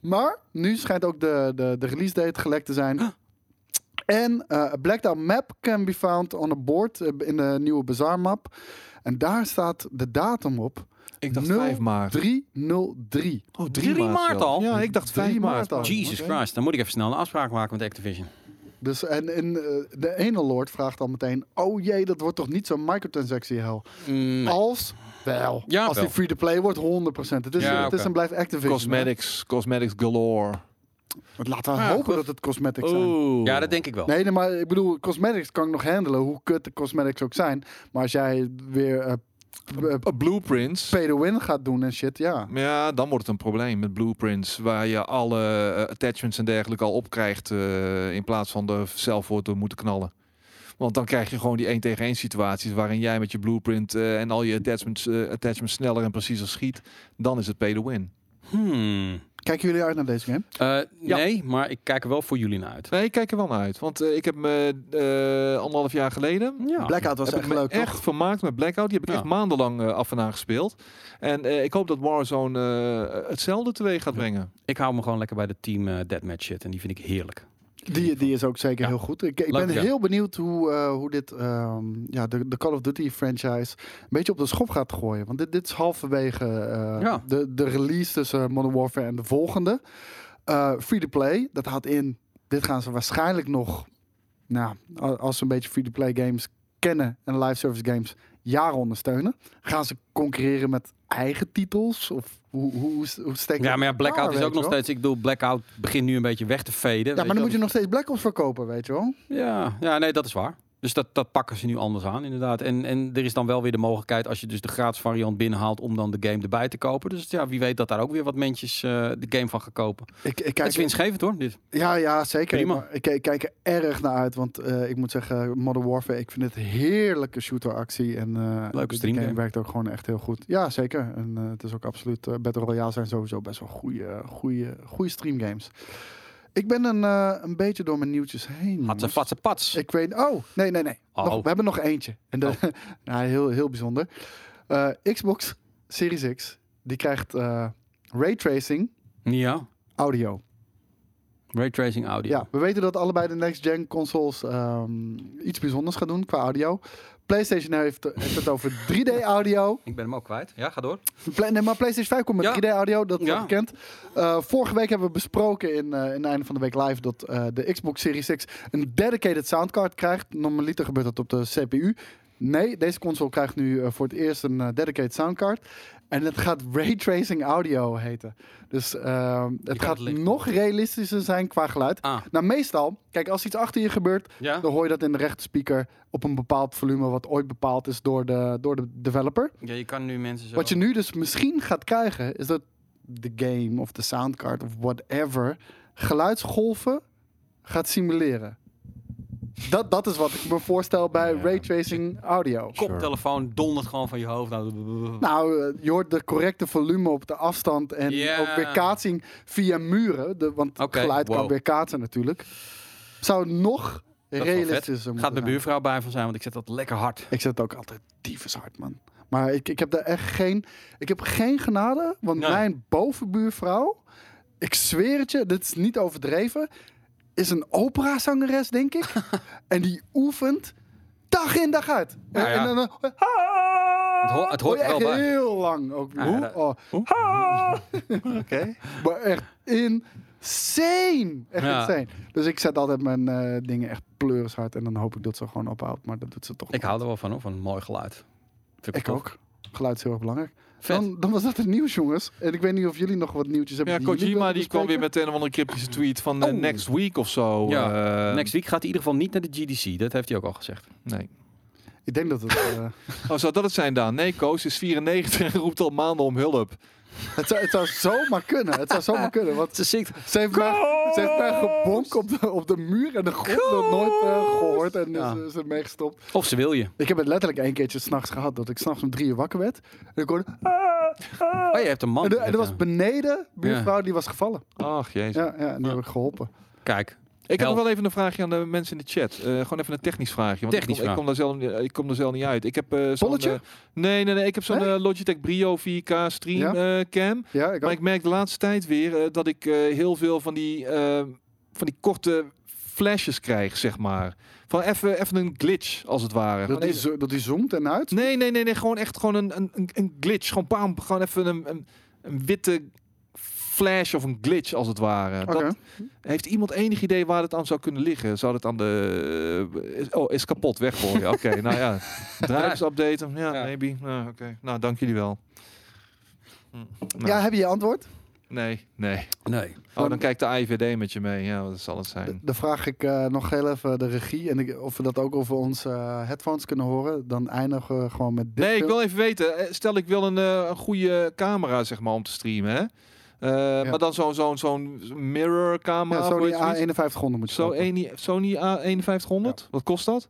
Maar nu schijnt ook de, de, de release date gelekt te zijn. En eh a blacked out map can be found on a board eh, in de nieuwe Bazaar map. En daar staat de datum op. Ik dacht Nul, 5 maart. 303. Oh, 3 maart al? Ja, ik dacht 3 5 maart maart al. Jesus. Christ, dan moet ik even snel een afspraak maken met Activision. Dus en, en eh, de ene lord vraagt al meteen: Oh jee, dat wordt toch niet zo'n microtransactie hel? Mm, nee. Als wel. Ja, Als wel. die free to play wordt, 100%. Het is, Ja, het is oké. en blijft Activision. Cosmetics, cosmetics galore. Laten we Ja, hopen dat het cosmetics zijn. Oeh. Ja, dat denk ik wel. Nee, nee, maar ik bedoel, cosmetics kan ik nog handelen, hoe kut de cosmetics ook zijn. Maar als jij weer Uh, Blueprints. pay to win gaat doen en shit, ja. Ja, dan wordt het een probleem met blueprints, waar je alle eh, attachments en dergelijke al opkrijgt eh, in plaats van er zelf voor te moeten knallen. Want dan krijg je gewoon die 1 tegen 1 situaties waarin jij met je blueprint eh, en al je attachments, eh, attachments sneller en preciezer schiet. Dan is het pay to win. Hmm. Kijken jullie uit naar deze game? Eh, Ja. Nee, maar ik kijk er wel voor jullie naar uit. Nee, ik kijk er wel naar uit. Want eh, ik heb me eh, anderhalf jaar geleden Ja. Blackout was heb echt ik me leuk, echt toch? vermaakt met Blackout. Die heb ik Ja. echt maandenlang af en aan gespeeld. En eh, ik hoop dat Warzone eh, hetzelfde teweeg gaat brengen. Ik hou me gewoon lekker bij de team eh, deathmatch shit. En die vind ik heerlijk. Die, die is ook zeker Ja. heel goed. Ik, ik Leuk, ben ja. heel benieuwd hoe, eh, hoe dit ehm, ja, de, de Call of Duty franchise een beetje op de schop gaat gooien. Want dit, dit is halverwege eh, Ja. de, de release tussen Modern Warfare en de volgende. Eh, Free-to-play, dat houdt in, dit gaan ze waarschijnlijk nog, nou, als ze een beetje free-to-play games kennen en live service games jaren ondersteunen. Gaan ze concurreren met eigen titels? Of hoe, hoe, hoe, hoe steek je Ja, maar ja, Blackout elkaar, is ook nog steeds... Ik bedoel, Blackout begint nu een beetje weg te faden. Ja, maar dan moet je nog steeds Black Ops verkopen, weet je wel? Ja, ja, nee, dat is waar. Dus dat, dat pakken ze nu anders aan, inderdaad. En, en er is dan wel weer de mogelijkheid, als je dus de gratis variant binnenhaalt, om dan de game erbij te kopen. Dus ja, wie weet dat daar ook weer wat mensen eh, de game van gaan kopen. Ik, ik Het is kijk, winstgevend hoor, dit. Ja, ja, zeker. Prima. Ik, ik kijk er erg naar uit, want eh, ik moet zeggen, Modern Warfare, ik vind het een heerlijke shooteractie. En eh Leuke de streamgame. game werkt ook gewoon echt heel goed. Ja, zeker. En het is ook absoluut, Battle Royale zijn sowieso best wel goede, goede, goede streamgames. Ik ben een, eh, een beetje door mijn nieuwtjes heen. Hatse, jongens. fatse, pats. Ik weet, oh, nee, nee, nee. Oh. Nog, we hebben nog eentje. En de, ja, (laughs) heel, heel bijzonder. Eh, Xbox Series X, die krijgt eh raytracing Ja, audio. Raytracing audio. Ja, we weten dat allebei de next-gen consoles ehm, iets bijzonders gaan doen qua audio. PlayStation heeft, heeft het over (laughs) 3D-audio. Ik ben hem ook kwijt. Ja, ga door. Play, nee, maar PlayStation 5 komt met Ja. 3D-audio, dat is Ja. bekend. Eh, vorige week hebben we besproken in, eh in het einde van de week live dat eh, de Xbox Series X een dedicated soundcard krijgt. Normaliter gebeurt dat op de CPU. nee, deze console krijgt nu voor het eerst een dedicated soundcard. En het gaat Ray Tracing Audio heten. Dus eh, het gaat nog realistischer zijn qua geluid. Ah, Nou, meestal, kijk, als iets achter je gebeurt, ja? dan hoor je dat in de rechterspeaker op een bepaald volume wat ooit bepaald is door de, door de developer. ja, je kan nu mensen zo... Wat je nu dus misschien gaat krijgen, is dat de game of de soundcard of whatever geluidsgolven gaat simuleren. Dat, dat is wat ik me voorstel bij Ja. raytracing audio. koptelefoon dondert gewoon van je hoofd. Nou, Nou, eh, je hoort de correcte volume op de afstand en ook weerkaatsing via muren. De, want geluid kan wow. weerkaatsen natuurlijk. Zou nog realistischer Gaat mijn buurvrouw bij van zijn, want ik zet dat lekker hard. Ik zet het ook altijd dievens hard, man. Maar ik, ik heb daar echt geen... Ik heb geen genade, want Nee. mijn bovenbuurvrouw... Ik zweer het je, dit is niet overdreven... is een operazangeres, denk ik. (laughs) en die oefent dag in dag uit. Ja, En, ja. en dan... Het ho- het hoort er wel bij. heel lang ook. Ja, Oh. (laughs) Oké. Maar echt insane. Echt Ja. insane. Dus ik zet altijd mijn eh, dingen echt pleurishard. En dan hoop ik dat ze gewoon ophoudt. Maar dat doet ze toch Ik hou er wel van, hoor, van een mooi geluid. Vind Ik tof. ook. Geluid is heel erg belangrijk. Dan, dan was dat het nieuws, jongens. En ik weet niet of jullie nog wat nieuwtjes hebben. Ja, die Kojima die kwam weer met een of andere cryptische tweet van eh, Oh. next week of zo. Ja, eh, Next week gaat hij in ieder geval niet naar de GDC. Dat heeft hij ook al gezegd. Nee. Ik denk dat het... eh, (laughs) Oh, zou dat het zijn dan? Nee, Koos is 94 en roept al maanden om hulp. Het, zou, het zou zomaar kunnen. Het zou zomaar kunnen. Want Ze zingt... ze heeft mij, ze heeft mij gebonk op de, op de muur. En de grond nog nooit eh, gehoord. En Ja. is, is er mee gestopt. Of ze wil je. Ik heb het letterlijk één keertje s'nachts gehad. Dat ik s'nachts om drie uur wakker werd. En ik hoorde... Oh, je hebt een man. En er, en er was beneden, buurvrouw, die was gevallen. Ach, jezus. Ja, ja en die heb ik geholpen. Kijk, Ik heb nog wel even een vraagje aan de mensen in de chat. Eh, gewoon even een technisch vraagje. Want Technisch ik, kom, ik, kom daar zelf, ik kom daar zelf niet uit. Ik heb eh, zo'n... Eh, nee, nee, nee. Ik heb zo'n Nee? Logitech Brio 4K stream Ja? eh, cam. Ja, ik Maar ook. ik merk de laatste tijd weer eh, dat ik eh, heel veel van die, eh, van die korte flashes krijg, zeg maar. Van even even een glitch, als het ware. Dat zo- dat die zoomt en uit. Nee, nee, nee, nee. Gewoon echt gewoon een, een, een- een glitch. Gewoon, bam, gewoon even een, een, een witte flash of een glitch, als het ware. Dat, heeft iemand enig idee waar het aan zou kunnen liggen? Zou het aan de... eh, is, oh, is kapot, weggooien. Oké, nou ja. (laughs) Drivers updaten. Ja, Ja. maybe. Nou, Oké. Nou, dank jullie wel. Hm. Nou, Ja, heb je je antwoord? Nee, nee. nee. Oh, dan kijkt de IVD met je mee. Ja, wat zal het zijn? Dan vraag ik eh, nog heel even de regie. En ik, of we dat ook over onze eh, headphones kunnen horen. Dan eindigen we gewoon met dit Nee, ik wil even weten. Stel, ik wil een, eh, een goede camera, zeg maar, om te streamen, hè? Eh, Maar dan zo'n zo'n zo'n mirror camera. Ja, Sony heet zoiets? A5100 moet je Zo kopen. een, Sony A5100? Wat kost dat?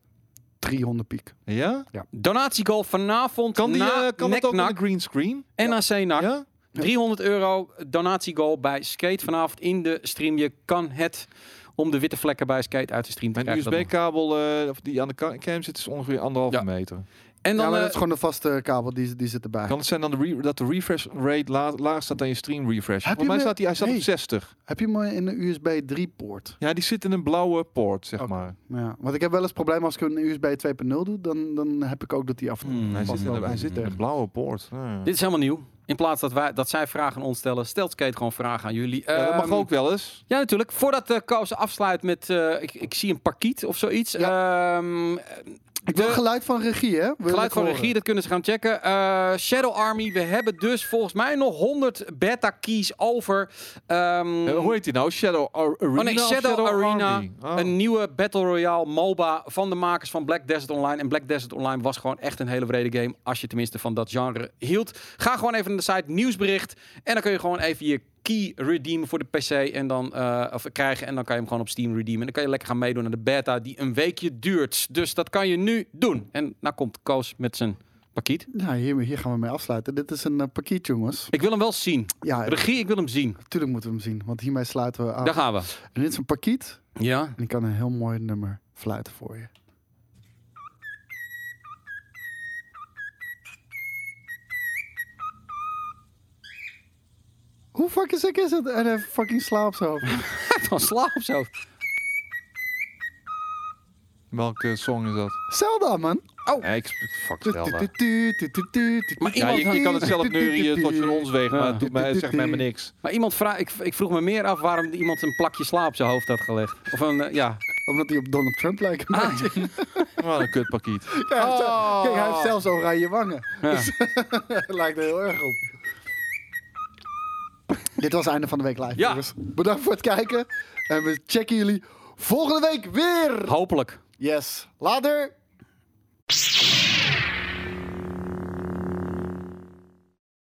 300 piek. Ja? Donatiegoal vanavond Kan, die, na eh, kan dat ook een green screen? NAC NAC. Ja? 300 euro donatiegoal bij Skate vanavond in de stream. Je kan het om de witte vlekken bij Skate uit de stream te Mijn krijgen. Nog. USB-kabel eh, of die aan de cam zit is ongeveer anderhalve Ja. meter. En Ja, dan maar eh, dat is gewoon de vaste kabel, die, die zit erbij. Kan het zijn dan de re- dat de refresh rate la laag staat dan je stream refresh? Heb Voor mij me- staat hij, hij staat Hey. op 60. Heb je hem in een USB 3 poort? Ja, die zit in een blauwe poort, zeg maar. Ja, want ik heb wel eens probleem als ik een USB 2.0 doe, dan, dan heb ik ook dat die af en toe. Hmm, Hij zit, in een, hij zit in de- een blauwe poort. Ja. dit is helemaal nieuw. In plaats dat, wij, dat zij vragen aan ons stellen, stelt Skate gewoon vragen aan jullie. Ja, dat mag Ehm, ook wel eens. Ja, natuurlijk. Voordat de Koos afsluit met, eh, ik, ik zie een parkiet of zoiets. Ehm, Ik wil geluid van regie, hè? Wil Geluid van horen. regie, dat kunnen ze gaan checken. Eh, Shadow Army, we hebben dus volgens mij nog 100 beta keys over. Ehm, Eh, hoe heet die nou? Shadow Ar- Arena? Oh nee, Shadow, Arena. Oh. Een nieuwe Battle Royale MOBA van de makers van Black Desert Online. En Black Desert Online was gewoon echt een hele brede game. Als je tenminste van dat genre hield. Ga gewoon even naar de site nieuwsbericht. En dan kun je gewoon even je key redeemen voor de PC. En dan, eh, of krijgen. En dan kan je hem gewoon op Steam redeemen. En dan kan je lekker gaan meedoen naar de beta die een weekje duurt. Dus dat kan je nu doen. En nou komt Koos met zijn pakiet. Ja, hier, hier gaan we mee afsluiten. Dit is een uh, pakiet, jongens. Ik wil hem wel zien. Ja, Regie, ik wil hem zien. natuurlijk moeten we hem zien, want hiermee sluiten we af. Daar gaan we. En dit is een pakiet Ja. en ik kan een heel mooi nummer fluiten voor je. Hoe fucking sick is het? En hij heeft fucking slaap op zijn hoofd. Dan slaap of zo. Welke song is dat? Zelda, man. Ja, ik fuck Zelda. Maar Ja, iemand, je, je kan het zelf neurien tot je van ons weegt, maar het doet mij, het zegt mij maar niks. Maar iemand vraagt, ik, ik vroeg me meer af waarom iemand een plakje slaap op zijn hoofd had gelegd. Of een, eh, ja, Omdat hij op Donald Trump lijkt. een beetje. (laughs) Wat een kutpakket. Kijk, hij heeft- Oh. Kijk, hij heeft zelfs oranje wangen. Ja. Dus (laughs) lijkt er heel erg op. Dit was het einde van de week live. Bedankt voor het kijken. En we checken jullie volgende week weer. Hopelijk. Yes. Later.